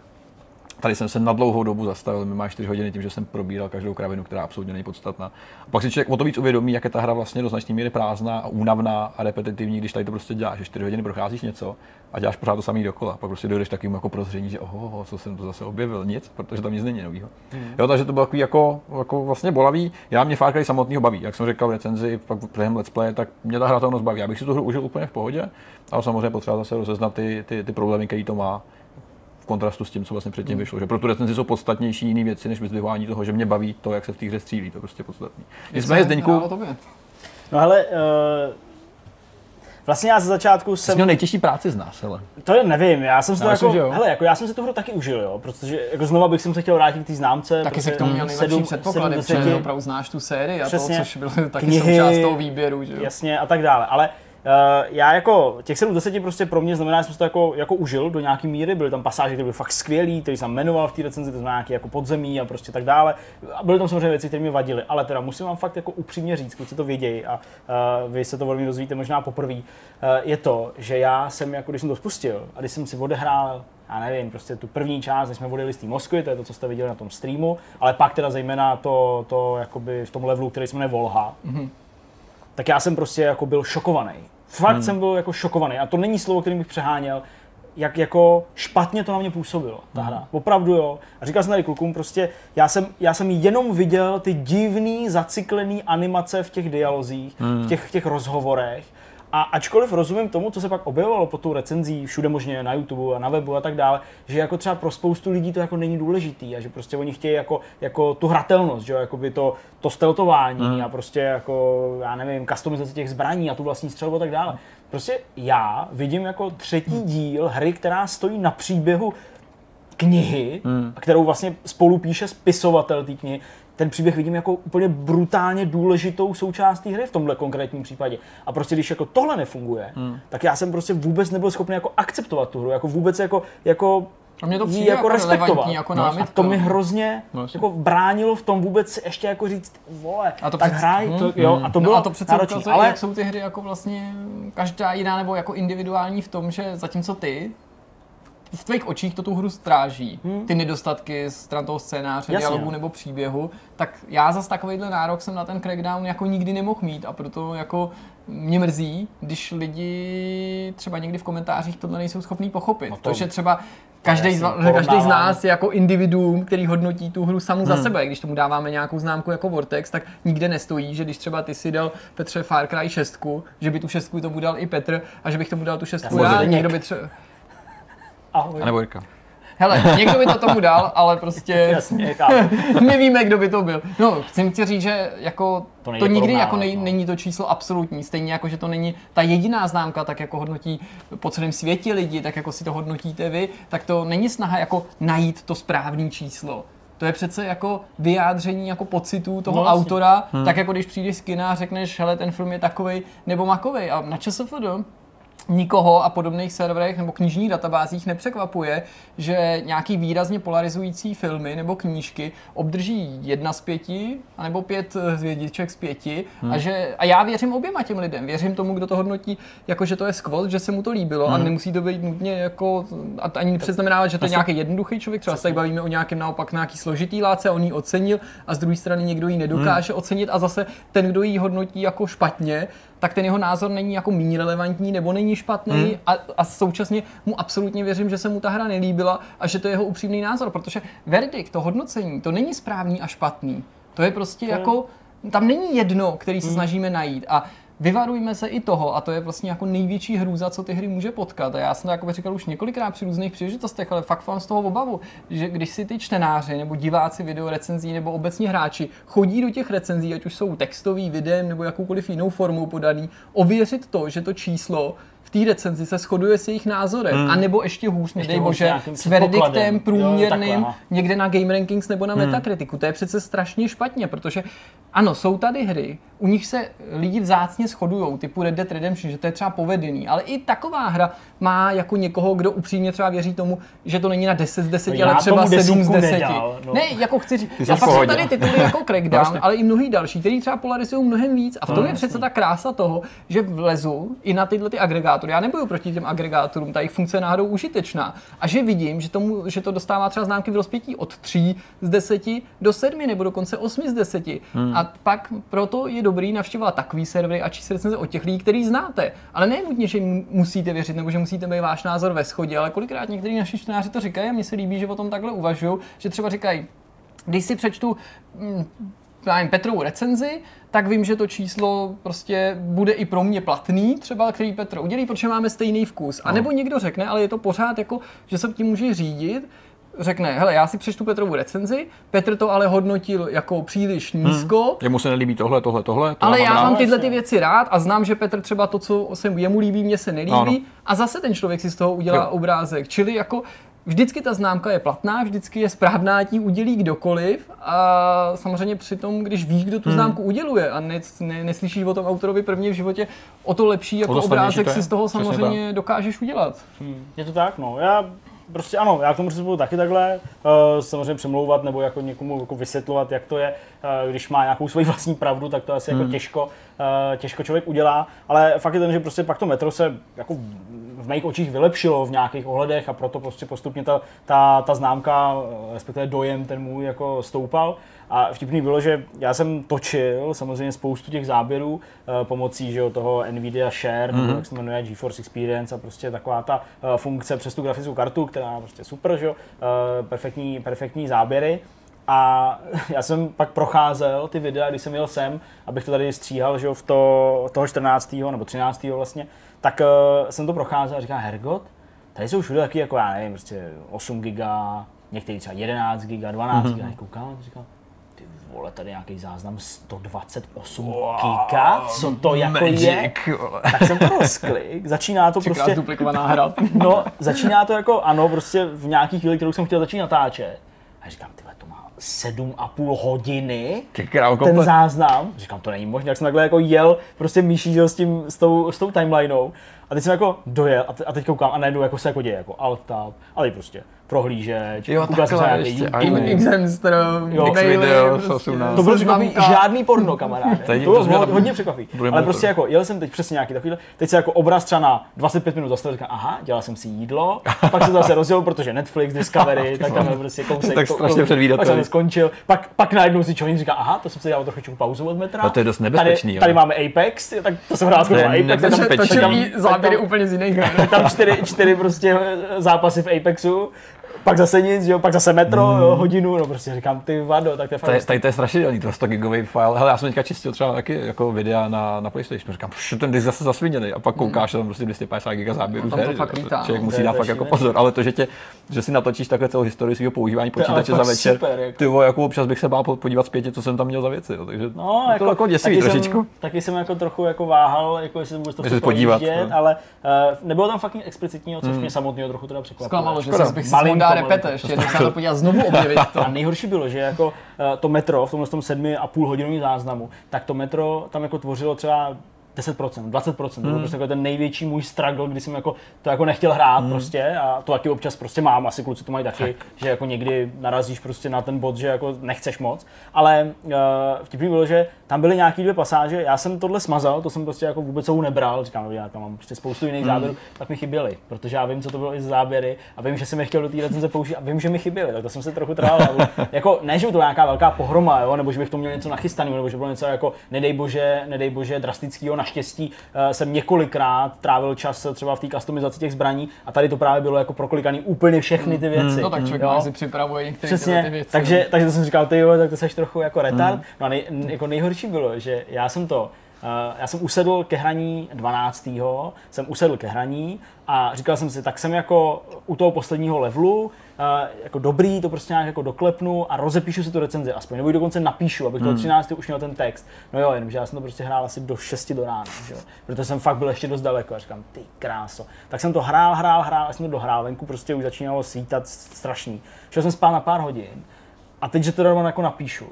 Tady jsem se na dlouhou dobu zastavil, mi má 4 hodiny tím, že jsem probíral každou kravinu, která absolutně není podstatná. A pak si člověk o to víc uvědomí, jak je ta hra vlastně do značné míry prázdná a únavná a repetitivní, když tady to prostě děláš, že 4 hodiny procházíš něco a děláš pořád to samý dokola. Pak prostě dojdeš takovým jako prozření, že oho, co jsem to zase objevil, nic, protože tam nic není nového. Hmm. Jo, takže to bylo takový jako, jako vlastně bolavý. Já mě Far Cry samotného baví, jak jsem říkal v recenzi, pak během let's play, tak mě ta hratelnost baví. Já bych si tu hru užil úplně v pohodě, ale samozřejmě potřeba zase rozeznat ty, ty, ty problémy, které to má kontrastu s tím, co vlastně předtím hmm. vyšlo. Že pro tu recenzi jsou podstatnější jiné věci, než vyzdvihování toho, že mě baví to, jak se v té hře střílí. To je prostě podstatný. Nicméně Zdeňku... No hele, uh... Vlastně já ze začátku jsem... Jsi měl nejtěžší práci z nás, hele. To je, nevím, já jsem si to jako, hele, jako já jsem si tu hru taky užil, jo, protože jako znova bych se chtěl vrátit k té známce. Taky se k tomu měl nejlepší předpoklady, protože opravdu znáš tu sérii a Přesně. to, což bylo taky knihy, součást toho výběru, že jo. Jasně a tak dále, ale já jako těch 7 10 prostě pro mě znamená, že jsem to jako, jako užil do nějaké míry, byly tam pasáže, které byly fakt skvělý, které jsem jmenoval v té recenzi, to znamená nějaký jako podzemí a prostě tak dále. A byly tam samozřejmě věci, které mi vadily, ale teda musím vám fakt jako upřímně říct, kluci to vědějí a uh, vy se to velmi dozvíte možná poprvé, uh, je to, že já jsem jako, když jsem to spustil a když jsem si odehrál já nevím, prostě tu první část, když jsme odjeli z té Moskvy, to je to, co jste viděli na tom streamu, ale pak teda zejména to, to jakoby v tom levelu, který se jmenuje Volha, mm-hmm tak já jsem prostě jako byl šokovaný. Fakt hmm. jsem byl jako šokovaný. A to není slovo, kterým bych přeháněl, jak jako špatně to na mě působilo, ta hra. Hmm. Opravdu jo. A říkal jsem tady klukům, prostě já jsem, já jsem jenom viděl ty divný, zacyklený animace v těch dialozích, hmm. v těch, v těch rozhovorech a ačkoliv rozumím tomu, co se pak objevovalo po tou recenzí, všude možně na YouTube a na webu a tak dále, že jako třeba pro spoustu lidí to jako není důležitý a že prostě oni chtějí jako, jako tu hratelnost, že jako by to, to steltování mm. a prostě jako, já nevím, customizace těch zbraní a tu vlastní střelbu a tak dále. Prostě já vidím jako třetí díl hry, která stojí na příběhu knihy, hmm. kterou vlastně spolu píše spisovatel té knihy, ten příběh vidím jako úplně brutálně důležitou součást té hry v tomhle konkrétním případě. A prostě když jako tohle nefunguje, hmm. tak já jsem prostě vůbec nebyl schopný jako akceptovat tu hru, jako vůbec jako, jako A mě to přijde jako, jako respektovat. jako No, a to mi hrozně No, jako bránilo v tom vůbec ještě jako říct, vole, A to tak přece- hraj, to, hm, jo, a to bylo no a to přece náročný, ukazuje, ale jak jsou ty hry jako vlastně každá jiná nebo jako individuální v tom, že zatímco ty v tvých očích to tu hru stráží, ty nedostatky stran toho scénáře, Jasně. dialogu nebo příběhu, tak já zas takovýhle nárok jsem na ten Crackdown jako nikdy nemohl mít a proto jako mě mrzí, když lidi třeba někdy v komentářích tohle nejsou schopní pochopit. No to, to- že třeba každý z, každý z nás je jako individuum, který hodnotí tu hru samu za sebe. Když tomu dáváme nějakou známku jako Vortex, tak nikde nestojí, že když třeba ty si dal Petře Far Cry 6, že by tu šestku tomu dal i Petr a že bych tomu dal tu šestku Já já, někdo by třeba... ahoj. A nebo Jirka. Hele, někdo by to tomu dal, ale prostě Jasně, víme, kdo by to byl. No, chci ti říct, že jako To to, nikdy jako nej, no. není to číslo absolutní, stejně jako, že to není ta jediná známka, tak jako hodnotí po celém světě lidi, tak jako si to hodnotíte vy, tak to není snaha jako najít to správné číslo. To je přece jako vyjádření jako pocitů toho No, autora, hmm. tak jako když přijdeš z kina a řekneš, hele, ten film je takovej nebo makovej. A na ČSFD nikoho a podobných serverech nebo knižních databázích nepřekvapuje, že nějaký výrazně polarizující filmy nebo knížky obdrží jedna z pěti, anebo pět eh, hvězdiček z pěti hmm. a, že, a já věřím oběma těm lidem. Věřím tomu, kdo to hodnotí, jako že to je skvot, že se mu to líbilo hmm. a nemusí to být nutně jako, a ani nepřeznamená, že to je nějaký jednoduchý člověk, třeba se tady bavíme o nějakém naopak nějaký složitý láce, on ji ocenil a z druhé strany někdo ji nedokáže hmm. ocenit a zase ten, kdo ji hodnotí jako špatně, tak ten jeho názor není jako méně relevantní nebo není špatný hmm. a, a současně mu absolutně věřím, že se mu ta hra nelíbila a že to je jeho upřímný názor, protože verdikt, to hodnocení, to není správný a špatný. To je prostě Hmm. jako, tam není jedno, který se snažíme najít a Vyvarujme se i toho, a to je vlastně jako největší hrůza, co ty hry může potkat. A já jsem to jako říkal už několikrát při různých příležitostech, ale fakt mám z toho obavu, že když si ty čtenáři nebo diváci videorecenzí nebo obecně hráči chodí do těch recenzí, ať už jsou textový, videem nebo jakoukoliv jinou formou podaný, ověřit to, že to číslo v té recenzi se shoduje s jejich názorem, hmm. a nebo ještě hůř, nedej bože, s verdiktem předpokladem. Jo, průměrným takhle, aha. někde na Game Rankings nebo na Metakritiku. To je přece strašně špatně, protože ano, jsou tady hry, u nich se lidi vzácně shodují, typu Red Dead Redemption, že to je třeba povedený, ale i taková hra má jako někoho, kdo upřímně třeba věří tomu, že to není na 10 z 10, No ale já třeba tomu 7 z desítku 10. nedal, no. Ne, jako chci říct, a v pak jsou tady tituly jako Crackdown, Vlastně. ale i mnohý další, který třeba polarizují mnohem víc. A v tom No, je přece ta krása toho, že vlezu i na tyhle ty agregátory. Já nebudu proti těm agregátorům, ta jejich funkce je náhodou užitečná. A že vidím, že, tomu, že to dostává třeba známky v rozpětí od 3 z 10 do 7 nebo dokonce 8 z 10. Hmm. A pak proto je dobrý navštěvovat takový servery a číst recenze od těch lidí, který znáte. Ale ne nutně, že jim musíte věřit nebo že musíte mít váš názor ve shodě, ale kolikrát někteří naši čtenáři to říkají a mně se líbí, že o tom takhle uvažují, že třeba říkají, když si přečtu mm, nevím, Petrovu recenzi, tak vím, že to číslo prostě bude i pro mě platný, třeba který Petr udělí, protože máme stejný vkus. A nebo někdo řekne, ale je to pořád jako, že se tím může řídit, řekne, hele, já si přečtu Petrovu recenzi, Petr to ale hodnotil jako příliš nízko, Jemu se nelíbí tohle, tohle, tohle. To ale já mám tyhle ty věci rád a znám, že Petr třeba to, co se jemu líbí, mně se nelíbí Ano. a zase ten člověk si z toho udělá Jo. obrázek. Čili jako vždycky ta známka je platná, vždycky je správná, ji udělí kdokoliv a samozřejmě přitom, když víš, kdo Hmm. tu známku uděluje a ne, ne, neslyšíš o tom autorovi prvně v životě, o to lepší jako to obrázek si z toho Přesně samozřejmě dokážeš udělat. Hmm, Je to tak, no. Já prostě ano, já k tomu přistupuji taky takhle, uh, samozřejmě přemlouvat nebo jako někomu jako vysvětlovat, jak to je, uh, když má nějakou svoji vlastní pravdu, tak to asi Hmm. jako těžko, uh, těžko člověk udělá, ale fakt je ten, že prostě pak to metro se jako v mých očích vylepšilo v nějakých ohledech a proto prostě postupně ta, ta, ta známka, respektive dojem ten můj jako stoupal. A vtipný bylo, že já jsem točil samozřejmě spoustu těch záběrů eh, pomocí že jo, toho Nvidia Share, mm-hmm. nebo jak se jmenuje, GeForce Experience a prostě taková ta eh, funkce přes tu grafickou kartu, která je prostě super, že jo, eh, perfektní, perfektní záběry. A já jsem pak procházel ty videa, když jsem jel sem, abych to tady stříhal, že jo, v to, toho 14. nebo 13. vlastně, tak uh, jsem to procházel a říkám, Hergot, tady jsou všude taky jako, já nevím, prostě 8 giga, některý třeba 11 giga, 12 mm-hmm. giga, já koukám a říkám, ty vole, tady nějaký záznam 128 giga, co to jako je? Magic, vole. Tak jsem to rozklik, začíná to Třikrát prostě, duplikovaná hra. no, začíná to jako, ano, prostě v nějaký chvíli, kterou jsem chtěl začít natáčet. A říkám, tyhle, to má 7,5 hodiny, Ty krávo, ten záznam. Říkám, to není možné, jak jsem takhle jako jel prostě jo, s, tím, s, tou, s tou timelineou. A teď jsem jako dojel a, te, a teď koukám a najednou jako se jako děje, jako alt tab, ale prostě prohlížeč, Jo, koukal jsem se nějaký Jo, maily, video, prostě, 18. To bylo seznamka. žádný porno, kamaráde. To bylo to hodně budeme Ale prostě jako, jel jsem teď přesně nějaký takový, teď se jako obraz třeba na 25 minut zastavil, říkám, aha, dělal jsem si jídlo, pak se to zase rozjel, protože Netflix, Discovery, tak tam prostě kousek. Tak strašně to- předvídatelný. Pak jsem skončil, pak, pak najednou si člověk říká, aha, to jsem si dělal trochu pauzu od metra. A to je dost nebezpečný, Tady, tady máme Apex, tak to jsem hrál skoro Apex, nebezpečný. Tam- úplně z jiných her. tam čtyři, čtyři prostě zápasy v Apexu, pak zase nic, jo, pak zase metro, jo, hodinu, no prostě říkám, ty vado, tak to je fakt Tady, tady to je strašidelný, to 100 gigový file. Hele, já jsem teďka čistil třeba taky jako videa na, na PlayStation. Říkám, "Pš, ten disk zase zasviněný. A pak koukáš, tam prostě 250 giga záběrů. Tam to fakt že lítá, Člověk no. musí dát fakt jako pozor. Ale to, že, tě, že si natočíš takhle celou historii svého používání počítače za večer. super, jako. Ty vole, jako občas bych se bál podívat zpětě, co jsem tam měl za věci. Jo. Takže No, to jako děsivý taky trošičku. Jsem, taky jsem jako trochu jako váhal, jako jestli vůbec to podívat, no. ale uh, nebylo tam fakt explicitního, což mě samotného trochu teda překvapilo. Zklamalo, že bych si Malinko. repete, ještě jednou se to podívat znovu objevit to. A nejhorší bylo, že jako uh, to metro v tomhle tom sedmi a půl hodinovém záznamu, tak to metro tam jako tvořilo třeba 10%, 20%, to byl prostě jako ten největší můj struggle, kdy jsem jako to jako nechtěl hrát prostě a to taky občas prostě mám, asi kluci to mají taky, že jako někdy narazíš prostě na ten bod, že jako nechceš moc, ale uh, vtipný bylo, že tam byly nějaký dvě pasáže, já jsem tohle smazal, to jsem prostě jako vůbec celou nebral, říkám, já tam mám prostě spoustu jiných záběrů, tak mi chyběly, protože já vím, co to bylo i z záběry a vím, že jsem je chtěl do té recenze použít a vím, že mi chyběly, tak to jsem se trochu trál. jako ne, že by to byla nějaká velká pohroma, jo, nebo že bych to měl něco nachystaného, nebo že bylo něco jako, nedej bože, nedej bože, drastického, naštěstí uh, jsem několikrát trávil čas třeba v té customizaci těch zbraní a tady to právě bylo jako proklikaný úplně všechny ty věci. No tak člověk jo. si připravuje některé tyhle ty Přesně, věci. takže, takže to jsem říkal, ty jo, tak to seš trochu jako retard. No a nej, jako nejhorší bylo, že já jsem to, já jsem usedl ke hraní 12. jsem usedl ke hraní a říkal jsem si, tak jsem jako u toho posledního levelu, uh, jako dobrý, to prostě nějak jako doklepnu a rozepíšu si tu recenzi aspoň, nebo ji dokonce napíšu, abych toho 13. už měl ten text. No jo, jenomže já jsem to prostě hrál asi do 6 do rána, že jo? protože jsem fakt byl ještě dost daleko a říkám, ty kráso. Tak jsem to hrál, hrál, hrál, a jsem to dohrál, venku prostě už začínalo svítat strašný. Šel jsem spát na pár hodin a teď, že to rovnou jako napíšu.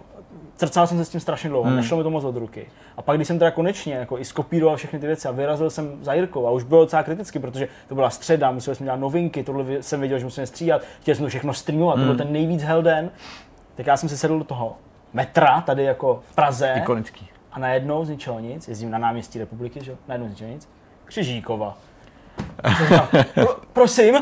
Crcal jsem se s tím strašně dlouho, hmm. nešlo mi to moc od ruky. A pak, když jsem teda konečně jako i skopíroval všechny ty věci a vyrazil jsem za Jirkou a už bylo docela kriticky, protože to byla středa, museli jsme dělat novinky, tohle jsem věděl, že musíme stříhat, chtěli jsme to všechno streamovat, hmm. to byl ten nejvíc hell den. Tak já jsem si sedl do toho metra, tady jako v Praze, Ikonický. a najednou z ničeho nic, jezdím na náměstí republiky, že jo, najednou z ničeho nic, Křižíkova. Pro, prosím,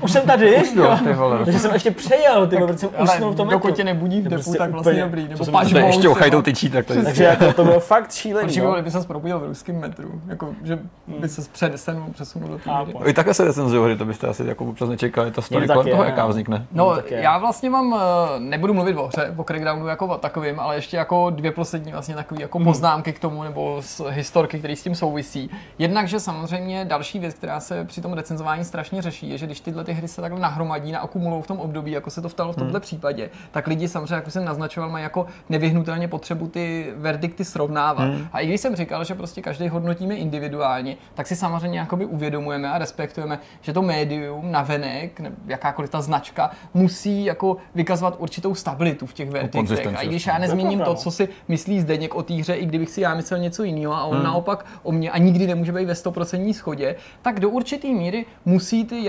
už jsem tady, jo. ty vole. takže jsem ještě přejel, ty, vole, protože jsem usnul v tom dokud metru. tě nebudí v depu, prostě tak vlastně úplně- dobrý. co Nebo jsem- paš To je ještě ochajtou tyčí, tak to je. Takže jako to bylo fakt šílený. Určitě no. kdyby se probudil v ruském metru, jako, že by se přesunul, přesunul do té. Vy takhle se recenzují hry, to byste asi jako občas nečekali, ta story kolem je, toho, no. jaká vznikne. No, já vlastně mám, eh, nebudu mluvit o hře, o Crackdownu jako o takovým, ale ještě jako dvě poslední vlastně takové jako poznámky k tomu, nebo z historky, které s tím souvisí. Jednak, že samozřejmě další věc, která se při tom recenzování strašně řeší, je, že když tyhle ty hry se takhle nahromadí, naakumulují v tom období, jako se to stalo v tomto případě, tak lidi samozřejmě, jako jsem naznačoval, mají jako nevyhnutelně potřebu ty verdikty srovnávat. A i když jsem říkal, že prostě každý hodnotíme individuálně, tak si samozřejmě jakoby uvědomujeme a respektujeme, že to médium navenek, jakákoliv ta značka, musí jako vykazovat určitou stabilitu v těch verdiktech. A i když já nezmíním to, no. co si myslí Zdeněk o té hře, i kdybych si já myslel něco jiného a on naopak o mě a nikdy nemůže být ve 100% schodě, tak do určité míry musí ty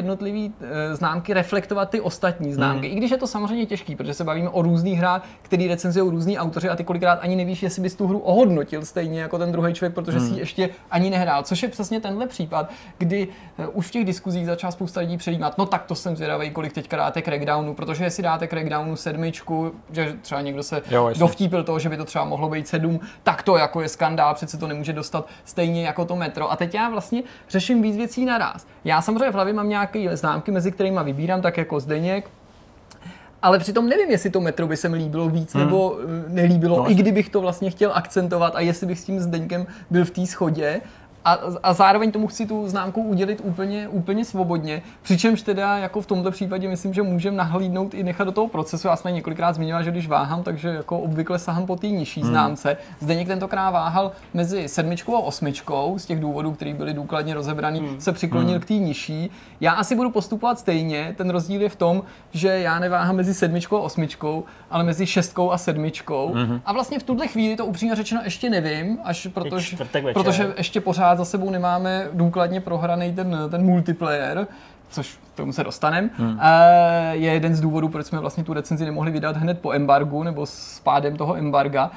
jednotlivé e, známky reflektovat ty ostatní známky. I když je to samozřejmě těžký, protože se bavíme o různých hrách, který recenzují různí autoři a ty kolikrát ani nevíš, jestli bys tu hru ohodnotil stejně jako ten druhý člověk, protože si ji ještě ani nehrál. Což je přesně tenhle případ, kdy e, už v těch diskuzích začala spousta lidí předjímat, no tak to jsem zvědavý, kolik teďka dáte Crackdownu, protože jestli dáte Crackdownu sedmičku, že třeba někdo se Jo, dovtípil toho, že by to třeba mohlo být sedm, tak to jako je skandál, přece to nemůže dostat stejně jako to metro. A teď já vlastně řeším víc věcí naraz. Já samozřejmě v hlavě mám nějaké známky, mezi kterými vybírám, tak jako Zdeněk, ale přitom nevím, jestli to metro by se mi líbilo víc hmm. nebo eh, nelíbilo, No, no, i kdybych to vlastně chtěl akcentovat a jestli bych s tím Zdeňkem byl v té schodě. A, a zároveň tomu chci tu známku udělit úplně, úplně svobodně. Přičemž teda jako v tomto případě myslím, že můžeme nahlídnout i nechat do toho procesu. Já jsem několikrát zmiňoval, že když váhám, takže jako obvykle sahám po té nižší hmm. známce. Zdeněk tentokrát váhal mezi sedmičkou a osmičkou, z těch důvodů, které byly důkladně rozebraný, hmm. se přiklonil hmm. k té nižší. Já asi budu postupovat stejně. Ten rozdíl je v tom, že já neváhám mezi sedmičkou a osmičkou, ale mezi šestkou a sedmičkou. Hmm. A vlastně v tuhle chvíli to upřímně řečeno ještě nevím, až protože, protože ještě pořád pořád za sebou nemáme důkladně prohraný ten, ten multiplayer, což k tomu se dostaneme, hmm. je jeden z důvodů, proč jsme vlastně tu recenzi nemohli vydat hned po embargu nebo s pádem toho embarga.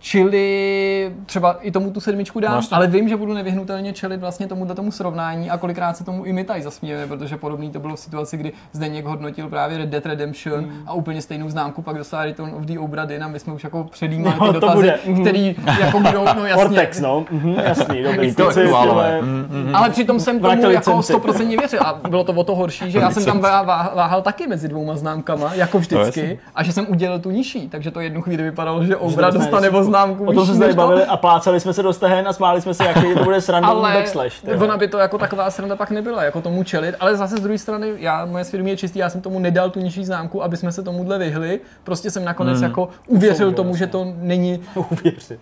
Čili třeba i tomu tu sedmičku dám, no, ale vím, že budu nevyhnutelně čelit vlastně tomu tomu srovnání a kolikrát se tomu i my tady zasmějeme, protože podobný to bylo v situaci, kdy Zdeněk hodnotil právě Red Dead Redemption mm. a úplně stejnou známku pak dostal Return of the Obra Dinn a my jsme už jako předjímali no, ty dotazy, mhm. který jako budou, no jasně. Ortex, no, mm, jasný, dobrý. to, to, ale, mm, ale přitom jsem tomu jako 100% věřil a bylo to o to horší, že já jsem tam váhal taky mezi dvouma známkama, jako vždycky, a že jsem udělal tu nižší, takže to jednu chvíli vypadalo, že Obra dostane známku O tom jsme se tady bavili a plácali jsme se do stehen a smáli jsme se, jaký to bude sranda ale backslash. Tyhle. ona by to jako taková sranda pak nebyla, jako tomu čelit, ale zase z druhé strany, já, moje svědomí je čistý, já jsem tomu nedal tu nižší známku, aby jsme se tomuhle vyhli, prostě jsem nakonec hmm. jako uvěřil tomu, že to není... Uvěřil.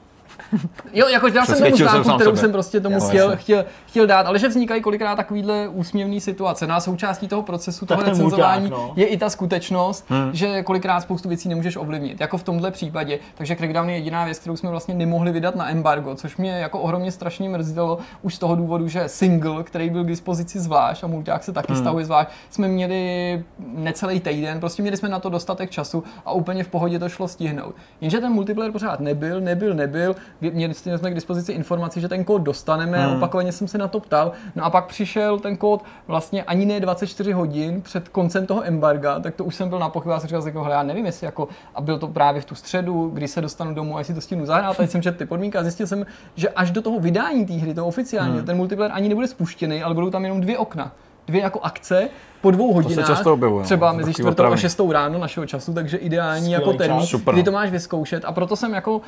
Jo, jako dal jsem tomu známku, kterou sebe. jsem prostě tomu chtěl, chtěl, chtěl, dát, ale že vznikají kolikrát takovýhle úsměvné situace. Na no součástí toho procesu, toho recenzování no. je i ta skutečnost, hmm. že kolikrát spoustu věcí nemůžeš ovlivnit, jako v tomhle případě. Takže Crackdown je jediná věc, kterou jsme vlastně nemohli vydat na embargo, což mě jako ohromně strašně mrzelo už z toho důvodu, že single, který byl k dispozici zvlášť a multiák se taky hmm. stahuje zvlášť, jsme měli necelý týden, prostě měli jsme na to dostatek času a úplně v pohodě to šlo stihnout. Jenže ten multiplayer pořád nebyl, nebyl, nebyl měli jsme k dispozici informaci, že ten kód dostaneme, hmm. opakovaně jsem se na to ptal, no a pak přišel ten kód vlastně ani ne 24 hodin před koncem toho embarga, tak to už jsem byl na pochybách, jsem říkal, jako, já nevím, jestli jako, a byl to právě v tu středu, kdy se dostanu domů a jestli to stihnu zahrát, teď jsem četl ty podmínky a zjistil jsem, že až do toho vydání té hry, to oficiálně, hmm. ten multiplayer ani nebude spuštěný, ale budou tam jenom dvě okna dvě jako akce po dvou hodinách, to se často objevuje, třeba mezi čtvrtou a šestou ráno našeho času, takže ideální Skvělý jako termín, Super. kdy to máš vyzkoušet a proto jsem jako uh,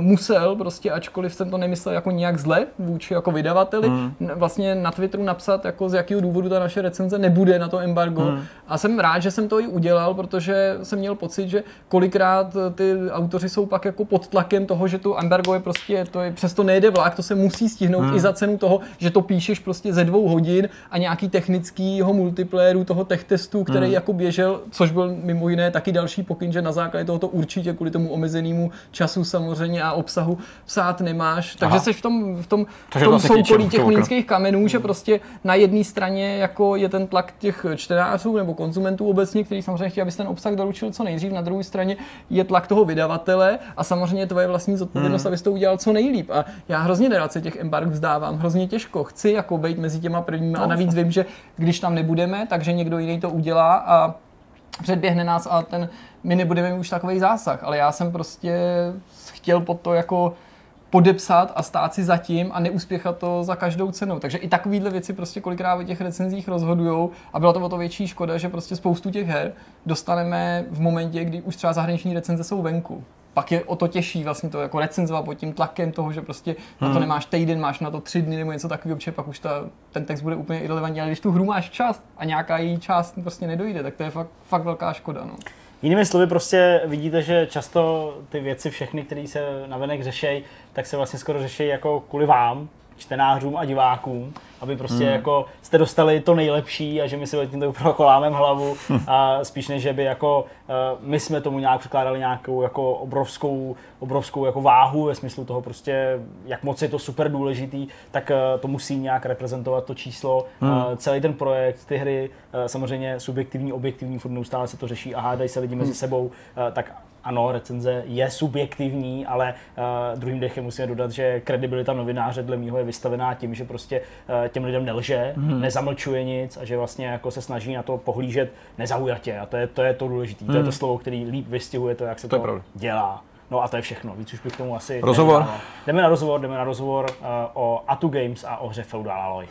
musel prostě, ačkoliv jsem to nemyslel jako nějak zle vůči jako vydavateli, hmm. vlastně na Twitteru napsat jako z jakého důvodu ta naše recenze nebude na to embargo hmm. a jsem rád, že jsem to i udělal, protože jsem měl pocit, že kolikrát eh, ty autoři jsou pak jako pod tlakem toho, že tu embargo je prostě, to je, přesto nejde vlak, to se musí stihnout hmm. i za cenu toho, že to píšeš prostě ze dvou hodin a nějaký technickýho multiplayeru toho tech testu, který hmm. jako běžel, což byl mimo jiné taky další pokyn, že na základě tohoto určitě kvůli tomu omezenému času samozřejmě a obsahu psát nemáš. Takže jsi v tom, v tom, v tom soukolí těch mlínských kamenů, že prostě na jedné straně jako je ten tlak těch čtenářů nebo konzumentů obecně, který samozřejmě chtějí, abys ten obsah doručil co nejdřív, na druhé straně je tlak toho vydavatele a samozřejmě tvoje vlastní zodpovědnost, hmm. abys to udělal co nejlíp. A já hrozně nerad se těch embarg vzdávám, hrozně těžko. Chci jako být mezi těma prvními no, a navíc vím, že když tam nebudeme, takže že někdo jiný to udělá a předběhne nás a ten, my nebudeme mít už takový zásah, ale já jsem prostě chtěl pod to jako podepsat a stát si zatím a neuspěchat to za každou cenu. Takže i takovéhle věci prostě kolikrát o těch recenzích rozhodujou a byla to o to větší škoda, že prostě spoustu těch her dostaneme v momentě, kdy už třeba zahraniční recenze jsou venku pak je o to těžší vlastně to jako recenzovat pod tím tlakem toho, že prostě hmm. na to hmm. nemáš týden, máš na to tři dny nebo něco takového, protože pak už ta, ten text bude úplně irrelevantní, ale když tu hru máš čas a nějaká její část prostě nedojde, tak to je fakt, fakt velká škoda. No. Jinými slovy, prostě vidíte, že často ty věci všechny, které se navenek řešejí, tak se vlastně skoro řeší jako kvůli vám, čtenářům a divákům, aby prostě hmm. jako jste dostali to nejlepší a že my si tím to opravdu kolámem hlavu a spíš než, že by jako uh, my jsme tomu nějak překládali nějakou jako obrovskou, obrovskou jako váhu ve smyslu toho prostě, jak moc je to super důležitý, tak uh, to musí nějak reprezentovat to číslo, hmm. uh, celý ten projekt, ty hry, samozřejmě subjektivní, objektivní, furt neustále se to řeší a hádají se lidi mezi hmm. sebou, tak ano, recenze je subjektivní, ale uh, druhým dechem musíme dodat, že kredibilita novináře dle mýho je vystavená tím, že prostě uh, těm lidem nelže, hmm. nezamlčuje nic a že vlastně jako se snaží na to pohlížet nezaujatě. A to je to, je to důležité. Hmm. To je to hmm. slovo, který líp vystihuje to, jak se to, to dělá. No a to je všechno. Víc už bych k tomu asi... Rozhovor. Jdeme na, jdeme na rozhovor, jdeme na rozhovor uh, o Atu Games a o hře Feudal Alloy.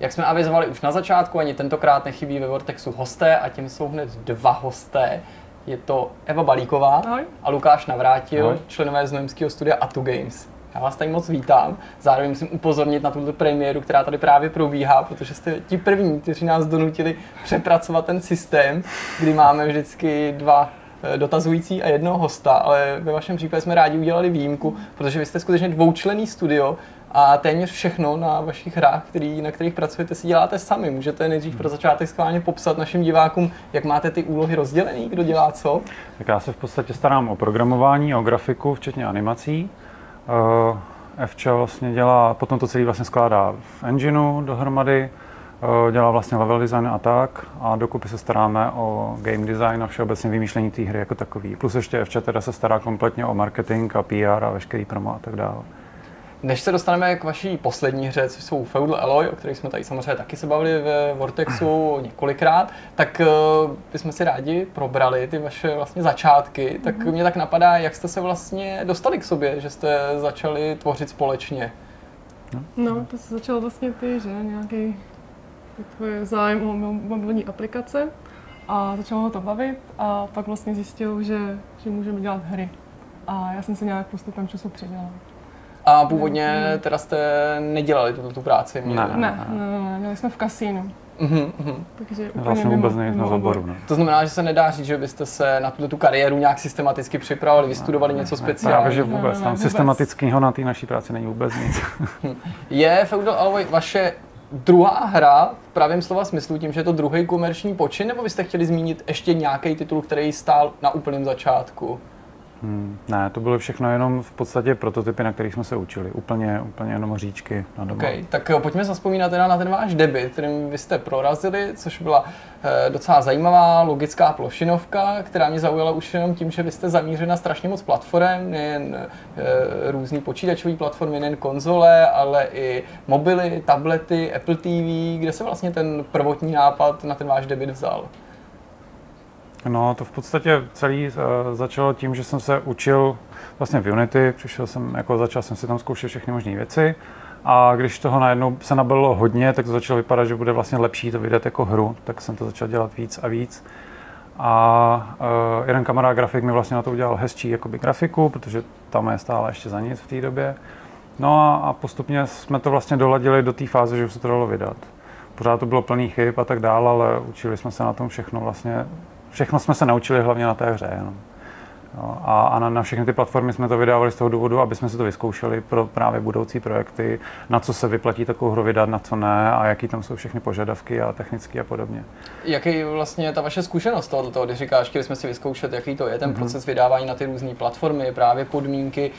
Jak jsme avizovali už na začátku, ani tentokrát nechybí ve Vortexu hosté a tím jsou hned dva hosté. Je to Eva Balíková Ahoj. a Lukáš Navrátil, Ahoj. členové znojemského studia Atu Games. Já vás tady moc vítám. Zároveň musím upozornit na tuto premiéru, která tady právě probíhá, protože jste ti první, kteří nás donutili přepracovat ten systém, kdy máme vždycky dva eh, dotazující a jednoho hosta, ale ve vašem případě jsme rádi udělali výjimku, protože vy jste skutečně dvoučlený studio, a téměř všechno na vašich hrách, který, na kterých pracujete, si děláte sami. Můžete nejdřív pro začátek schválně popsat našim divákům, jak máte ty úlohy rozdělený, kdo dělá co? Tak já se v podstatě starám o programování, o grafiku, včetně animací. Uh, Fča vlastně dělá, potom to celý vlastně skládá v engineu dohromady, eh, dělá vlastně level design a tak a dokupy se staráme o game design a všeobecně vymýšlení té hry jako takový. Plus ještě Fča teda se stará kompletně o marketing a PR a veškerý promo a tak dále. Než se dostaneme k vaší poslední hře, což jsou Feudal Alloy, o kterých jsme tady samozřejmě taky se bavili ve Vortexu několikrát, tak uh, bychom si rádi probrali ty vaše vlastně začátky. Tak mm-hmm. mě tak napadá, jak jste se vlastně dostali k sobě, že jste začali tvořit společně. No, to se začalo vlastně ty, že nějaký tvůj zájem o mobilní aplikace a začalo ho to bavit a pak vlastně zjistil, že, že můžeme dělat hry. A já jsem se nějak postupem času přidala. A původně teda jste nedělali tuto tu práci? Ne, ne, ne, ne, měli jsme v kasínu. Uh-huh. Takže úplně vlastně vůbec nejsme z oboru. Ne? To znamená, že se nedá říct, že byste se na tuto tu kariéru nějak systematicky připravili, vystudovali ne, něco speciálního. Právě, že vůbec. Ne, ne, Tam systematického na té naší práci není vůbec nic. je Feudal Alloy vaše druhá hra v pravém slova smyslu, tím, že je to druhý komerční počin, nebo byste chtěli zmínit ještě nějaký titul, který stál na úplném začátku? Hmm, ne, to bylo všechno jenom v podstatě prototypy, na kterých jsme se učili. Úplně, úplně jenom říčky na doma. Okay, tak eh, pojďme zaspomínat teda na ten váš debit, kterým vy jste prorazili, což byla e, docela zajímavá logická plošinovka, která mě zaujala už jenom tím, že vy jste zamířili na strašně moc platform, nejen e, různý počítačové platformy, nejen konzole, ale i mobily, tablety, Apple TV, kde se vlastně ten prvotní nápad na ten váš debit vzal. No, to v podstatě celý uh, začalo tím, že jsem se učil vlastně v Unity, přišel jsem, jako začal jsem si tam zkoušet všechny možné věci a když toho najednou se nabalilo hodně, tak to začalo vypadat, že bude vlastně lepší to vydat jako hru, tak jsem to začal dělat víc a víc. A uh, jeden kamarád grafik mi vlastně na to udělal hezčí jakoby grafiku, protože tam je stále ještě za nic v té době. No a, a postupně jsme to vlastně doladili do té fáze, že už se to dalo vydat. Pořád to bylo plný chyb a tak dále, ale učili jsme se na tom všechno vlastně všechno jsme se naučili hlavně na té hře. Jenom. Jo, a, a na, na všechny ty platformy jsme to vydávali z toho důvodu, aby jsme si to vyzkoušeli pro právě budoucí projekty, na co se vyplatí takovou hru vydat, na co ne a jaký tam jsou všechny požadavky a technické a podobně. Jaký vlastně ta vaše zkušenost tohoto, toho, když říkáš, chtěli jsme si vyzkoušet, jaký to je ten mm-hmm. proces vydávání na ty různé platformy, právě podmínky.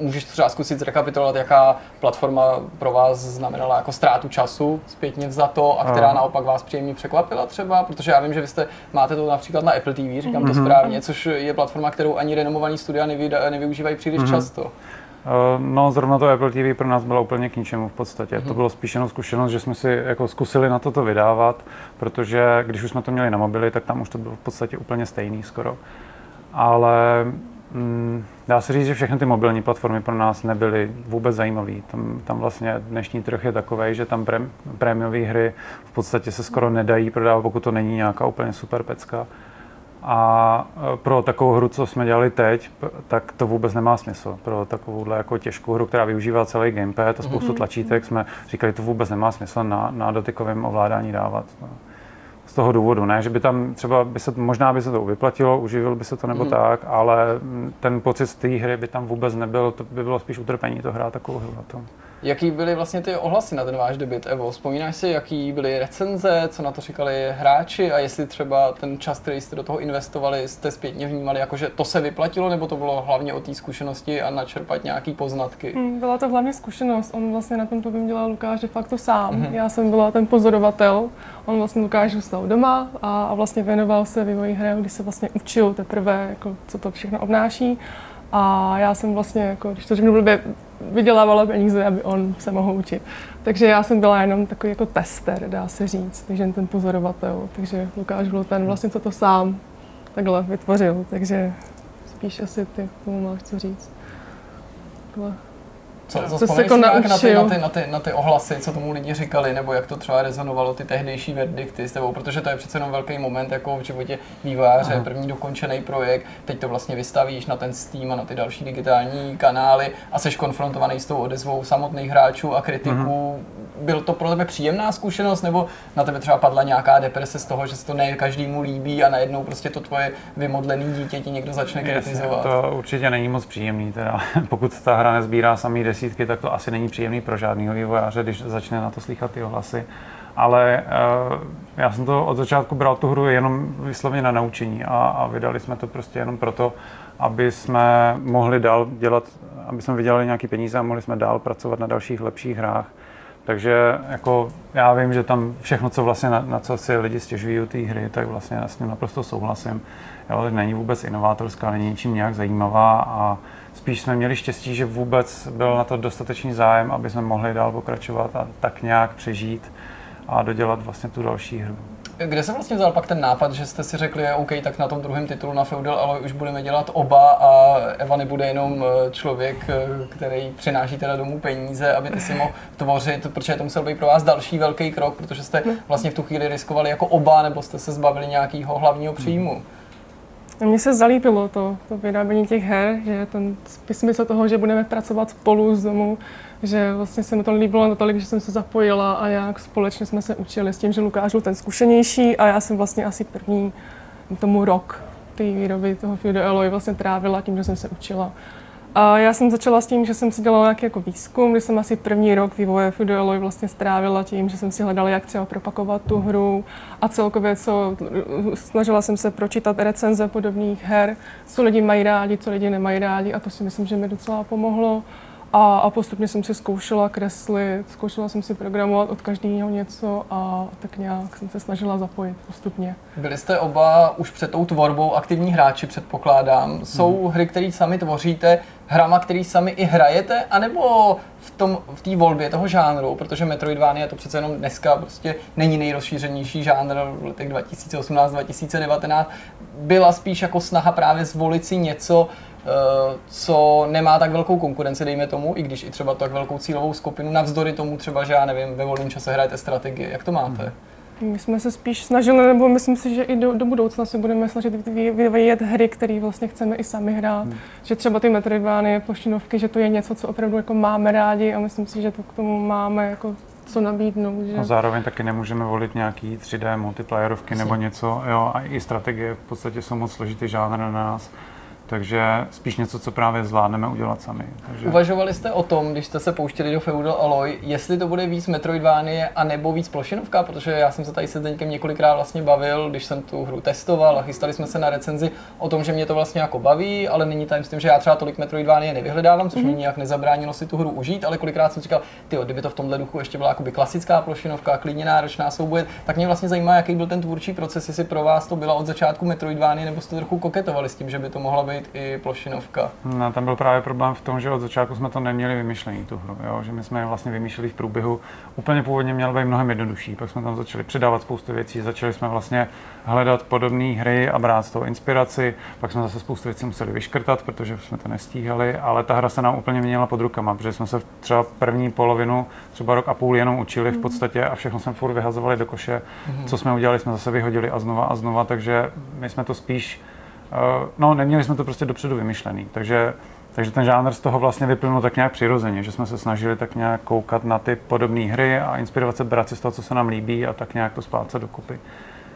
Můžeš třeba zkusit zrekapitulovat, jaká platforma pro vás znamenala jako ztrátu času zpětně za to a která naopak vás příjemně překvapila třeba, protože já vím, že vy jste, máte to například na Apple TV, říkám mm-hmm. to mhm. správně, což je platforma, kterou kterou ani renomovaný studia nevyužívají příliš mm-hmm. často. Eh, no, zrovna to Apple TV pro nás bylo úplně k ničemu v podstatě. Mm-hmm. To bylo spíš jenom zkušenost, že jsme si jako zkusili na toto vydávat, protože když už jsme to měli na mobily, tak tam už to bylo v podstatě úplně stejný skoro. Ale mm, dá se říct, že všechny ty mobilní platformy pro nás nebyly vůbec zajímavé. Tam, tam vlastně dnešní trh je takový, že tam prémiové hry v podstatě se skoro nedají prodávat, pokud to není nějaká úplně super pecka. A e, pro takovou hru, co jsme dělali teď, tak to vůbec nemá smysl. Pro takovouhle jako těžkou hru, která využívá celý gamepad a spoustu mhm. tlačítek, jsme říkali, to vůbec nemá smysl na, na dotykovém ovládání dávat. No. Z toho důvodu, ne, že by tam třeba, by se, možná by se to vyplatilo, uživil by se to nebo mm. tak, ale ten pocit z té hry by tam vůbec nebyl, to by bylo spíš utrpení to hrát takovou hru na tom. Jaký byly vlastně ty ohlasy na ten váš debit, Evo? Vzpomínáš si, jaký byly recenze, co na to říkali hráči a jestli třeba ten čas, který jste do toho investovali, jste zpětně vnímali, jako že to se vyplatilo, nebo to bylo hlavně o té zkušenosti a načerpat nějaký poznatky? Hmm, byla to hlavně zkušenost. On vlastně na tom to dělal Lukáš de facto sám. Mm-hmm. Já jsem byla ten pozorovatel. On vlastně Lukáš zůstal doma a, a vlastně věnoval se vývoji hry, když se vlastně učil teprve, jako, co to všechno obnáší. A já jsem vlastně, jako, když to řeknu blbě, vydělávala peníze, aby on se mohl učit. Takže já jsem byla jenom takový jako tester, dá se říct, takže ten pozorovatel. Takže Lukáš byl ten vlastně, co to sám takhle vytvořil, takže spíš asi ty tomu máš co říct. Takhle. Co, co, co se jako na, ty, na, ty, na, ty, na ty ohlasy, co tomu lidi říkali, nebo jak to třeba rezonovalo ty tehdejší verdikty s tebou, protože to je přece jenom velký moment jako v životě vývojáře, Aha. první dokončený projekt, teď to vlastně vystavíš na ten Steam a na ty další digitální kanály a jsi konfrontovaný s tou odezvou samotných hráčů a kritiků. Aha. Byl to pro tebe příjemná zkušenost, nebo na tebe třeba padla nějaká deprese z toho, že se to ne každému líbí a najednou prostě to tvoje vymodlený dítě ti někdo začne kritizovat? Jasně, to určitě není moc příjemný, teda, pokud ta hra nezbírá samý desítky desítky, tak to asi není příjemný pro žádného vývojáře, když začne na to slychat ty ohlasy. Ale uh, já jsem to od začátku bral tu hru jenom vyslovně na naučení a, a vydali jsme to prostě jenom proto, aby jsme mohli dál dělat aby jsme vydělali nějaké peníze a mohli jsme dál pracovat na dalších lepších hrách. Takže jako já vím, že tam všechno, co vlastně na, na co si lidi stěžují u té hry, tak vlastně já s tím naprosto souhlasím. Jo, není vůbec inovátorská, není ničím nějak zajímavá a spíš jsme měli štěstí, že vůbec byl na to dostatečný zájem, aby jsme mohli dál pokračovat a tak nějak přežít a dodělat vlastně tu další hru. Kde se vlastně vzal pak ten nápad, že jste si řekli, OK, tak na tom druhém titulu na Feudal ale už budeme dělat oba a Eva nebude jenom eh, člověk, eh, který přináší teda domů peníze, aby ty si mohl tvořit, protože to musel být pro vás další velký krok, protože jste vlastně v tu chvíli riskovali jako oba, nebo jste se zbavili nějakého hlavního příjmu. Mně se zalíbilo to, to vyrábění těch her, že ten smysl toho, že budeme pracovat spolu z domu, že vlastně se mi to líbilo natolik, že jsem se zapojila a jak společně jsme se učili s tím, že Lukáš byl ten zkušenější a já jsem vlastně asi první tomu rok té výroby toho Fude Alloy vlastně trávila tím, že jsem se učila. A já jsem začala s tím, že jsem si dělala nějaký jako výzkum, kdy jsem asi první rok vývoje Fude Alloy vlastně strávila tím, že jsem si hledala, jak třeba propakovat tu hru a celkově co, snažila jsem se pročítat recenze podobných her, co lidi mají rádi, co lidi nemají rádi a to si myslím, že mi docela pomohlo. A, a postupně jsem si zkoušela kreslit, zkoušela jsem si programovat od každého něco a tak nějak jsem se snažila zapojit postupně. Byli jste oba už před tou tvorbou aktivní hráči, předpokládám. Jsou hmm. hry, které sami tvoříte, hrama, který sami i hrajete, anebo v tom v té volbě toho žánru, protože Metroidvania to přece jenom dneska prostě není nejrozšířenější žánr v letech 2018-2019, byla spíš jako snaha právě zvolit si něco, co nemá tak velkou konkurenci, dejme tomu, i když i třeba tak velkou cílovou skupinu, navzdory tomu třeba, že já nevím, ve volném čase hrajete strategii. Jak to máte? My jsme se spíš snažili, nebo myslím si, že i do, do budoucna se budeme snažit vyvíjet hry, které vlastně chceme i sami hrát. Hmm. Že třeba ty Metroidvány, plošinovky, že to je něco, co opravdu jako máme rádi a myslím si, že to k tomu máme jako co nabídnout. Že? A zároveň taky nemůžeme volit nějaký 3D multiplayerovky nebo něco, jo, a i strategie v podstatě jsou moc složitý žánr na nás takže spíš něco, co právě zvládneme udělat sami. Takže... Uvažovali jste o tom, když jste se pouštěli do Feudal Alloy, jestli to bude víc Metroidvanie a nebo víc plošinovka, protože já jsem se tady se Zdeňkem několikrát vlastně bavil, když jsem tu hru testoval a chystali jsme se na recenzi o tom, že mě to vlastně jako baví, ale není tam s tím, že já třeba tolik Metroidvanie nevyhledávám, což mm-hmm. mi nějak nezabránilo si tu hru užít, ale kolikrát jsem říkal, ty, kdyby to v tomhle duchu ještě byla jakoby klasická plošinovka, klidně náročná souboje, tak mě vlastně zajímá, jaký byl ten tvůrčí proces, jestli pro vás to byla od začátku Metroidvanie, nebo jste trochu koketovali s tím, že by to mohla být být i plošinovka. No, tam byl právě problém v tom, že od začátku jsme to neměli vymyšlený, tu hru, jo? že my jsme je vlastně vymýšleli v průběhu. Úplně původně měl být mnohem jednodušší, pak jsme tam začali přidávat spoustu věcí, začali jsme vlastně hledat podobné hry a brát z toho inspiraci, pak jsme zase spoustu věcí museli vyškrtat, protože jsme to nestíhali, ale ta hra se nám úplně měnila pod rukama, protože jsme se třeba první polovinu, třeba rok a půl jenom učili v mhm. podstatě a všechno jsme furt vyhazovali do koše. Mm-hmm. Co jsme udělali, jsme zase vyhodili a znova a znova, takže my jsme to spíš no, neměli jsme to prostě dopředu vymyšlený, takže, takže ten žánr z toho vlastně vyplynul tak nějak přirozeně, že jsme se snažili tak nějak koukat na ty podobné hry a inspirovat se, brát si z toho, co se nám líbí a tak nějak to splácet dokupy.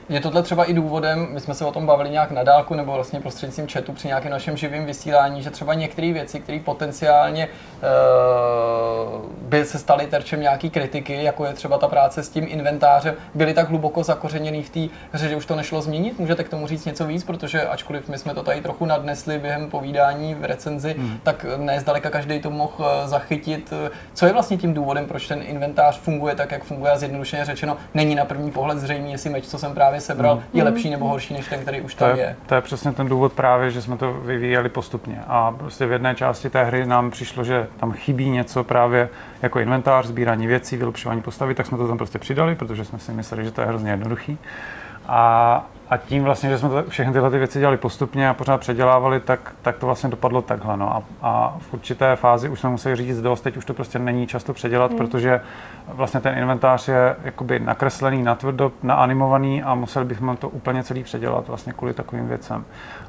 Je tohle třeba i důvodem, my jsme se o tom bavili nějak na dálku nebo vlastně prostřednictvím chatu při nějakém našem živém vysílání, že třeba některé věci, které potenciálně uh, by se staly terčem nějaký kritiky, jako je třeba ta práce s tím inventářem, byly tak hluboko zakořeněný v té hře, že už to nešlo změnit? Můžete k tomu říct něco víc, protože ačkoliv my jsme to tady trochu nadnesli během povídání v recenzi, hmm. tak ne zdaleka každý to mohl eh, zachytit. Co je vlastně tím důvodem, proč ten inventář funguje tak, jak funguje a zjednodušeně řečeno, není na první pohled zřejmě, jestli meč, co jsem právě právě sebral, mm. je lepší nebo horší než ten, který už to tam je, je. To je přesně ten důvod právě, že jsme to vyvíjeli postupně. A prostě v jedné části té hry nám přišlo, že tam chybí něco právě jako inventář, sbírání věcí, vylepšování postavy, tak jsme to tam prostě přidali, protože jsme si mysleli, že to je hrozně jednoduchý. A a tím vlastně, že jsme to, všechny tyhle ty věci dělali postupně a pořád předělávali, tak, tak to vlastně dopadlo takhle. No. A, a v určité fázi už jsme museli říct dost, teď už to prostě není často předělat, mm. protože vlastně ten inventář je jakoby nakreslený, natvrdo, naanimovaný a museli bychom to úplně celý předělat vlastně kvůli takovým věcem.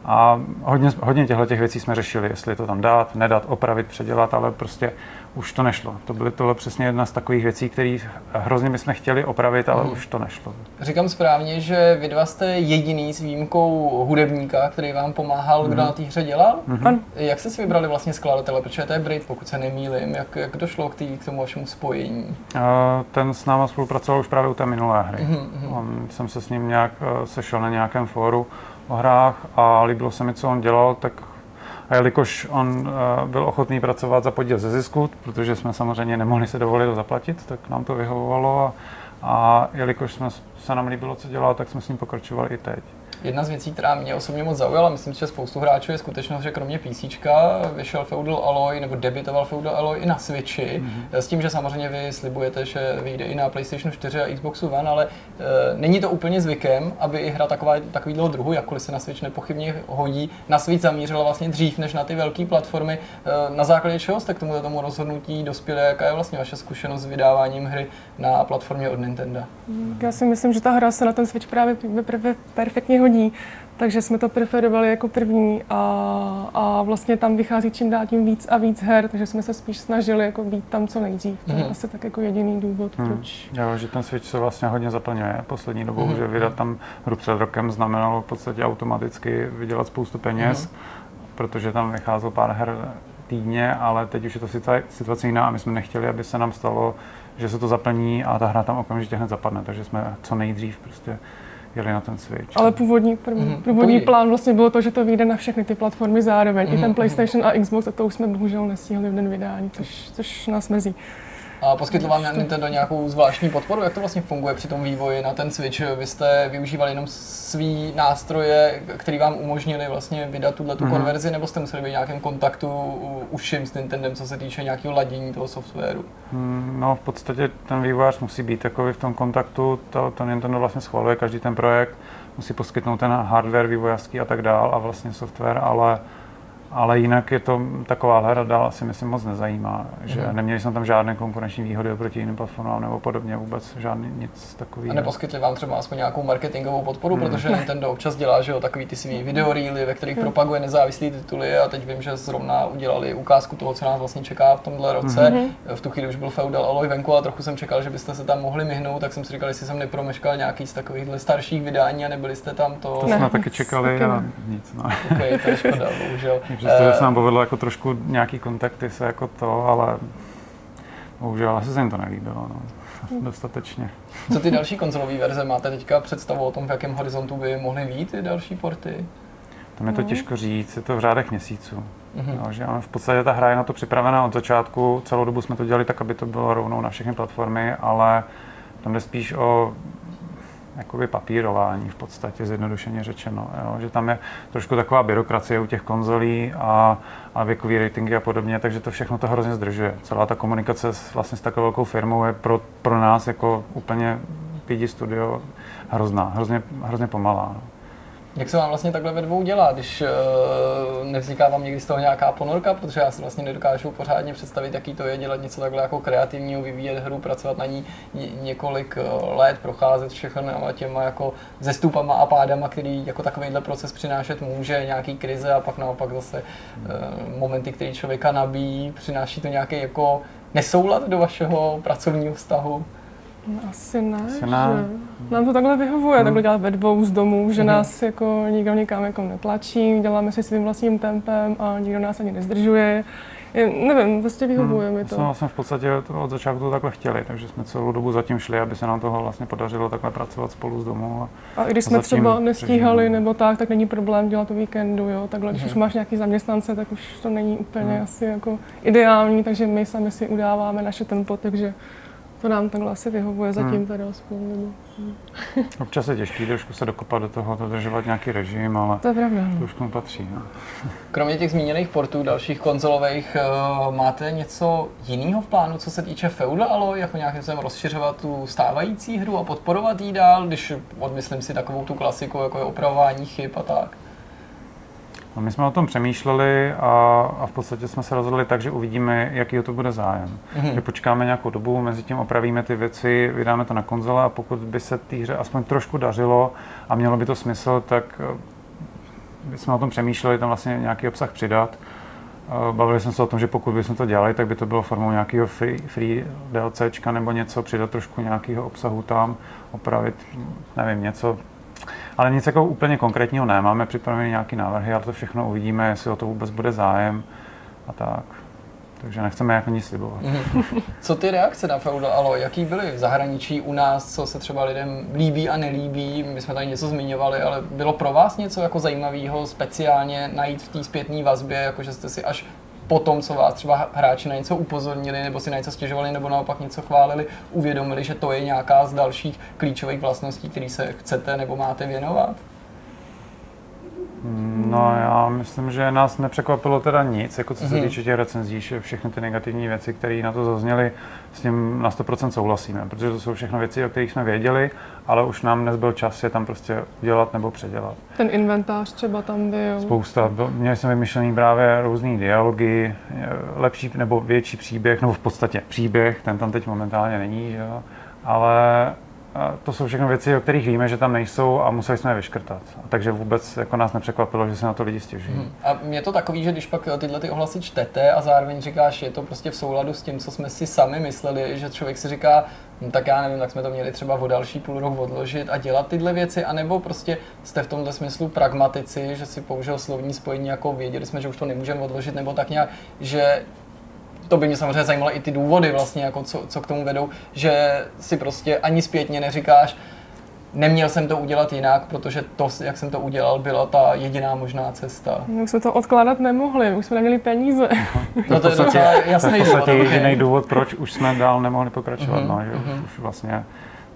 A hodně, hodně těchto těch věcí jsme řešili, jestli to tam dát, nedat, opravit, předělat, ale prostě už to nešlo. To byly tohle přesně jedna z takových věcí, které hrozně bychom chtěli opravit, ale mm. už to nešlo. Říkám správně, že vy dva jste jediný s výjimkou hudebníka, který vám pomáhal, mm. kdo mhm. na té hře dělal. Mm. Jak jste si vybrali vlastně skladatele, protože to je Brit, pokud se nemýlím. Jak, jak došlo k, tý, k tomu vašemu spojení? Uh, ten s náma spolupracoval už právě u té minulé hry. Mm. On, jsem se s ním nějak uh, sešel na nějakém fóru o hrách a líbilo se mi, co on dělal, tak A jelikož on uh, byl ochotný pracovat za podíl ze zisku, protože jsme samozřejmě nemohli se dovolit zaplatit, tak nám to vyhovovalo a, a jelikož jsme, se nám líbilo, co dělal, tak jsme s ním pokračovali i teď. Jedna z věcí, která mě osobně moc zaujala, myslím, že spoustu hráčů je skutečnost, že kromě PC vyšel Feudal Alloy nebo debitoval Feudal Alloy i na Switchi, mm-hmm. s tím, že samozřejmě vy slibujete, že vyjde i na PlayStation 4 a Xboxu One, ale e, není to úplně zvykem, aby i hra taková, takovýhle druhu, jakkoliv se na Switch nepochybně hodí, na Switch zamířila vlastně dřív než na ty velké platformy. E, na základě čeho jste k tomu, tomu rozhodnutí dospěli, jaká je vlastně vaše zkušenost s vydáváním hry na platformě od Nintendo? Já si myslím, že ta hra se na ten Switch právě perfektně hodí, takže jsme to preferovali jako první a, a vlastně tam vychází čím dál tím víc a víc her, takže jsme se spíš snažili jako být tam co nejdřív. To je mm. asi tak jako jediný důvod, mm. proč. Jo, že ten Switch se vlastně hodně zaplňuje poslední dobou, mm. že vydat tam hru před rokem znamenalo v podstatě automaticky vydělat spoustu peněz, mm. protože tam vycházelo pár her týdně, ale teď už je to situace jiná a my jsme nechtěli, aby se nám stalo, že se to zaplní a ta hra tam okamžitě hned zapadne, takže jsme co nejdřív prostě jeli na ten Switch. Ale původní, první, mm-hmm. původní plán vlastně bylo to, že to vyjde na všechny ty platformy zároveň. Mm-hmm. I ten mhm. PlayStation a Xbox, a to už jsme bohužel nestihli v den vydání, což, což nás mrzí. A poskytl vám Nintendo nějakou zvláštní podporu? Jak to vlastně funguje při tom vývoji na ten Switch? Vy jste využívali jenom svý nástroje, které vám umožnili vlastně vydat tuhle tu mm-hmm. konverzi, nebo jste museli být v nějakém kontaktu uším s Nintendem, co se týče nějakého ladění toho softwaru? Mm, no, v podstatě ten vývojář musí být takový v tom kontaktu, to, to Nintendo vlastně schvaluje každý ten projekt, musí poskytnout ten hardware vývojářský a tak dál a vlastně software, ale ale jinak je to taková hra dál si myslím moc nezajímá, že mm. neměli jsme tam žádné konkurenční výhody oproti jiným platformám nebo podobně, vůbec žádný nic takový. A neposkytli vám třeba aspoň nějakou marketingovou podporu, mm. protože Nintendo občas dělá, že jo, takový ty svý videoreely, ve kterých mm. propaguje nezávislé tituly a teď vím, že zrovna udělali ukázku toho, co nás vlastně čeká v tomhle roce. Mm. V tu chvíli už byl Feudal Alloy venku a trochu jsem čekal, že byste se tam mohli myhnout, tak jsem si říkal, jestli jsem nepromeškal nějaký z takových starších vydání a nebyli jste tam to. To jsme taky čekali a nic. No. Okay, to je škoda, bohužel. Přestože se nám povedlo jako trošku nějaký kontakty se jako to, ale bohužel asi se jim to nelíbilo. No. Dostatečně. Co ty další konzolové verze? Máte teďka představu o tom, v jakém horizontu by mohly být ty další porty? Tam je to těžko říct, je to v řádech měsíců. Mm-hmm. No, že v podstatě ta hra je na to připravená od začátku, celou dobu jsme to dělali tak, aby to bylo rovnou na všechny platformy, ale tam jde spíš o jakoby papírování v podstatě, zjednodušeně řečeno. Jo? Že tam je trošku taková byrokracie u těch konzolí a, a věkový ratingy a podobně, takže to všechno to hrozně zdržuje. Celá ta komunikace s, vlastně s takovou velkou firmou je pro, pro nás jako úplně PD Studio hrozná, hrozně, hrozně pomalá. No. Jak se vám vlastně takhle ve dvou dělá, když uh, nevzniká vám někdy z toho nějaká ponorka, protože já si vlastně nedokážu pořádně představit, jaký to je dělat něco takhle jako kreativního, vyvíjet hru, pracovat na ní několik eh, let, procházet všechno těma jako zestupama a pádama, který jako takovýhle proces přinášet může, nějaký krize a pak naopak zase uh, momenty, které člověka nabíjí, přináší to nějaký jako nesoulad do vašeho pracovního vztahu? Asi ne, Asi ne. Že nám to takhle vyhovuje, hmm. takhle dělat ve dvou z domů, že hmm. nás jako nikdo nikam jako netlačí, děláme si svým vlastním tempem a nikdo nás ani nezdržuje. Je, nevím, prostě vyhovuje hmm. mi to. Jsme vlastně v podstatě to od začátku to takhle chtěli, takže jsme celou dobu zatím šli, aby se nám toho vlastně podařilo takhle pracovat spolu z domu. A, a i když jsme třeba nestíhali přežívali. nebo tak, tak není problém dělat to víkendu, jo. Takhle, když hmm. už máš nějaký zaměstnance, tak už to není úplně hmm. asi jako ideální, takže my sami si udáváme naše tempo, takže to nám takhle asi vyhovuje zatím hmm. teda aspoň. Nebo... Občas je těžký trošku se dokopat do toho, dodržovat nějaký režim, ale to, je pravda, to už k tomu patří. No. Kromě těch zmíněných portů dalších konzolových, uh, máte něco jiného v plánu, co se týče Feudal Alloy, jako nějakým způsobem rozšiřovat tu stávající hru a podporovat ji dál, když odmyslím si takovou tu klasiku, jako je opravování chyb a tak? No, my jsme o tom přemýšleli a, a v podstatě jsme se rozhodli tak, že uvidíme, jaký o to bude zájem. Mm-hmm. Že počkáme nějakou dobu, mezi tím opravíme ty věci, vydáme to na konzole a pokud by se té hře aspoň trošku dařilo a mělo by to smysl, tak eh, jsme o tom přemýšleli, tam vlastně nějaký obsah přidat. Eh, bavili jsme se o tom, že pokud bychom to dělali, tak by to bylo formou nějakého free, free DLCčka nebo něco, přidat trošku nějakého obsahu tam, opravit, nevím, něco, ale nic jako úplně konkrétního ne. Máme připravené nějaké návrhy, ale to všechno uvidíme, jestli o to vůbec bude zájem a tak. Takže nechceme jako nic slibovat. Co ty reakce na Feudal Alo, jaký byly v zahraničí u nás, co se třeba lidem líbí a nelíbí? My jsme tady něco zmiňovali, ale bylo pro vás něco jako zajímavého speciálně najít v té zpětné vazbě, jako že jste si až po tom, co vás třeba hráči na něco upozornili, nebo si na něco stěžovali, nebo naopak něco chválili, uvědomili, že to je nějaká z dalších klíčových vlastností, které se chcete nebo máte věnovat? No já myslím, že nás nepřekvapilo teda nic, jako co se týče těch recenzí, že všechny ty negativní věci, které na to zazněly, s tím na 100% souhlasíme, protože to jsou všechno věci, o kterých jsme věděli, ale už nám nezbyl čas je tam prostě udělat nebo předělat. Ten inventář třeba tam byl. Spousta. Byl- Měli jsme vymyšlený právě různé dialogy, lepší nebo větší příběh, nebo v podstatě příběh, ten tam teď momentálně není, že jo? ale to jsou všechno věci, o kterých víme, že tam nejsou a museli jsme je vyškrtat. Takže vůbec jako nás nepřekvapilo, že se na to lidi stěžují. Hmm. A je to takový, že když pak tyhle ty ohlasy čtete a zároveň říkáš, je to prostě v souladu s tím, co jsme si sami mysleli, že člověk si říká, no, tak já nevím, tak jsme to měli třeba o další půl rok odložit a dělat tyhle věci, anebo prostě jste v tomhle smyslu pragmatici, že si použil slovní spojení, jako věděli jsme, že už to nemůžeme odložit, nebo tak nějak, že to by mě samozřejmě zajímalo i ty důvody vlastně, jako co, co k tomu vedou, že si prostě ani zpětně neříkáš, neměl jsem to udělat jinak, protože to, jak jsem to udělal, byla ta jediná možná cesta. My už jsme to odkládat nemohli, už jsme neměli peníze. No to je docela jasný v podstatě důvod, jediný důvod, proč už jsme dál nemohli pokračovat. Mhm, no, že už, už vlastně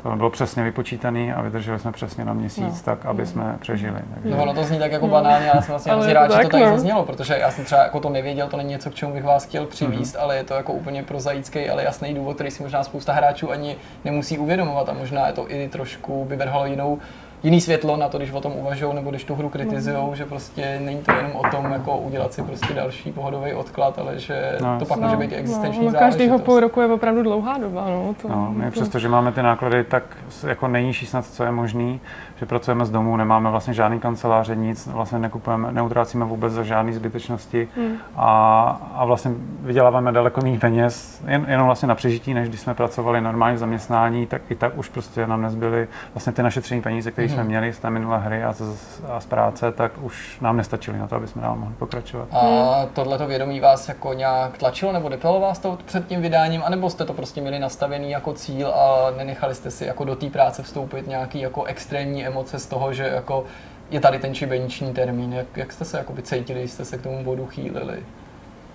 to bylo přesně vypočítané a vydrželi jsme přesně na měsíc, No. tak aby jsme přežili. Takže, No ono to zní tak jako banálně, já jsem vlastně hrozně rád, že to tak, tady no. zaznělo, protože já jsem třeba jako to nevěděl, to není něco, k čemu bych vás chtěl přivíst, Mhm. ale je to jako úplně prozaický, ale jasný důvod, který si možná spousta hráčů ani nemusí uvědomovat a možná je to i trošku by vrhalo jinou jiný světlo na to, když o tom uvažují nebo když tu hru kritizují, že prostě není to jenom o tom, jako udělat si prostě další pohodový odklad, ale že No, to pak jasně. může být existenční no, každýho záležitost. půl roku je opravdu dlouhá doba. No, to, No, my to, přesto, že máme ty náklady tak jako nejnižší snad, co je možný, že pracujeme z domu, nemáme vlastně žádný kanceláře, nic, vlastně nekupujeme, neutrácíme vůbec za žádné zbytečnosti Hmm. a, a vlastně vyděláváme daleko méně peněz, jen, jenom vlastně na přežití, než když jsme pracovali normálně v zaměstnání, tak i tak už prostě nám nezbyly vlastně ty naše tření peníze, které jsme měli z té minulé hry a z, a z práce, tak už nám nestačily na to, aby jsme dál mohli pokračovat. A tohleto vědomí vás jako nějak tlačilo nebo depelo vás to před tím vydáním, anebo jste to prostě měli nastavený jako cíl a nenechali jste si jako do té práce vstoupit nějaký jako extrémní emoce z toho, že jako je tady ten šibeniční termín. Jak, jak jste se jakoby cítili, když jste se k tomu bodu chýlili?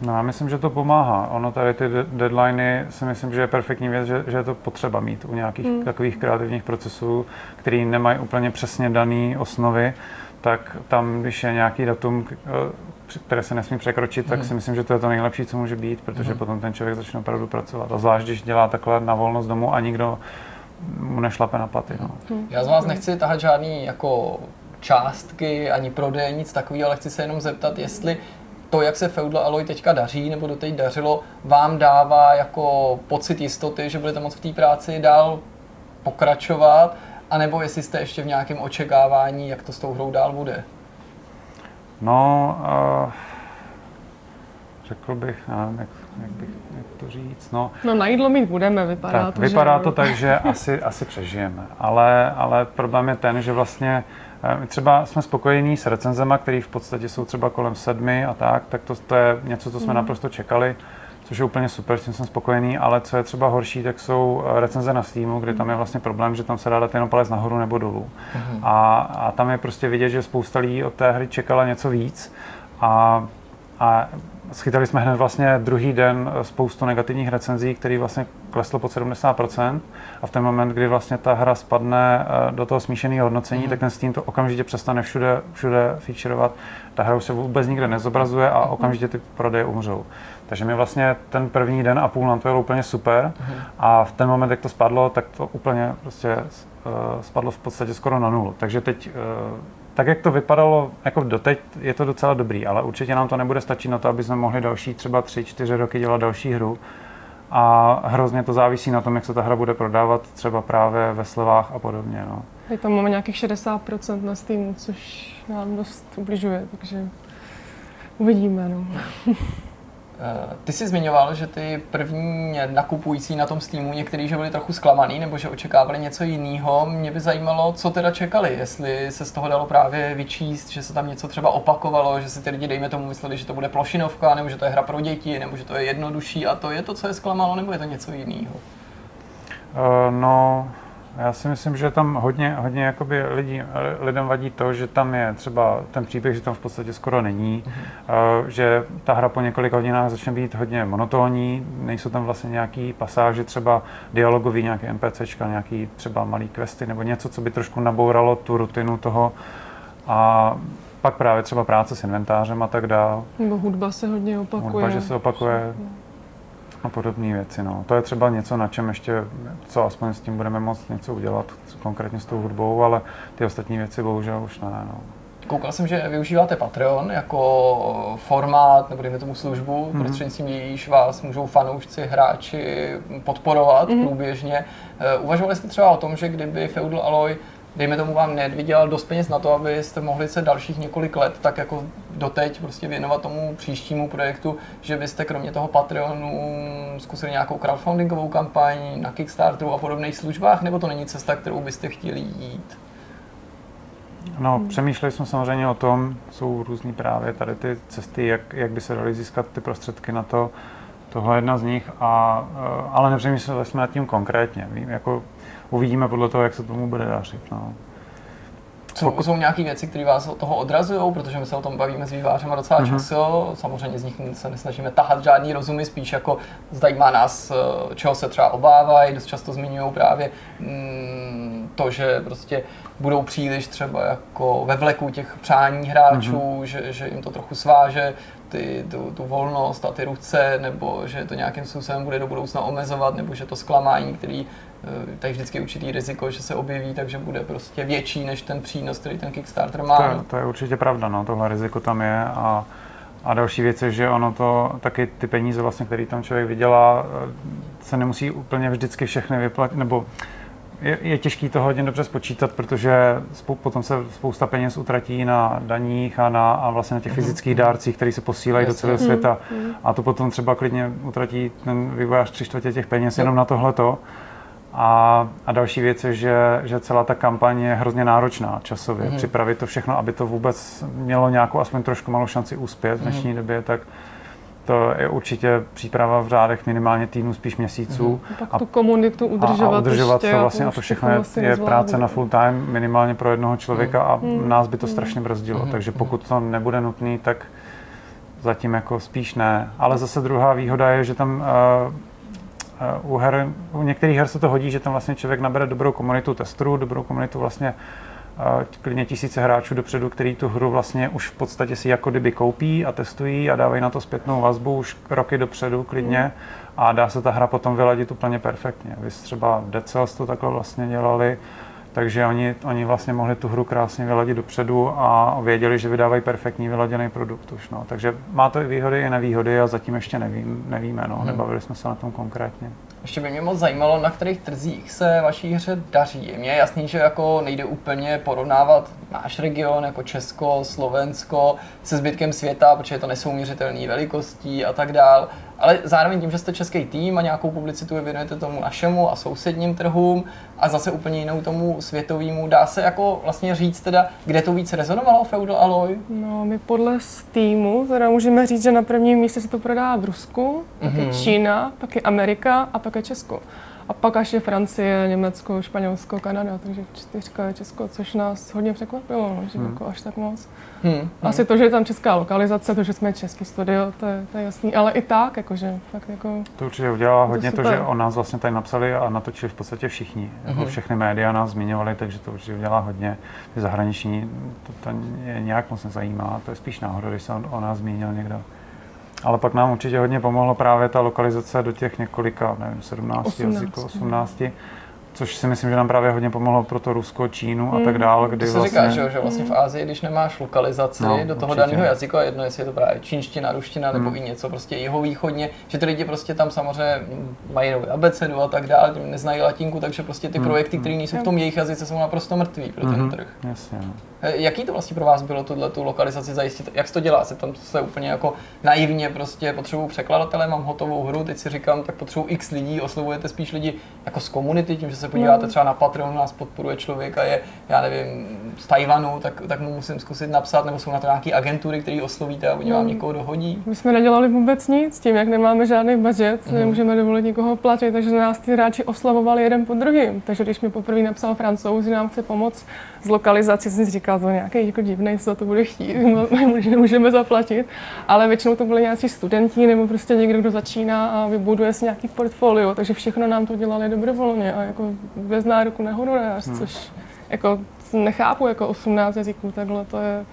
No, já myslím, že to pomáhá. Ono tady ty de- deadliny si myslím, že je perfektní věc, že, že je to potřeba mít u nějakých hmm. takových kreativních procesů, který nemají úplně přesně dané osnovy, tak tam, když je nějaký datum, eh, které se nesmí překročit, tak si myslím, že to je to nejlepší, co může být, protože potom ten člověk začne opravdu pracovat. A zvlášť, když dělá takhle na volnost domu a nikdo mu nešlape na paty. No. Já z vás nechci tahat žádný jako částky, ani prodej, nic takového, ale chci se jenom zeptat, jestli to, jak se Feudal Alloy teďka daří, nebo doteď dařilo, vám dává jako pocit jistoty, že budete moct v té práci dál pokračovat, anebo jestli jste ještě v nějakém očekávání, jak to s tou hrou dál bude. No, uh, řekl bych, já nevím, jak, jak, bych, jak to říct, no, no na jídlo mít budeme, vypadá tak, to, vypadá že... to tak, že asi, asi přežijeme, ale, ale problém je ten, že vlastně eh, my třeba jsme spokojení s recenzema, které v podstatě jsou třeba kolem sedmi a tak, tak to, to je něco, co jsme Mhm. naprosto čekali, což je úplně super, s tím jsem spokojený, ale co je třeba horší, tak jsou eh, recenze na Steamu, kde tam je vlastně problém, že tam se dá dát jenom palec nahoru nebo dolů. A, a tam je prostě vidět, že spousta lidí od té hry čekala něco víc a, a schytali jsme hned vlastně druhý den spoustu negativních recenzí, který vlastně kleslo pod 70% a v ten moment, kdy vlastně ta hra spadne eh, do toho smíšeného hodnocení, mm. tak ten Steam to okamžitě přestane všude, všude featurovat. Ta hra už se vůbec nikde nezobrazuje a okamžitě ty prodeje umřou. Takže mi vlastně ten první den a půl nám to bylo úplně super a v ten moment, jak to spadlo, tak to úplně prostě eh, spadlo v podstatě skoro na nulu. Takže teď eh, tak jak to vypadalo jako doteď, je to docela dobrý, ale určitě nám to nebude stačit na to, aby jsme mohli další třeba 3-4 roky dělat další hru. A hrozně to závisí na tom, jak se ta hra bude prodávat třeba právě ve slevách a podobně. No. Teď tam máme nějakých 60% na Steamu, což nám dost ubližuje, takže uvidíme. No. Eh, ty jsi zmiňoval, že ty první nakupující na tom Steamu někteří, že byli trochu zklamaný nebo že očekávali něco jiného. Mě by zajímalo, co teda čekali, jestli se z toho dalo právě vyčíst, že se tam něco třeba opakovalo, že si ty lidi, dejme tomu, mysleli, že to bude plošinovka, nebo že to je hra pro děti, nebo že to je jednodušší a to je to, co je zklamalo, nebo je to něco jiného? Uh, no, já si myslím, že tam hodně, hodně jakoby lidí, lidem vadí to, že tam je třeba ten příběh, že tam v podstatě skoro není, mm-hmm. že ta hra po několika hodinách začne být hodně monotónní, nejsou tam vlastně nějaký pasáže, třeba dialogový, nějaké NPCčka, nějaký třeba malý questy nebo něco, co by trošku nabouralo tu rutinu toho a pak právě třeba práce s inventářem a tak dále. Nebo hudba se hodně opakuje. Hudba, že se opakuje a podobné věci. No. To je třeba něco, na čem ještě, co aspoň s tím budeme moct něco udělat, konkrétně s tou hudbou, ale ty ostatní věci bohužel už ne. No. Koukal jsem, že využíváte Patreon jako formát, nebo dejme tomu službu, mm-hmm. prostřednictvím jejíž vás můžou fanoušci, hráči podporovat mm-hmm. průběžně. Eh, uvažovali jste třeba o tom, že kdyby Feudal Alloy dejme tomu vám nevydělal dost peněz na to, abyste mohli se dalších několik let tak jako doteď prostě věnovat tomu příštímu projektu, že byste kromě toho Patreonu zkusili nějakou crowdfundingovou kampaň na Kickstarteru a podobných službách, nebo to není cesta, kterou byste chtěli jít? No, přemýšleli jsme samozřejmě o tom, jsou různý právě tady ty cesty, jak, jak by se daly získat ty prostředky na to. Tohle je jedna z nich, a, eh, ale nepřemýšleli jsme nad tím konkrétně. Vím, jako uvidíme podle toho, jak se tomu bude dařit. No. Jsou, Pokud... jsou nějaké věci, které vás od toho odrazují, protože my se o tom bavíme s vývářem docela mm-hmm. často. Samozřejmě z nich se nesnažíme tahat žádný rozumy, spíš jako zajímá nás, eh, čeho se třeba obávají. Dost často zmiňují právě mm, to, že prostě budou příliš třeba jako ve vleku těch přání hráčů, mm-hmm. že, že jim to trochu sváže ty, tu, tu volnost a ty ruce, nebo že to nějakým způsobem bude do budoucna omezovat, nebo že to zklamání, který Eh, tady vždycky určitý riziko, že se objeví, takže bude prostě větší než ten přínos, který ten Kickstarter má. To je, to je určitě pravda, no, tohle riziko tam je a, a další věc je, že ono to, taky ty peníze vlastně, které tam člověk vydělá, eh, se nemusí úplně vždycky všechny vyplatit, nebo je, je těžký to hodně dobře spočítat, protože spou, potom se spousta peněz utratí na daních a, na, a vlastně na těch mhm. fyzických dárcích, které se posílají Jasně. do celého světa. Mm. A to potom třeba klidně utratí ten vývojář tři čtvrtě těch peněz jenom na tohleto. A, a další věc je, že, že celá ta kampaň je hrozně náročná časově. Mm-hmm. Připravit to všechno, aby to vůbec mělo nějakou aspoň trošku malou šanci úspět v dnešní mm-hmm. době, tak to je určitě příprava v řádech minimálně týdnů, spíš měsíců. Mm-hmm. A pak tu komunitu udržovat. A, a udržovat to vlastně, a to všechno je, je práce na full time minimálně pro jednoho člověka a mhm. nás by to mhm. strašně brzdilo. Mm-hmm. Takže pokud to nebude nutný, tak zatím jako spíš ne. Ale zase druhá výhoda je, že tam uh, u, her, u některých her se to hodí, že tam vlastně člověk nabere dobrou komunitu testrů, dobrou komunitu vlastně klidně tisíce hráčů dopředu, který tu hru vlastně už v podstatě si jako kdyby koupí a testují a dávají na to zpětnou vazbu už roky dopředu klidně mm. a dá se ta hra potom vyladit úplně perfektně. Vy třeba Dead Cells to takhle vlastně dělali, takže oni, oni vlastně mohli tu hru krásně vyladit dopředu a věděli, že vydávají perfektní vyladěný produkt už. No. Takže má to i výhody i nevýhody a zatím ještě nevím, nevíme, no. Hmm. nebavili jsme se na tom konkrétně. Ještě by mě moc zajímalo, na kterých trzích se vaší hře daří. Mně je jasný, že jako nejde úplně porovnávat náš region, jako Česko, Slovensko, se zbytkem světa, protože je to nesouměřitelné velikostí a tak dál. Ale zároveň tím, že jste český tým a nějakou publicitu věnujete tomu našemu a sousedním trhům a zase úplně jinou tomu světovému, dá se jako vlastně říct teda, kde to víc rezonovalo Feudal Alloy? No, my podle Steamu teda můžeme říct, že na prvním místě se to prodá v Rusku, pak mm-hmm. je mhm. Čína, pak je Amerika a pak je Česko. A pak až je Francie, Německo, Španělsko, Kanada, takže čtyřka je Česko, což nás hodně překvapilo, no, že hmm. jako až tak moc. Hmm. Asi to, že je tam česká lokalizace, to, že jsme český studio, to je, to je jasný, ale i tak, jakože fakt jako... To určitě udělala hodně to, to, že o nás vlastně tady napsali a natočili v podstatě všichni. Jako hmm. všechny média nás zmiňovali, takže to určitě udělá hodně. Ty zahraniční, to, to je nějak moc nezajímá, to je spíš náhoda, když se on, o nás zmínil někdo. Ale pak nám určitě hodně pomohlo právě ta lokalizace do těch několika, nevím, 17 18, jazyků, 18. což si myslím, že nám právě hodně pomohlo pro to Rusko, Čínu a tak Mm. dále, kdy To se vlastně... říká, že, vlastně v Ázii, když nemáš lokalizaci No, do toho určitě. daného jazyka, jedno jestli je to právě čínština, ruština nebo Hmm. i něco prostě jihovýchodně, že ty lidi prostě tam samozřejmě mají nový abecedu a tak dále, neznají latinku, takže prostě ty Hmm. projekty, které nejsou v tom jejich jazyce, jsou naprosto mrtví pro ten Mhm, trh. Jasně, no. Eh, Jaký to vlastně pro vás bylo tuhle tu lokalizaci zajistit? Jak to dělá? Se tam se úplně jako naivně prostě potřebuju překladatele, mám hotovou hru, teď si říkám, tak potřebuju x lidí, oslovujete spíš lidi jako z komunity, tím, že se podíváte No. třeba na Patreon, nás podporuje člověk a je, já nevím, z Tajvanu, tak, tak mu musím zkusit napsat, nebo jsou na to nějaké agentury, které oslovíte a oni vám No. někoho dohodí. My jsme nedělali vůbec nic, tím, jak nemáme žádný budget, Mhm. nemůžeme dovolit nikoho platit, takže nás ty hráči oslavovali jeden po druhým. Takže když mi poprvé napsal francouz, že nám chce pomoct s lokalizací, jsem si říkal, to je nějaký jako divný, co to bude chtít, nemůžeme zaplatit. Ale většinou to byli nějací studenti nebo prostě někdo, kdo začíná a vybuduje si nějaký portfolio, takže všechno nám to dělali dobrovolně a jako bez nároku na honorář, Hmm. což jako nechápu, jako 18 jazyků, takhle to je,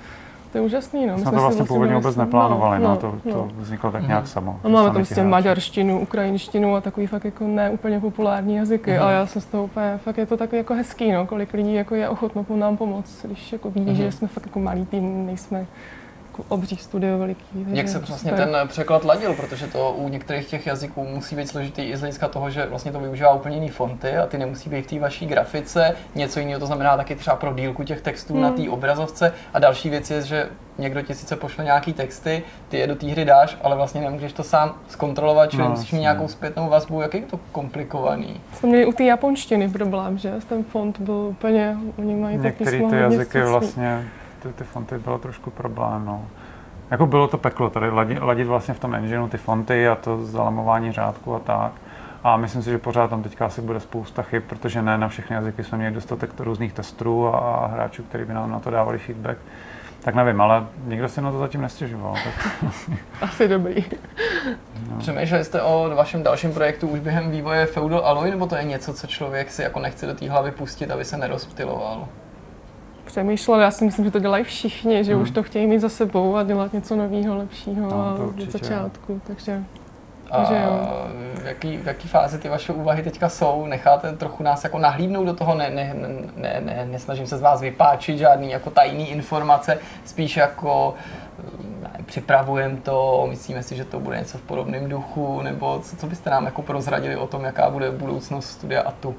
to je úžasný. No. My Jsme to vlastně původně vůbec neplánovali, no, no, to, no. to vzniklo tak Mhm. nějak samo. A máme tam prostě maďarštinu, ukrajinštinu a takový fakt jako neúplně populární jazyky. Mhm. A já jsem z toho úplně, fakt je to takový jako hezký, no, kolik lidí jako je ochotno po nám pomoct, když jako vidí, Mhm. že jsme fakt jako malý tým, nejsme obří studio veliký. takže Jak se vlastně super. ten překlad ladil, protože to u některých těch jazyků musí být složitý i z hlediska toho, že vlastně to využívá úplně jiný fonty a ty nemusí být v té vaší grafice. Něco jiného to znamená taky třeba pro dílku těch textů na Hmm. té obrazovce. A další věc je, že někdo ti sice pošle nějaký texty, ty je do té hry dáš, ale vlastně nemůžeš to sám zkontrolovat, čili No, musíš mít nějakou zpětnou vazbu, jak je to komplikovaný. Jsme měli u té japonštiny problém, že? Ten font byl úplně, oni mají písmo ty jazyky vlastně, ty, ty fonty bylo trošku problém, no. Jako bylo to peklo tady ladit, ladit vlastně v tom engineu ty fonty a to zalamování řádku a tak. A myslím si, že pořád tam teďka asi bude spousta chyb, protože ne na všechny jazyky jsme měli dostatek různých testů a, a hráčů, kteří by nám na to dávali feedback. Tak nevím, ale nikdo si na to zatím nestěžoval. Tak, Asi dobrý. no. Přemýšleli jste o vašem dalším projektu už během vývoje Feudal Alloy, nebo to je něco, co člověk si jako nechce do té hlavy pustit, aby se nerozptiloval? Přemýšlel, já si myslím, že to dělají všichni, že Hmm. už to chtějí mít za sebou a dělat něco nového, lepšího No, a to od určitě. začátku, takže A Takže jo. v jaký, v jaký fázi ty vaše úvahy teďka jsou? Necháte trochu nás jako nahlídnout do toho? Ne, ne, ne, ne, nesnažím se z vás vypáčit žádný jako tajný informace, spíš jako připravujeme to, myslíme si, že to bude něco v podobném duchu, nebo co, co byste nám jako prozradili o tom, jaká bude budoucnost studia ATU?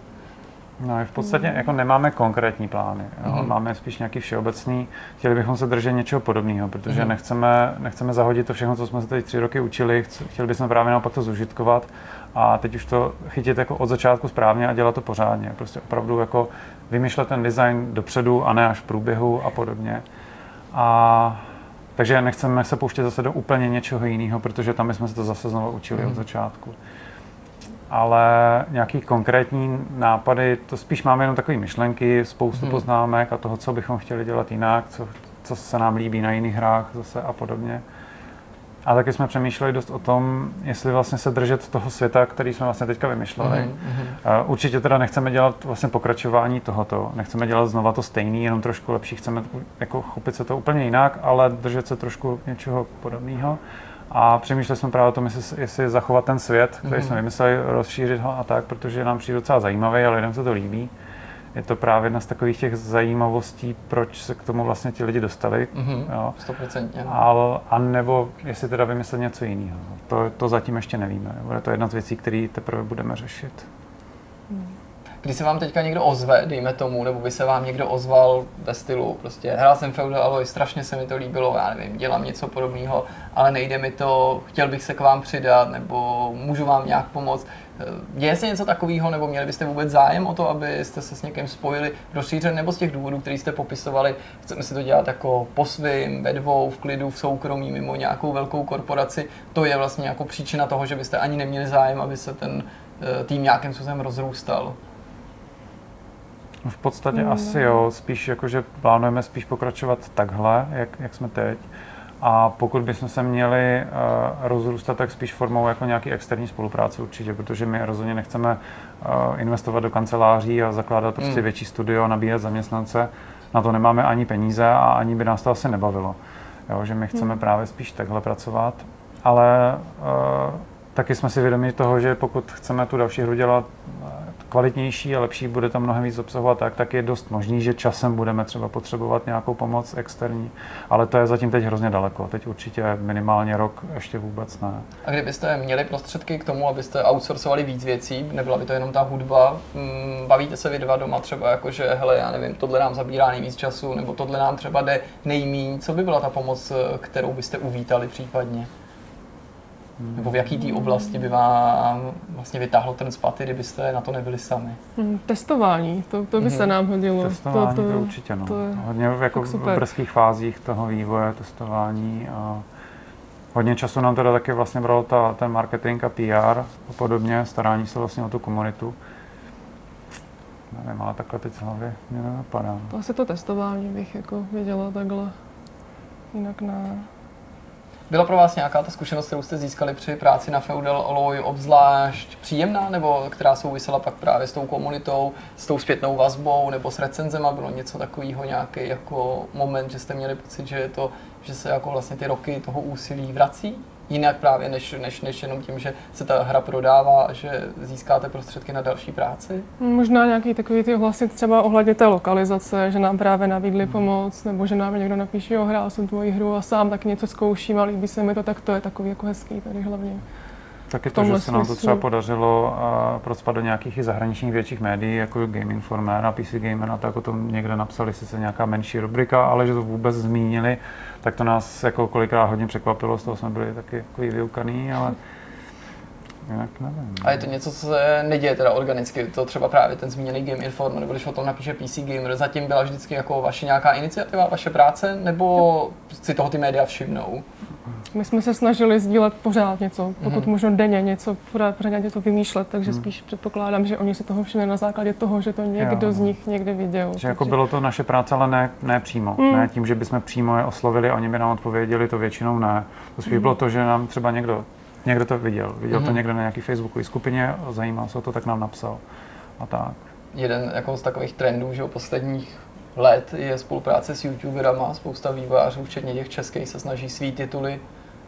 No, v podstatě jako nemáme konkrétní plány, jo. Mhm. máme spíš nějaký všeobecný. Chtěli bychom se držet něčeho podobného, protože Mhm. nechceme, nechceme zahodit to všechno, co jsme se tady tři roky učili, chtěli bychom právě naopak to zužitkovat a teď už to chytit jako od začátku správně a dělat to pořádně. Prostě opravdu jako vymýšlet ten design dopředu a ne až v průběhu a podobně. A takže nechceme se pouštět zase do úplně něčeho jiného, protože tam jsme se to zase znovu učili Mhm. od začátku ale nějaký konkrétní nápady, to spíš máme jenom takové myšlenky, spoustu Mhm. poznámek a toho, co bychom chtěli dělat jinak, co, co se nám líbí na jiných hrách zase a podobně. A taky jsme přemýšleli dost o tom, jestli vlastně se držet toho světa, který jsme vlastně teďka vymýšleli. Mhm, mhm. Určitě teda nechceme dělat vlastně pokračování tohoto, nechceme dělat znova to stejný, jenom trošku lepší, chceme jako chopit se to úplně jinak, ale držet se trošku něčeho podobného. A přemýšleli jsme právě o tom, jestli, jestli zachovat ten svět, který Mhm. jsme vymysleli, rozšířit ho a tak, protože nám přijde docela zajímavý a lidem se to líbí. Je to právě jedna z takových těch zajímavostí, proč se k tomu vlastně ti lidi dostali. Mhm, Jo. Stoprocentně. no. A, a nebo jestli teda vymyslet něco jiného. To, to zatím ještě nevíme. Bude to jedna z věcí, které teprve budeme řešit. Když se vám teďka někdo ozve, dejme tomu, nebo by se vám někdo ozval ve stylu, prostě hrál jsem Feudal Alloy, strašně se mi to líbilo, já nevím, dělám něco podobného, ale nejde mi to, chtěl bych se k vám přidat, nebo můžu vám nějak pomoct. Eh, Děje se něco takového, nebo měli byste vůbec zájem o to, abyste se s někým spojili, rozšířit, nebo z těch důvodů, který jste popisovali, chceme si to dělat jako po svým, ve dvou, v klidu, v soukromí, mimo nějakou velkou korporaci. To je vlastně jako příčina toho, že byste ani neměli zájem, aby se ten eh, tým nějakým způsobem rozrůstal. No, V podstatě Mm. asi jo, spíš jakože plánujeme spíš pokračovat takhle, jak, jak jsme teď. A pokud bychom se měli uh, rozrůstat, tak spíš formou jako nějaký externí spolupráce určitě, protože my rozhodně nechceme uh, investovat do kanceláří a zakládat prostě Mm. větší studio, nabíjet zaměstnance. Na to nemáme ani peníze a ani by nás to asi nebavilo. Jo, že my chceme Mm. právě spíš takhle pracovat. Ale uh, taky jsme si vědomi toho, že pokud chceme tu další hru dělat kvalitnější a lepší, bude tam mnohem víc obsahovat, tak, tak je dost možný, že časem budeme třeba potřebovat nějakou pomoc externí, ale to je zatím teď hrozně daleko. Teď určitě minimálně rok ještě vůbec ne. A kdybyste měli prostředky k tomu, abyste outsourcovali víc věcí, nebyla by to jenom ta hudba, mm, bavíte se vy dva doma třeba jako, že hele, já nevím, tohle nám zabírá nejvíc času, nebo tohle nám třeba jde nejmíň, co by byla ta pomoc, kterou byste uvítali případně? Nebo v jaký té oblasti by vám vlastně vytáhlo ten spaty, kdybyste na to nebyli sami? Hmm, testování, to, to by mm-hmm. se nám hodilo. Testování to, to, to určitě, no. To je Hodně jako v brzkých fázích toho vývoje, testování a hodně času nám teda taky vlastně bralo ta, ten marketing a PR a podobně, starání se vlastně o tu komunitu. Nevím, ale takhle teď z hlavy mě nenapadá. To asi to testování bych jako věděla takhle. Jinak na byla pro vás nějaká ta zkušenost, kterou jste získali při práci na Feudal Alloy obzvlášť příjemná, nebo která souvisela pak právě s tou komunitou, s tou zpětnou vazbou, nebo s recenzema? Bylo něco takového, nějaký jako moment, že jste měli pocit, že, je to, že se jako vlastně ty roky toho úsilí vrací? Jinak právě, než, než, než jenom tím, že se ta hra prodává a že získáte prostředky na další práci? Možná nějaký takový ty hlasy třeba ohledně té lokalizace, že nám právě nabídli pomoc, nebo že nám někdo napíše, jo, hrál jsem tvoji hru a sám tak něco zkouším a líbí se mi to, tak to je takový jako hezký tady hlavně. Taky to, že se nám to třeba podařilo uh, procpat do nějakých i zahraničních větších médií, jako Game Informer a PC Gamer a tak o tom někde napsali sice nějaká menší rubrika, ale že to vůbec zmínili, tak to nás jako kolikrát hodně překvapilo, z toho jsme byli taky takový vyukaný, ale jinak nevím. A je to něco, co se neděje teda organicky, to třeba právě ten zmíněný Game Informer, nebo když o tom napíše PC Gamer, zatím byla vždycky jako vaše nějaká iniciativa, vaše práce, nebo si toho ty média všimnou? My jsme se snažili sdílet pořád něco, pokud mm-hmm. možno denně něco, pořád, pořád něco vymýšlet, takže mm. spíš předpokládám, že oni si toho všimli na základě toho, že to někdo jo. z nich někde viděl. Že takže... jako bylo to naše práce, ale ne, ne přímo. Mm. Ne tím, že bychom přímo je oslovili a oni by nám odpověděli, to většinou ne. To spíš mm. bylo to, že nám třeba někdo, někdo to viděl, viděl mm. to mhm. někde na nějaký Facebookové skupině, zajímá se o to, tak nám napsal. A tak. Jeden jako z takových trendů, že o posledních let je spolupráce s youtuberama. Spousta vývojářů, včetně těch českých, se snaží svý tituly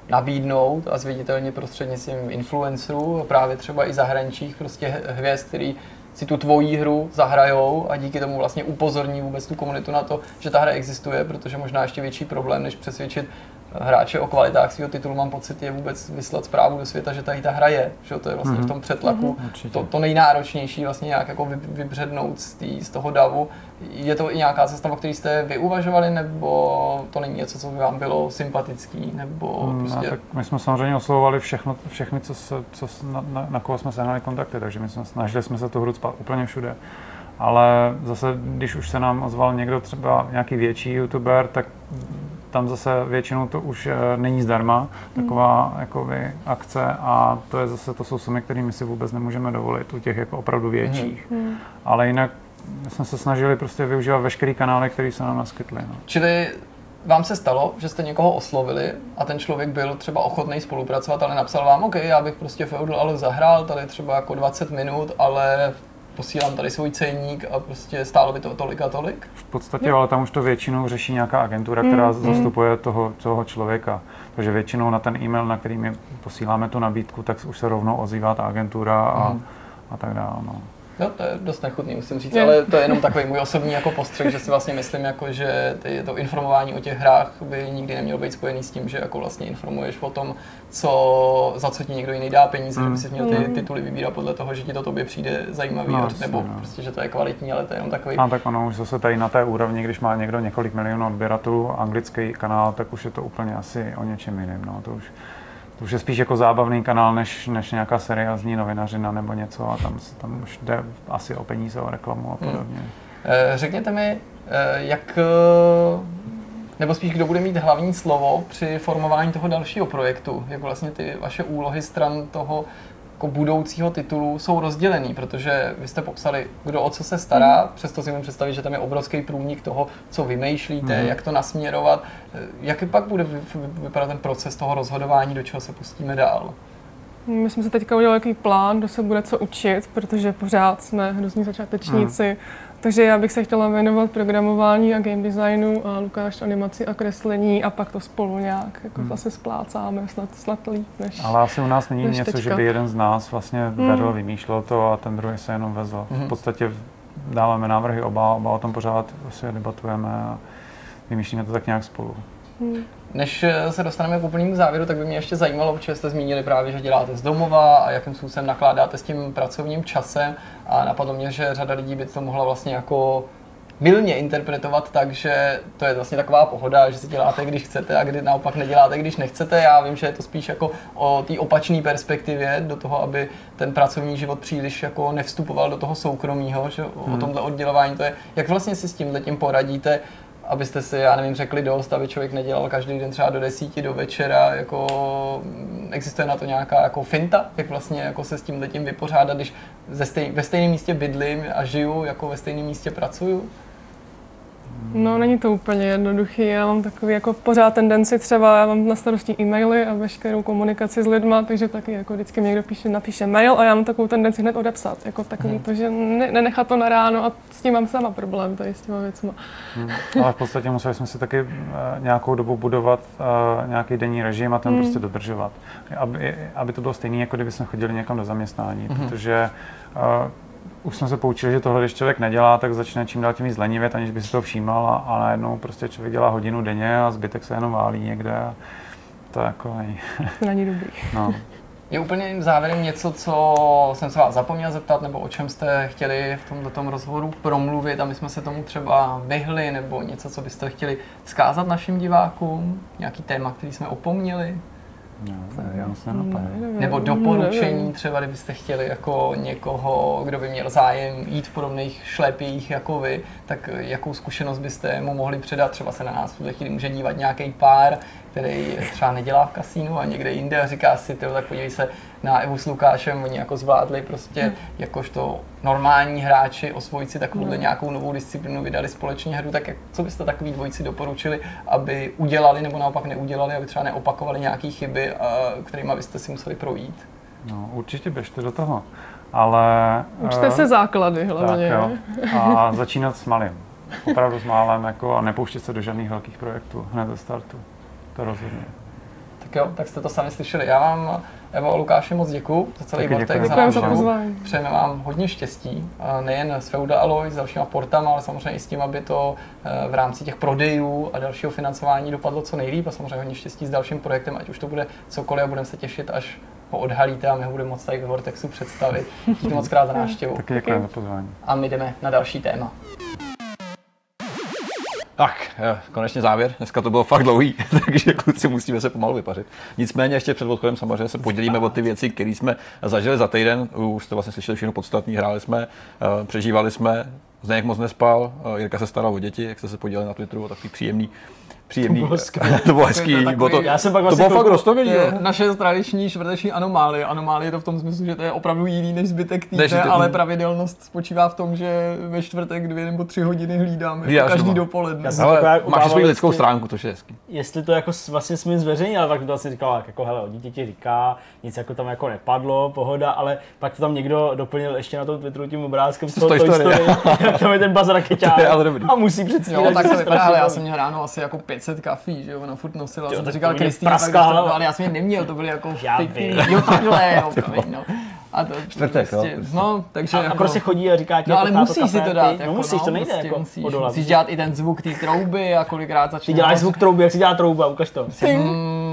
nabídnout a zviditelně prostřednictvím influencerů, právě třeba i zahraničích prostě hvězd, který si tu tvojí hru zahrajou a díky tomu vlastně upozorní vůbec tu komunitu na to, že ta hra existuje, protože možná ještě větší problém, než přesvědčit hráče o kvalitách svého titulu, mám pocit, je vůbec vyslat zprávu do světa, že tady ta hra je, že to je vlastně mm-hmm. v tom přetlaku mm-hmm. to, to nejnáročnější vlastně nějak jako vybřednout z, tý, z toho davu. Je to i nějaká cesta, o které jste vy uvažovali, nebo to není něco, co by vám bylo sympatický, nebo mm, prostě... No, tak my jsme samozřejmě oslovovali všechno, všechny, co se, co, na, na, na koho jsme sehnali kontakty, takže my jsme snažili jsme se tu hru spát úplně všude. Ale zase, když už se nám ozval někdo třeba nějaký větší youtuber, tak tam zase většinou to už eh, není zdarma, taková hmm. jakoby, akce a to je zase, to jsou sumy, kterými si vůbec nemůžeme dovolit u těch jako opravdu větších. Hmm. Ale jinak jsme se snažili prostě využívat veškerý kanály, které se nám naskytly. No. Čili vám se stalo, že jste někoho oslovili a ten člověk byl třeba ochotný spolupracovat, ale napsal vám, OK, já bych prostě Feudal ale zahrál tady třeba jako 20 minut, ale posílám tady svůj ceník a prostě stálo by to tolik a tolik? V podstatě, jo. ale tam už to většinou řeší nějaká agentura, která mm, zastupuje toho, toho člověka. Takže většinou na ten e-mail, na který my posíláme tu nabídku, tak už se rovnou ozývá ta agentura a, mm. a tak dále. No. No, to je dost nechutný, musím říct, ale to je jenom takový můj osobní jako postřeh, že si vlastně myslím, jako, že ty, to informování o těch hrách by nikdy nemělo být spojený s tím, že jako vlastně informuješ o tom, co, za co ti někdo jiný dá peníze, mm. že by si měl ty mm. tituly vybírat podle toho, že ti to tobě přijde zajímavý, no, nebo no. prostě, že to je kvalitní, ale to je jenom takový. A tak ono už zase tady na té úrovni, když má někdo několik milionů odběratelů, anglický kanál, tak už je to úplně asi o něčem jiném. No. To už to už je spíš jako zábavný kanál, než, než nějaká seriózní novinařina nebo něco a tam, tam už jde asi o peníze, o reklamu a hmm. podobně. Hmm. Řekněte mi, eh, jak, eh, nebo spíš kdo bude mít hlavní slovo při formování toho dalšího projektu, jak vlastně ty vaše úlohy stran toho jako budoucího titulu jsou rozdělený, protože vy jste popsali, kdo o co se stará, mm. přesto si můžu představit, že tam je obrovský průnik toho, co vymýšlíte, mm. jak to nasměrovat. Jak pak bude vypadat ten proces toho rozhodování, do čeho se pustíme dál? My jsme se teďka udělali jaký plán, kdo se bude co učit, protože pořád jsme hrozní začátečníci. Hmm. Takže já bych se chtěla věnovat programování a game designu a Lukáš animaci a kreslení a pak to spolu nějak jako hmm. zase splácáme, snad, snad líp než Ale asi u nás není něco, teďka. že by jeden z nás vlastně Hmm. vedl, vymýšlel to a ten druhý se jenom vezl. Mhm. V podstatě dáváme návrhy oba, oba o tom pořád asi debatujeme a vymýšlíme to tak nějak spolu. Než eh, se dostaneme k úplnému závěru, tak by mě ještě zajímalo, protože jste zmínili právě, že děláte z domova a jakým způsobem nakládáte s tím pracovním časem. A napadlo mě, že řada lidí by to mohla vlastně jako milně interpretovat tak, že to je vlastně taková pohoda, že si děláte, když chcete a kdy naopak neděláte, když nechcete. Já vím, že je to spíš jako o té opačné perspektivě, do toho, aby ten pracovní život příliš jako nevstupoval do toho soukromého, že o tomhle oddělování to je. Jak vlastně si s tím tím poradíte, abyste si, já nevím, řekli dost, aby člověk nedělal každý den třeba do desíti, do večera, jako mm, existuje na to nějaká jako finta, jak vlastně jako se s tím tím vypořádat, když ze stej, ve stejném místě bydlím a žiju, jako ve stejném místě pracuju. No, není to úplně jednoduchý. Já mám takový jako pořád tendenci třeba, já mám na starosti e-maily a veškerou komunikaci s lidma, takže taky jako vždycky mi někdo píše, napíše mail a já mám takovou tendenci hned odepsat. Jako takový to, že ne, nenechat to na ráno a s tím mám sama problém tady s těma věcma. Hmm. Ale v podstatě museli jsme si taky eh, nějakou dobu budovat eh, nějaký denní režim a ten Hmm. prostě dodržovat. Aby, aby to bylo stejné, jako kdyby jsme chodili někam do zaměstnání, protože eh, už jsme se poučili, že tohle, když člověk nedělá, tak začne čím dál tím víc lenivět, aniž by si to všímal a, a najednou prostě člověk dělá hodinu denně a zbytek se jenom válí někde a to jako není. To není dobrý. No. Je úplně závěrem něco, co jsem se vás zapomněl zeptat, nebo o čem jste chtěli v tomto rozhovoru promluvit a my jsme se tomu třeba vyhli, nebo něco, co byste chtěli zkázat našim divákům, nějaký téma, který jsme opomněli, No, já se nenapadne. Nevím, nebo doporučení třeba, kdybyste chtěli jako někoho, kdo by měl zájem jít v podobných šlépích jako vy, tak jakou zkušenost byste mu mohli předat, třeba se na nás v tuhle chvíli může dívat nějaký pár, který třeba nedělá v kasínu a někde jinde a říká si, tyjo, tak podívej se na Evu s Lukášem, oni jako zvládli prostě jakožto normální hráči osvojit si takovouhle nějakou novou disciplínu, vydali společně hru, tak jak, co byste takový dvojici doporučili, aby udělali nebo naopak neudělali, aby třeba neopakovali nějaké chyby, a, kterými byste si museli projít? No, určitě běžte do toho. Ale... Učte eh, se základy Tak hlavně. jo. A začínat s malým. Opravdu s málem jako a nepouštět se do žádných velkých projektů hned ze startu. To rozhodně. Tak jo, tak jste to sami slyšeli. Já vám, Evo a Lukáši, moc děkuji za celý Vortex, za návštěvu. pozvání. Přejeme vám hodně štěstí, nejen s Feuda Alloy, s dalšíma portama, ale samozřejmě i s tím, aby to eh, v rámci těch prodejů a dalšího financování dopadlo co nejlíp a samozřejmě hodně štěstí s dalším projektem, ať už to bude cokoliv a budeme se těšit, až ho odhalíte a my ho budeme moc tady ve Vortexu představit. Díky moc krát za návštěvu. Taky děkujeme za pozvání. A my jdeme na další téma. Tak, eh, konečně závěr. Dneska to bylo fakt dlouhý, takže kluci musíme se pomalu vypařit. Nicméně ještě před odchodem samozřejmě se podělíme o ty věci, které jsme zažili za týden. Už jste vlastně slyšeli všechno podstatné. Hráli jsme, eh, přežívali jsme, Zdeněk moc nespal, eh, Jirka se staral o děti, jak jste se podělili na Twitteru o takový příjemný příjemný. To bylo to bylo hezký. To takový- bylo to, Já jsem pak to vlastně bylo fakt. To jo. naše tradiční čtvrteční anomálie. Anomálie je to v tom smyslu, že to je opravdu jiný než zbytek týdne, Než ty- ale pravidelnost spočívá v tom, že ve čtvrtek dvě nebo tři hodiny hlídáme Hlídáš každý doma. dopoledne. Já Ale máš svoji lidskou jestli- stránku, to je hezký. jestli to jako s- vlastně jsme zveřejnili, ale pak to asi říkal, jako hele, o dítě ti říká, nic jako tam jako nepadlo, pohoda, ale pak to tam někdo doplnil ještě na tom Twitteru tím obrázkem z toho Toy Toy Story. Story, tam je ten baz rakeťák To je ale dobrý. a musí Jo, tak to se vypadá, ale já jsem měl ráno asi jako 500 kafí, že jo, ona furt nosila, Jo, jsem říkal Kristýna, ale já jsem je neměl, to byly jako Já fiktivní, vím. jo takhle, jo, promiň, no. A to Čtvrtek, prostě, prostě. no, takže A, a jako, prostě chodí a říká ti, No jako, ale táto, musíš si to dát, ty, jako, no musíš, to nejde prostě jako musíš, odolat. musíš dělat i ten zvuk té trouby a kolikrát začne Ty děláš zvuk trouby, jak si dělá trouba, ukaž to. cing,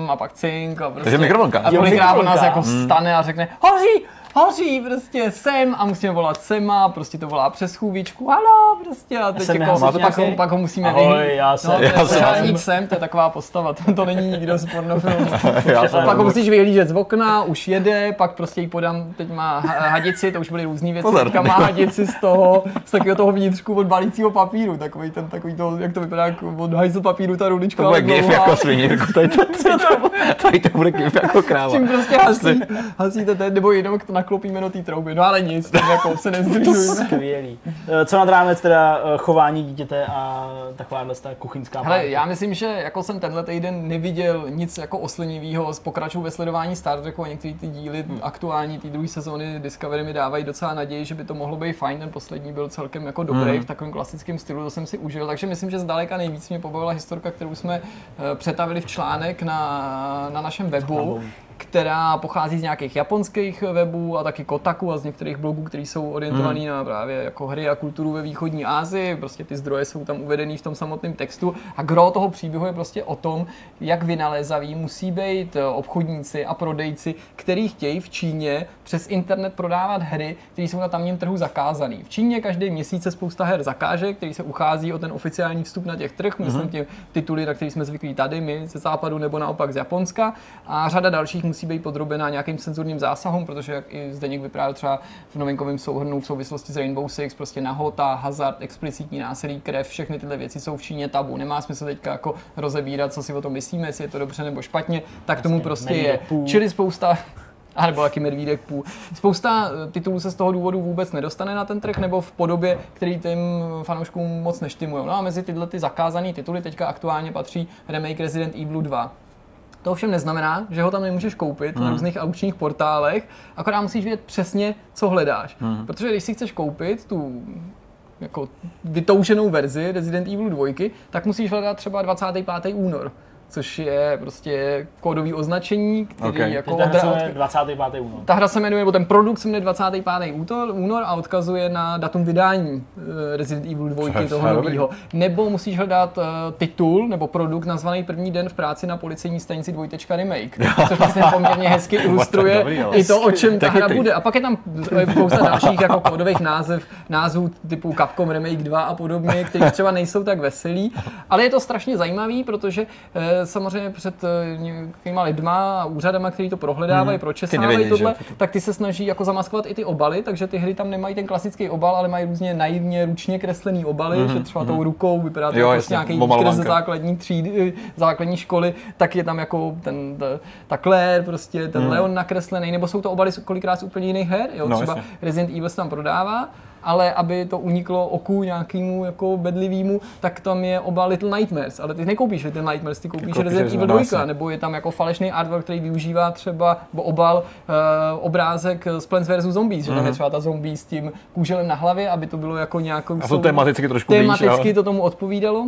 a pak cink a prostě. Takže mikrovlnka. A kolikrát on nás jako vstane a řekne, hoří, hoří, prostě sem a musíme volat sema, prostě to volá přes chůvičku, halo, prostě a teď jsem jako, nehasíš pak, ho, pak ho musíme Ahoj, vyhnít. já jsem- no, to je já jsem- pořádník sem, to je taková postava, to, to není nikdo z pornofilmu. Jsem- pak ho musíš vyhlížet z okna, už jede, pak prostě jí podám, teď má ha- hadici, to už byly různé věci, Pozor. teďka má hadici z toho, z takového toho vnitřku od balícího papíru, takový ten, takový to, jak to vypadá, jako od hajzl papíru ta rulička. To bude gif jako svině, jako tady to, tady to, tady to bude gif jako kráva. Čím prostě hasí, hasíte ten, nebo jenom na naklopíme do té trouby. No ale nic, tak jako se nezdržujeme. Skvělý. Eh, Co nad rámec teda eh, chování dítěte a takováhle ta kuchyňská Hele, já myslím, že jako jsem tenhle týden neviděl nic jako oslnivého, pokračuju ve sledování Star Treku a některé ty díly Hmm. aktuální, té druhé sezóny Discovery mi dávají docela naději, že by to mohlo být fajn. Ten poslední byl celkem jako dobrý Hmm. v takovém klasickém stylu, to jsem si užil, takže myslím, že zdaleka nejvíc mě pobavila historka, kterou jsme eh, přetavili v článek na, na našem webu která pochází z nějakých japonských webů a taky Kotaku a z některých blogů, které jsou orientované Hmm. na právě jako hry a kulturu ve východní Asii. Prostě ty zdroje jsou tam uvedený v tom samotném textu. A gro toho příběhu je prostě o tom, jak vynalézaví musí být eh, obchodníci a prodejci, kteří chtějí v Číně přes internet prodávat hry, které jsou na tamním trhu zakázané. V Číně každý měsíc se spousta her zakáže, který se uchází o ten oficiální vstup na těch trh, myslím tě tituly, na který jsme zvyklí tady my ze západu nebo naopak z Japonska. A řada dalších musí být podrobená nějakým cenzurním zásahům, protože jak i Zdeněk vyprávěl třeba v novinkovém souhrnu v souvislosti s Rainbow Six, prostě nahota, hazard, explicitní násilí, krev, všechny tyhle věci jsou v Číně tabu. Nemá smysl teďka jako rozebírat, co si o tom myslíme, jestli je to dobře nebo špatně, tak tomu prostě je. medvídek půl. Čili spousta a nebo taky medvídek půl. Spousta eh, titulů se z toho důvodu vůbec nedostane na ten trh, nebo v podobě, který těm fanouškům moc neštimují. No a mezi tyhle ty zakázané tituly teďka aktuálně patří remake Resident Evil 2. To ovšem neznamená, že ho tam nemůžeš koupit na různých aukčních portálech, akorát musíš vědět přesně, co hledáš. Protože když si chceš koupit tu jako vytouženou verzi Resident Evil 2, tak musíš hledat třeba 25. únor, což je prostě kódový označení, který Ok. jako ta hra se jmenuje 25. únor. ta hra se jmenuje, nebo ten produkt se jmenuje 25. útor, únor a odkazuje na datum vydání eh, Resident Evil 2 To je toho nového. Nebo musíš hledat uh, titul nebo produkt nazvaný první den v práci na policejní stanici dvojtečka remake, což vlastně poměrně hezky ilustruje dobrý, i to, o čem ta hra bude. A pak je tam eh, spousta dalších jako kódových název, názvů typu Capcom Remake 2 a podobně, které třeba nejsou tak veselý, ale je to strašně zajímavý, protože eh, samozřejmě před eh, nějakýma lidma a úřadama, který to prohledávají, pročesávají nevědí, tohle, že tak ty se snaží jako zamaskovat i ty obaly, takže ty hry tam nemají ten klasický obal, ale mají různě naivně ručně kreslený obaly, mm-hmm. že třeba tou rukou vypadá to Jo, jako jasně, nějaký výkres ze základní třídy, eh, základní školy, tak je tam jako ten, ta, ta Claire, prostě ten Leon nakreslený, nebo jsou to obaly kolikrát z úplně jiných her, jo, No, třeba jasně. Resident Evil se tam prodává, ale aby to uniklo oku nějakému jako bedlivýmu, tak tam je oba Little Nightmares, ale ty nekoupíš Little Nightmares, ty koupíš koupíš Resident Evil Resident 2, Evil, nebo je tam jako falešný artwork, který využívá třeba, nebo obal, uh, obrázek z Plants vs. Zombies, že tam je třeba ta zombie s tím kůželem na hlavě, aby to bylo jako nějakou... A to tematicky trošku blíž, Tematicky ale- to tomu odpovídalo.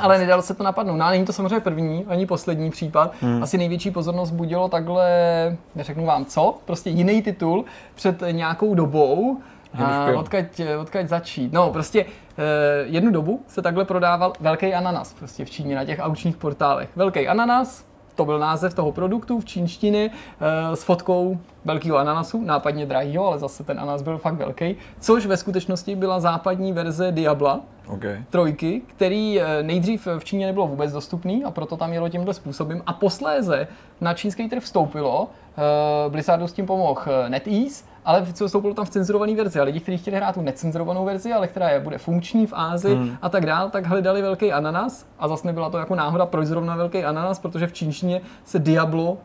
Ale nedalo se to napadnout. No a není to samozřejmě první, ani poslední případ. Hmm. Asi největší pozornost budilo takhle, neřeknu vám co, prostě jiný titul před nějakou dobou. A odkaď, odkaď začít? No, prostě eh, jednu dobu se takhle prodával velký ananas prostě v Číně na těch aukčních portálech. Velký ananas, to byl název toho produktu v čínštině eh, s fotkou velkého ananasu, nápadně drahýho, ale zase ten ananas byl fakt velký, což ve skutečnosti byla západní verze Diabla, Okay. trojky, který eh, nejdřív v Číně nebylo vůbec dostupný a proto tam jelo tímhle způsobem a posléze na čínský trh vstoupilo, eh, Blizzardu s tím pomohl eh, NetEase, ale vstoupilo tam v cenzurované verzi a lidi, kteří chtěli hrát tu necenzurovanou verzi, ale která je, bude funkční v Ázii hmm. a tak dál, tak hledali velký ananas a zase nebyla to jako náhoda, proč zrovna velký ananas, protože v čínštině se Diablo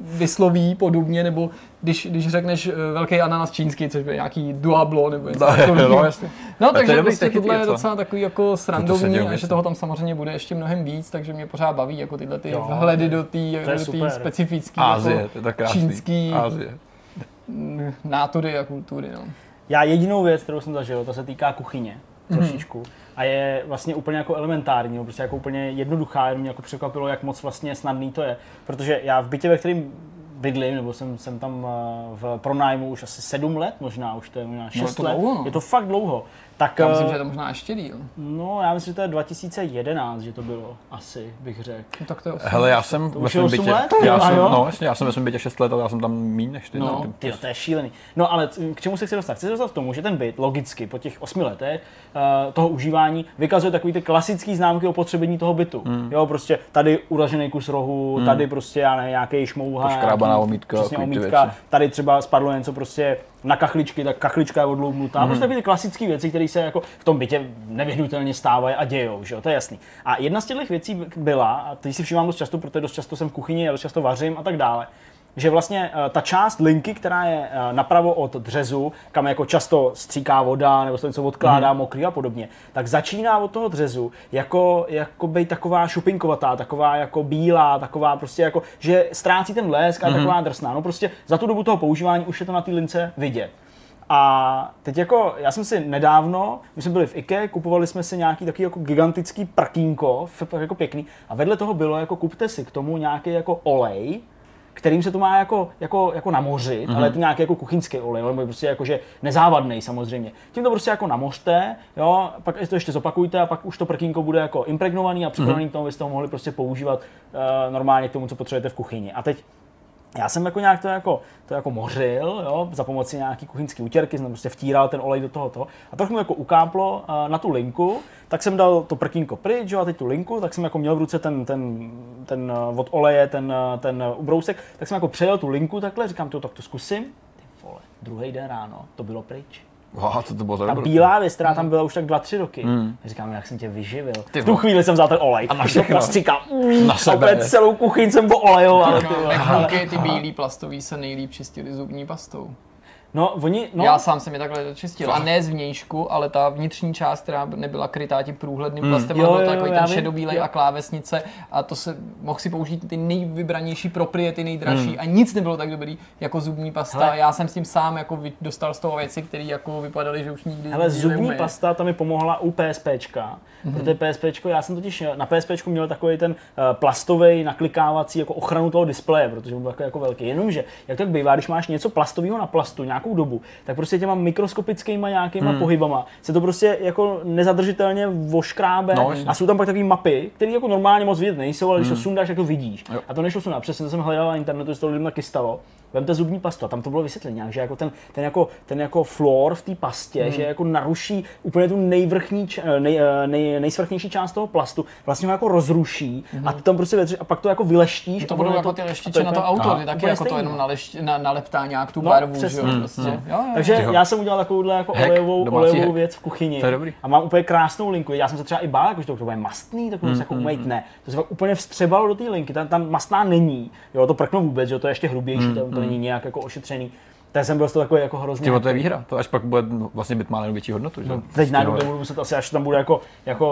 vysloví podobně, nebo když, když řekneš eh, velký ananas čínsky, což je nějaký duablo, nebo něco takového. no, jasně. No, to je takže dobrý prostě techniky, tohle je co? docela takový jako srandovní a že myslím. toho tam samozřejmě bude ještě mnohem víc, takže mě pořád baví jako tyhle ty Jo, vhledy do té specifické Ázie, jako to je tak krásný. čínský Ázie. Mm, nátury a kultury. No. Já jedinou věc, kterou jsem zažil, to se týká kuchyně Mhm. trošičku. A je vlastně úplně jako elementární, no, prostě jako úplně jednoduchá, jenom mě jako překvapilo, jak moc vlastně snadný to je. Protože já v bytě, ve kterém bydlím, nebo jsem, jsem tam eh, v pronájmu už asi sedm let, možná už to je možná šest to let. dlouho, no. Je to fakt dlouho. Tak, Já myslím, eh, že je to možná ještě díl. no, já myslím, že to je 2011, že to bylo, asi bych řekl. No, tak to je osm. Hele, já jsem ve už je svém bytě, let? já A jsem, no, jasně, já jsem ve svém bytě 6 let, ale já jsem tam míň než ty. No, ty- ty, to je šílený. No ale k čemu se chci dostat? Chci se dostat k tomu, že ten byt logicky po těch osmi letech uh, toho užívání vykazuje takový ty klasický známky o potřebení toho bytu. Hmm. Jo, prostě tady uražený kus rohu, tady prostě já ne, nějaký šmouha, Omítka, přesně ty omítka, věci. tady třeba spadlo něco prostě na kachličky, tak kachlička je odloubnutá. Hmm. Prostě ty klasické věci, které se jako v tom bytě nevyhnutelně stávají a dějou, že jo, to je jasný. A jedna z těch věcí byla, a teď si všímám dost často, protože dost často jsem v kuchyni, a dost často vařím a tak dále, že vlastně eh, ta část linky, která je eh, napravo od dřezu, kam jako často stříká voda nebo se něco odkládá Mhm. mokrý a podobně, tak začíná od toho dřezu jako, jako být taková šupinkovatá, taková jako bílá, taková prostě jako, že ztrácí ten blesk a je taková drsná. No prostě za tu dobu toho používání už je to na té lince vidět. A teď jako, já jsem si nedávno, my jsme byli v IKE, kupovali jsme si nějaký takový jako gigantický prkínko, jako pěkný, a vedle toho bylo jako kupte si k tomu nějaký jako olej, kterým se to má jako, jako, jako namořit, mm-hmm. ale je to nějaký jako kuchyňský olej, nebo prostě jako, že nezávadný samozřejmě. Tím to prostě jako namořte, jo, pak to ještě zopakujte a pak už to prkínko bude jako impregnovaný a připravený mm-hmm. k tomu, abyste ho mohli prostě používat uh, normálně k tomu, co potřebujete v kuchyni. A teď já jsem jako nějak to jako, to jako mořil, jo, za pomoci nějaký kuchyňský utěrky, jsem prostě vtíral ten olej do toho a trochu mi jako ukáplo uh, na tu linku, tak jsem dal to prkínko pryč, jo, a teď tu linku, tak jsem jako měl v ruce ten, ten, ten uh, od oleje, ten, uh, ten ubrousek, tak jsem jako přejel tu linku takhle, říkám to, tak to zkusím. Ty vole, druhý den ráno, to bylo pryč. Wow, co to bylo za Ta dobro. bílá věc, která tam byla už tak dva, tři roky. Mm. Říkám, jak jsem tě vyživil. Ty v tu chvíli jsem vzal ten olej. A všechno. to postříkal. Na A sebe. úplně celou kuchyň jsem olejoval. ty ty bílý plastový se nejlíp čistili zubní pastou. No, oni, no. Já sám jsem je takhle čistil. A ne zvnějšku, ale ta vnitřní část, která nebyla krytá tím průhledným plastem, Jo, ale byl jo, takový já ten šedobílej Jo. a klávesnice. A to se mohl si použít ty nejvybranější propriety, nejdražší. A nic nebylo tak dobrý jako zubní pasta. Hele. Já jsem s tím sám jako dostal z toho věci, které jako vypadaly, že už nikdy nikdy zubní neumyje. pasta ta mi pomohla u PSPčka, mm-hmm. protože PSPčko, já jsem totiž na PSPčku měl takový ten uh, plastový naklikávací jako ochranu toho displeje, protože byl takový jako velký. Jenomže, jak to tak bývá, když máš něco plastového na plastu nějakou dobu, tak prostě těma mikroskopickýma nějakýma mm. pohybama se to prostě jako nezadržitelně voškrábe No, a jsou tam pak takové mapy, které jako normálně moc vidět nejsou, ale když to sundáš, tak to vidíš. Jo. A to nešlo sundat. Přesně to jsem hledal na internetu, že to lidem taky stalo. Vemte zubní pastu a tam to bylo vysvětlené nějak, že jako ten, ten, jako, ten jako floor v té pastě, že jako naruší úplně tu nejvrchní, eh, nej, eh, nej, nejsvrchnější část toho plastu, vlastně ho jako rozruší a ty tam prostě vetři, a pak to jako vyleštíš. To budou je jako ty a leštiče je na to auto, ty taky jako to stejný. jenom nalešť, na, naleptá nějak tu No, barvu, přesně. že jo, prostě. Jo, jo, Takže Ty vole. já jsem udělal takovouhle jako Hack, olejovou, olejovou hack. věc v kuchyni. To je dobrý. A mám úplně krásnou linku. Já jsem se třeba i bál, jako, že to, to bude mastný, tak mm, jako umýt ne. To se fakt úplně vstřebalo do té linky. Tam, tam mastná není. Jo, to prkno vůbec, jo, to je ještě hrubější, Mm, to, to není nějak jako ošetřený. Tak jsem byl z toho takový jako hrozně. Tyvo, to je výhra. To až pak bude vlastně být má větší hodnotu. Že? No, teď najednou Tyhle. budu muset asi, až tam bude jako, jako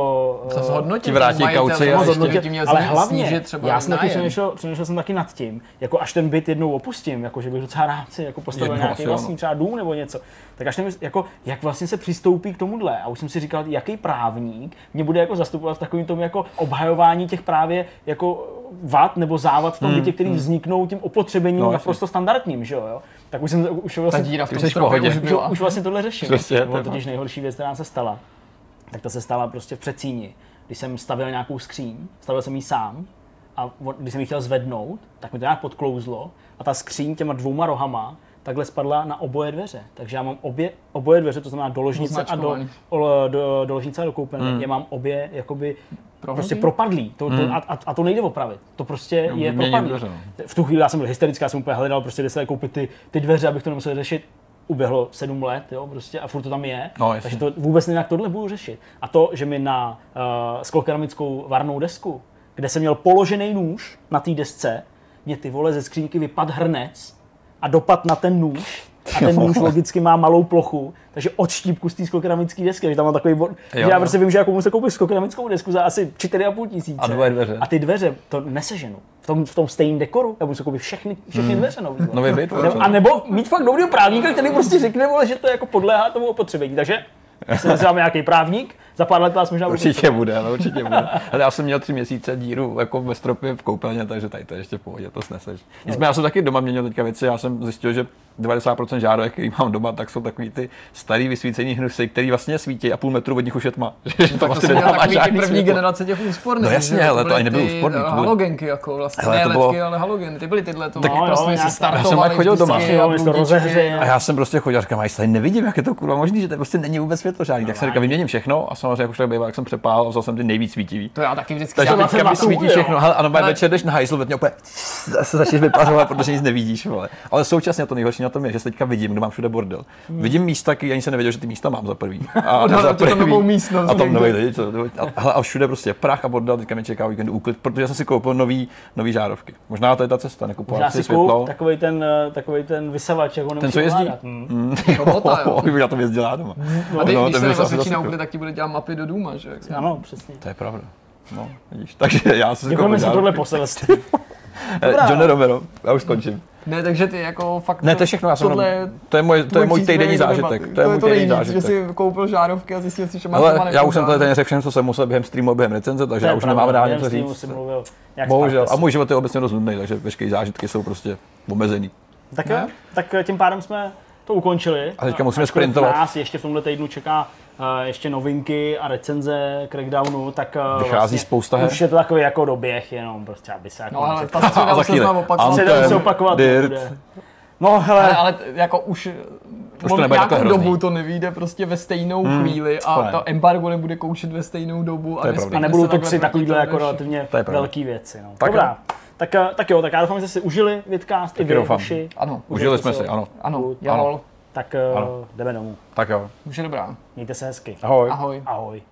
To eh, zhodnotit. Ti vrátí kauci to a zhodnotit, ale hlavně, snížit třeba já jsem taky přemýšlel, přemýšlel jsem taky nad tím, jako až ten byt jednou opustím, jako že bych docela rád si jako postavil Jednou nějaký vlastní třeba dům nebo něco, tak až ten, jako, jak vlastně se přistoupí k tomuhle. A už jsem si říkal, jaký právník mě bude jako zastupovat v takovém tom jako obhajování těch právě jako vad nebo závad v tom bytě, který vzniknou tím opotřebením Hmm, No, naprosto standardním, že jo, jo. Tak už jsem už Ta vlastně, díra v tom pohodě. už už, už vlastně tohle řeším. Přesně, to byla je totiž nejhorší věc, která se stala. Tak to se stala prostě v Přecíni, když jsem stavil nějakou skříň, stavil jsem ji sám a když jsem ji chtěl zvednout, tak mi to nějak podklouzlo a ta skříň těma dvouma rohama takhle spadla na oboje dveře. Takže já mám obě, oboje dveře, to znamená do ložnice a do, Označkovaný. o- do, do ložnice a do koupelny, mm. je mám obě jakoby Prohodlý? prostě propadlý. To, to, a, a, a, to nejde opravit. To prostě je vyměním propadlý. dveře, no. V tu chvíli já jsem byl hysterický, já jsem úplně hledal, prostě kde se koupit ty, ty dveře, abych to nemusel řešit. Uběhlo sedm let, jo, prostě, a furt to tam je. No, takže to vůbec nevím, jak tohle budu řešit. A to, že mi na uh, sklokeramickou varnou desku, kde jsem měl položený nůž na té desce, mě ty vole ze skřínky vypad hrnec a dopad na ten nůž. A ten nůž logicky má malou plochu, takže od štípku z té sklokeramické desky, takže tam mám takový bod, že já jo. prostě vím, že jako musím koupit sklokeramickou desku za asi 4,5 tisíce. A dvoje dveře. A ty dveře to neseženu. V tom, v tom stejném dekoru, já musím koupit všechny, všechny dveře nový. Nový byt, A nebo mít fakt dobrýho právníka, který prostě řekne, vole, že to jako podléhá tomu opotřebení. Takže se nazýváme nějaký právník, za pár let vás možná budu Určitě bude, ale určitě bude. Ale já jsem měl tři měsíce díru jako ve stropě v koupelně, takže tady to je ještě v pohodě, to sneseš. Nicméně já jsem taky doma měnil teďka věci, já jsem zjistil, že 90% žárovek, který mám doma, tak jsou takový ty starý vysvícený hnusy, který vlastně svítí a půl metru od nich už je tma. Že to Tak to vlastně nedává takový ty žádný první světlo. generace těch úsporných. No jasně, ale to ani nebyly ty úsporný, to byly- Halogenky jako vlastně, Hele, ne to ledky, bylo- ale halogeny, ty byly tyhle, to Tak- no, jo, prostě si nějaká- startovaly Já jsem jak chodil doma. a já jsem prostě chodil a říkám, já nevidím, jak je to kurva možný, že to prostě není vůbec světlo žádný. Tak jsem říkal, vyměním všechno a jsem samozřejmě, jak už tak bývá, jak jsem přepál a vzal jsem ty nejvíc svítivý. To já taky vždycky Takže jsem- teďka mi svítí jo. všechno. Hele, ano, Ale- večer jdeš na hajzl, ve úplně se začneš vypařovat, protože nic nevidíš. Vole. Ale současně to nejhorší na tom je, že se teďka vidím, kde mám všude bordel. Vidím místa, který ani se nevěděl, že ty místa mám za prvý. A Odhalil ti tam novou místnost A tam nový lidi, co, a, všude prostě prach a bordel, teďka mě čeká víkend úklid, protože jsem si koupil nový, nový žárovky. Možná to je ta cesta, nekupovat si si světlo. takový ten, eh, takovej ten vysavač, jak ho Ten, co jezdí? ovládat. Hm. Mm. Robota, jo. Bych na tom jezdil já doma. A ty, no, když to se na zasypal. úklid, tak ti bude dělat mapy do Duma, že? Ano, přesně. To je pravda. No, vidíš. Takže já jsem si Děkujeme za tohle poselství. Eh. John Romero, já už skončím. Ne, takže ty jako fakt... Ne, to je všechno, já jsem tohle to je můj, to je můj týdenní zážitek. To je můj to týdenní nejvíc, že zážitek. si koupil žárovky a zjistil si, že máš doma Ale já už jsem tady ten řekl všechno, co jsem musel během streamu, a během recenze, takže já už pravda, nemám rád něco říct. jak Bohužel. A můj život je obecně dost nudný, takže veškeré zážitky jsou prostě omezený. Tak jo, tak tím pádem jsme to ukončili. A teďka musíme Ačkoliv sprintovat. Nás ještě v tomhle týdnu čeká uh, ještě novinky a recenze Crackdownu, tak uh, Vychází spousta her. Už je to takový jako doběh jenom, prostě aby se jako... No ale ta středa už se opakovat. Středa se opakovat Dirt. nebude. No hele, Ale, ale jako už, to on nebude nějakou dobu to nevyjde prostě ve stejnou Hmm, chvíli to a ne. to embargo nebude koušet ve stejnou dobu. To a, a nebudou to tři takovýhle jako relativně To velký věci. No. Tak Dobrá, jo. Tak, eh, tak jo, tak já doufám, že jste si užili Vidcast i vy, doufám. Ano, Užili Užijte jsme si ho. ano. ano, jahol, Tak eh, Ano. jdeme domů. Tak jo. už je dobrá. Mějte se hezky. Ahoj. Ahoj. Ahoj.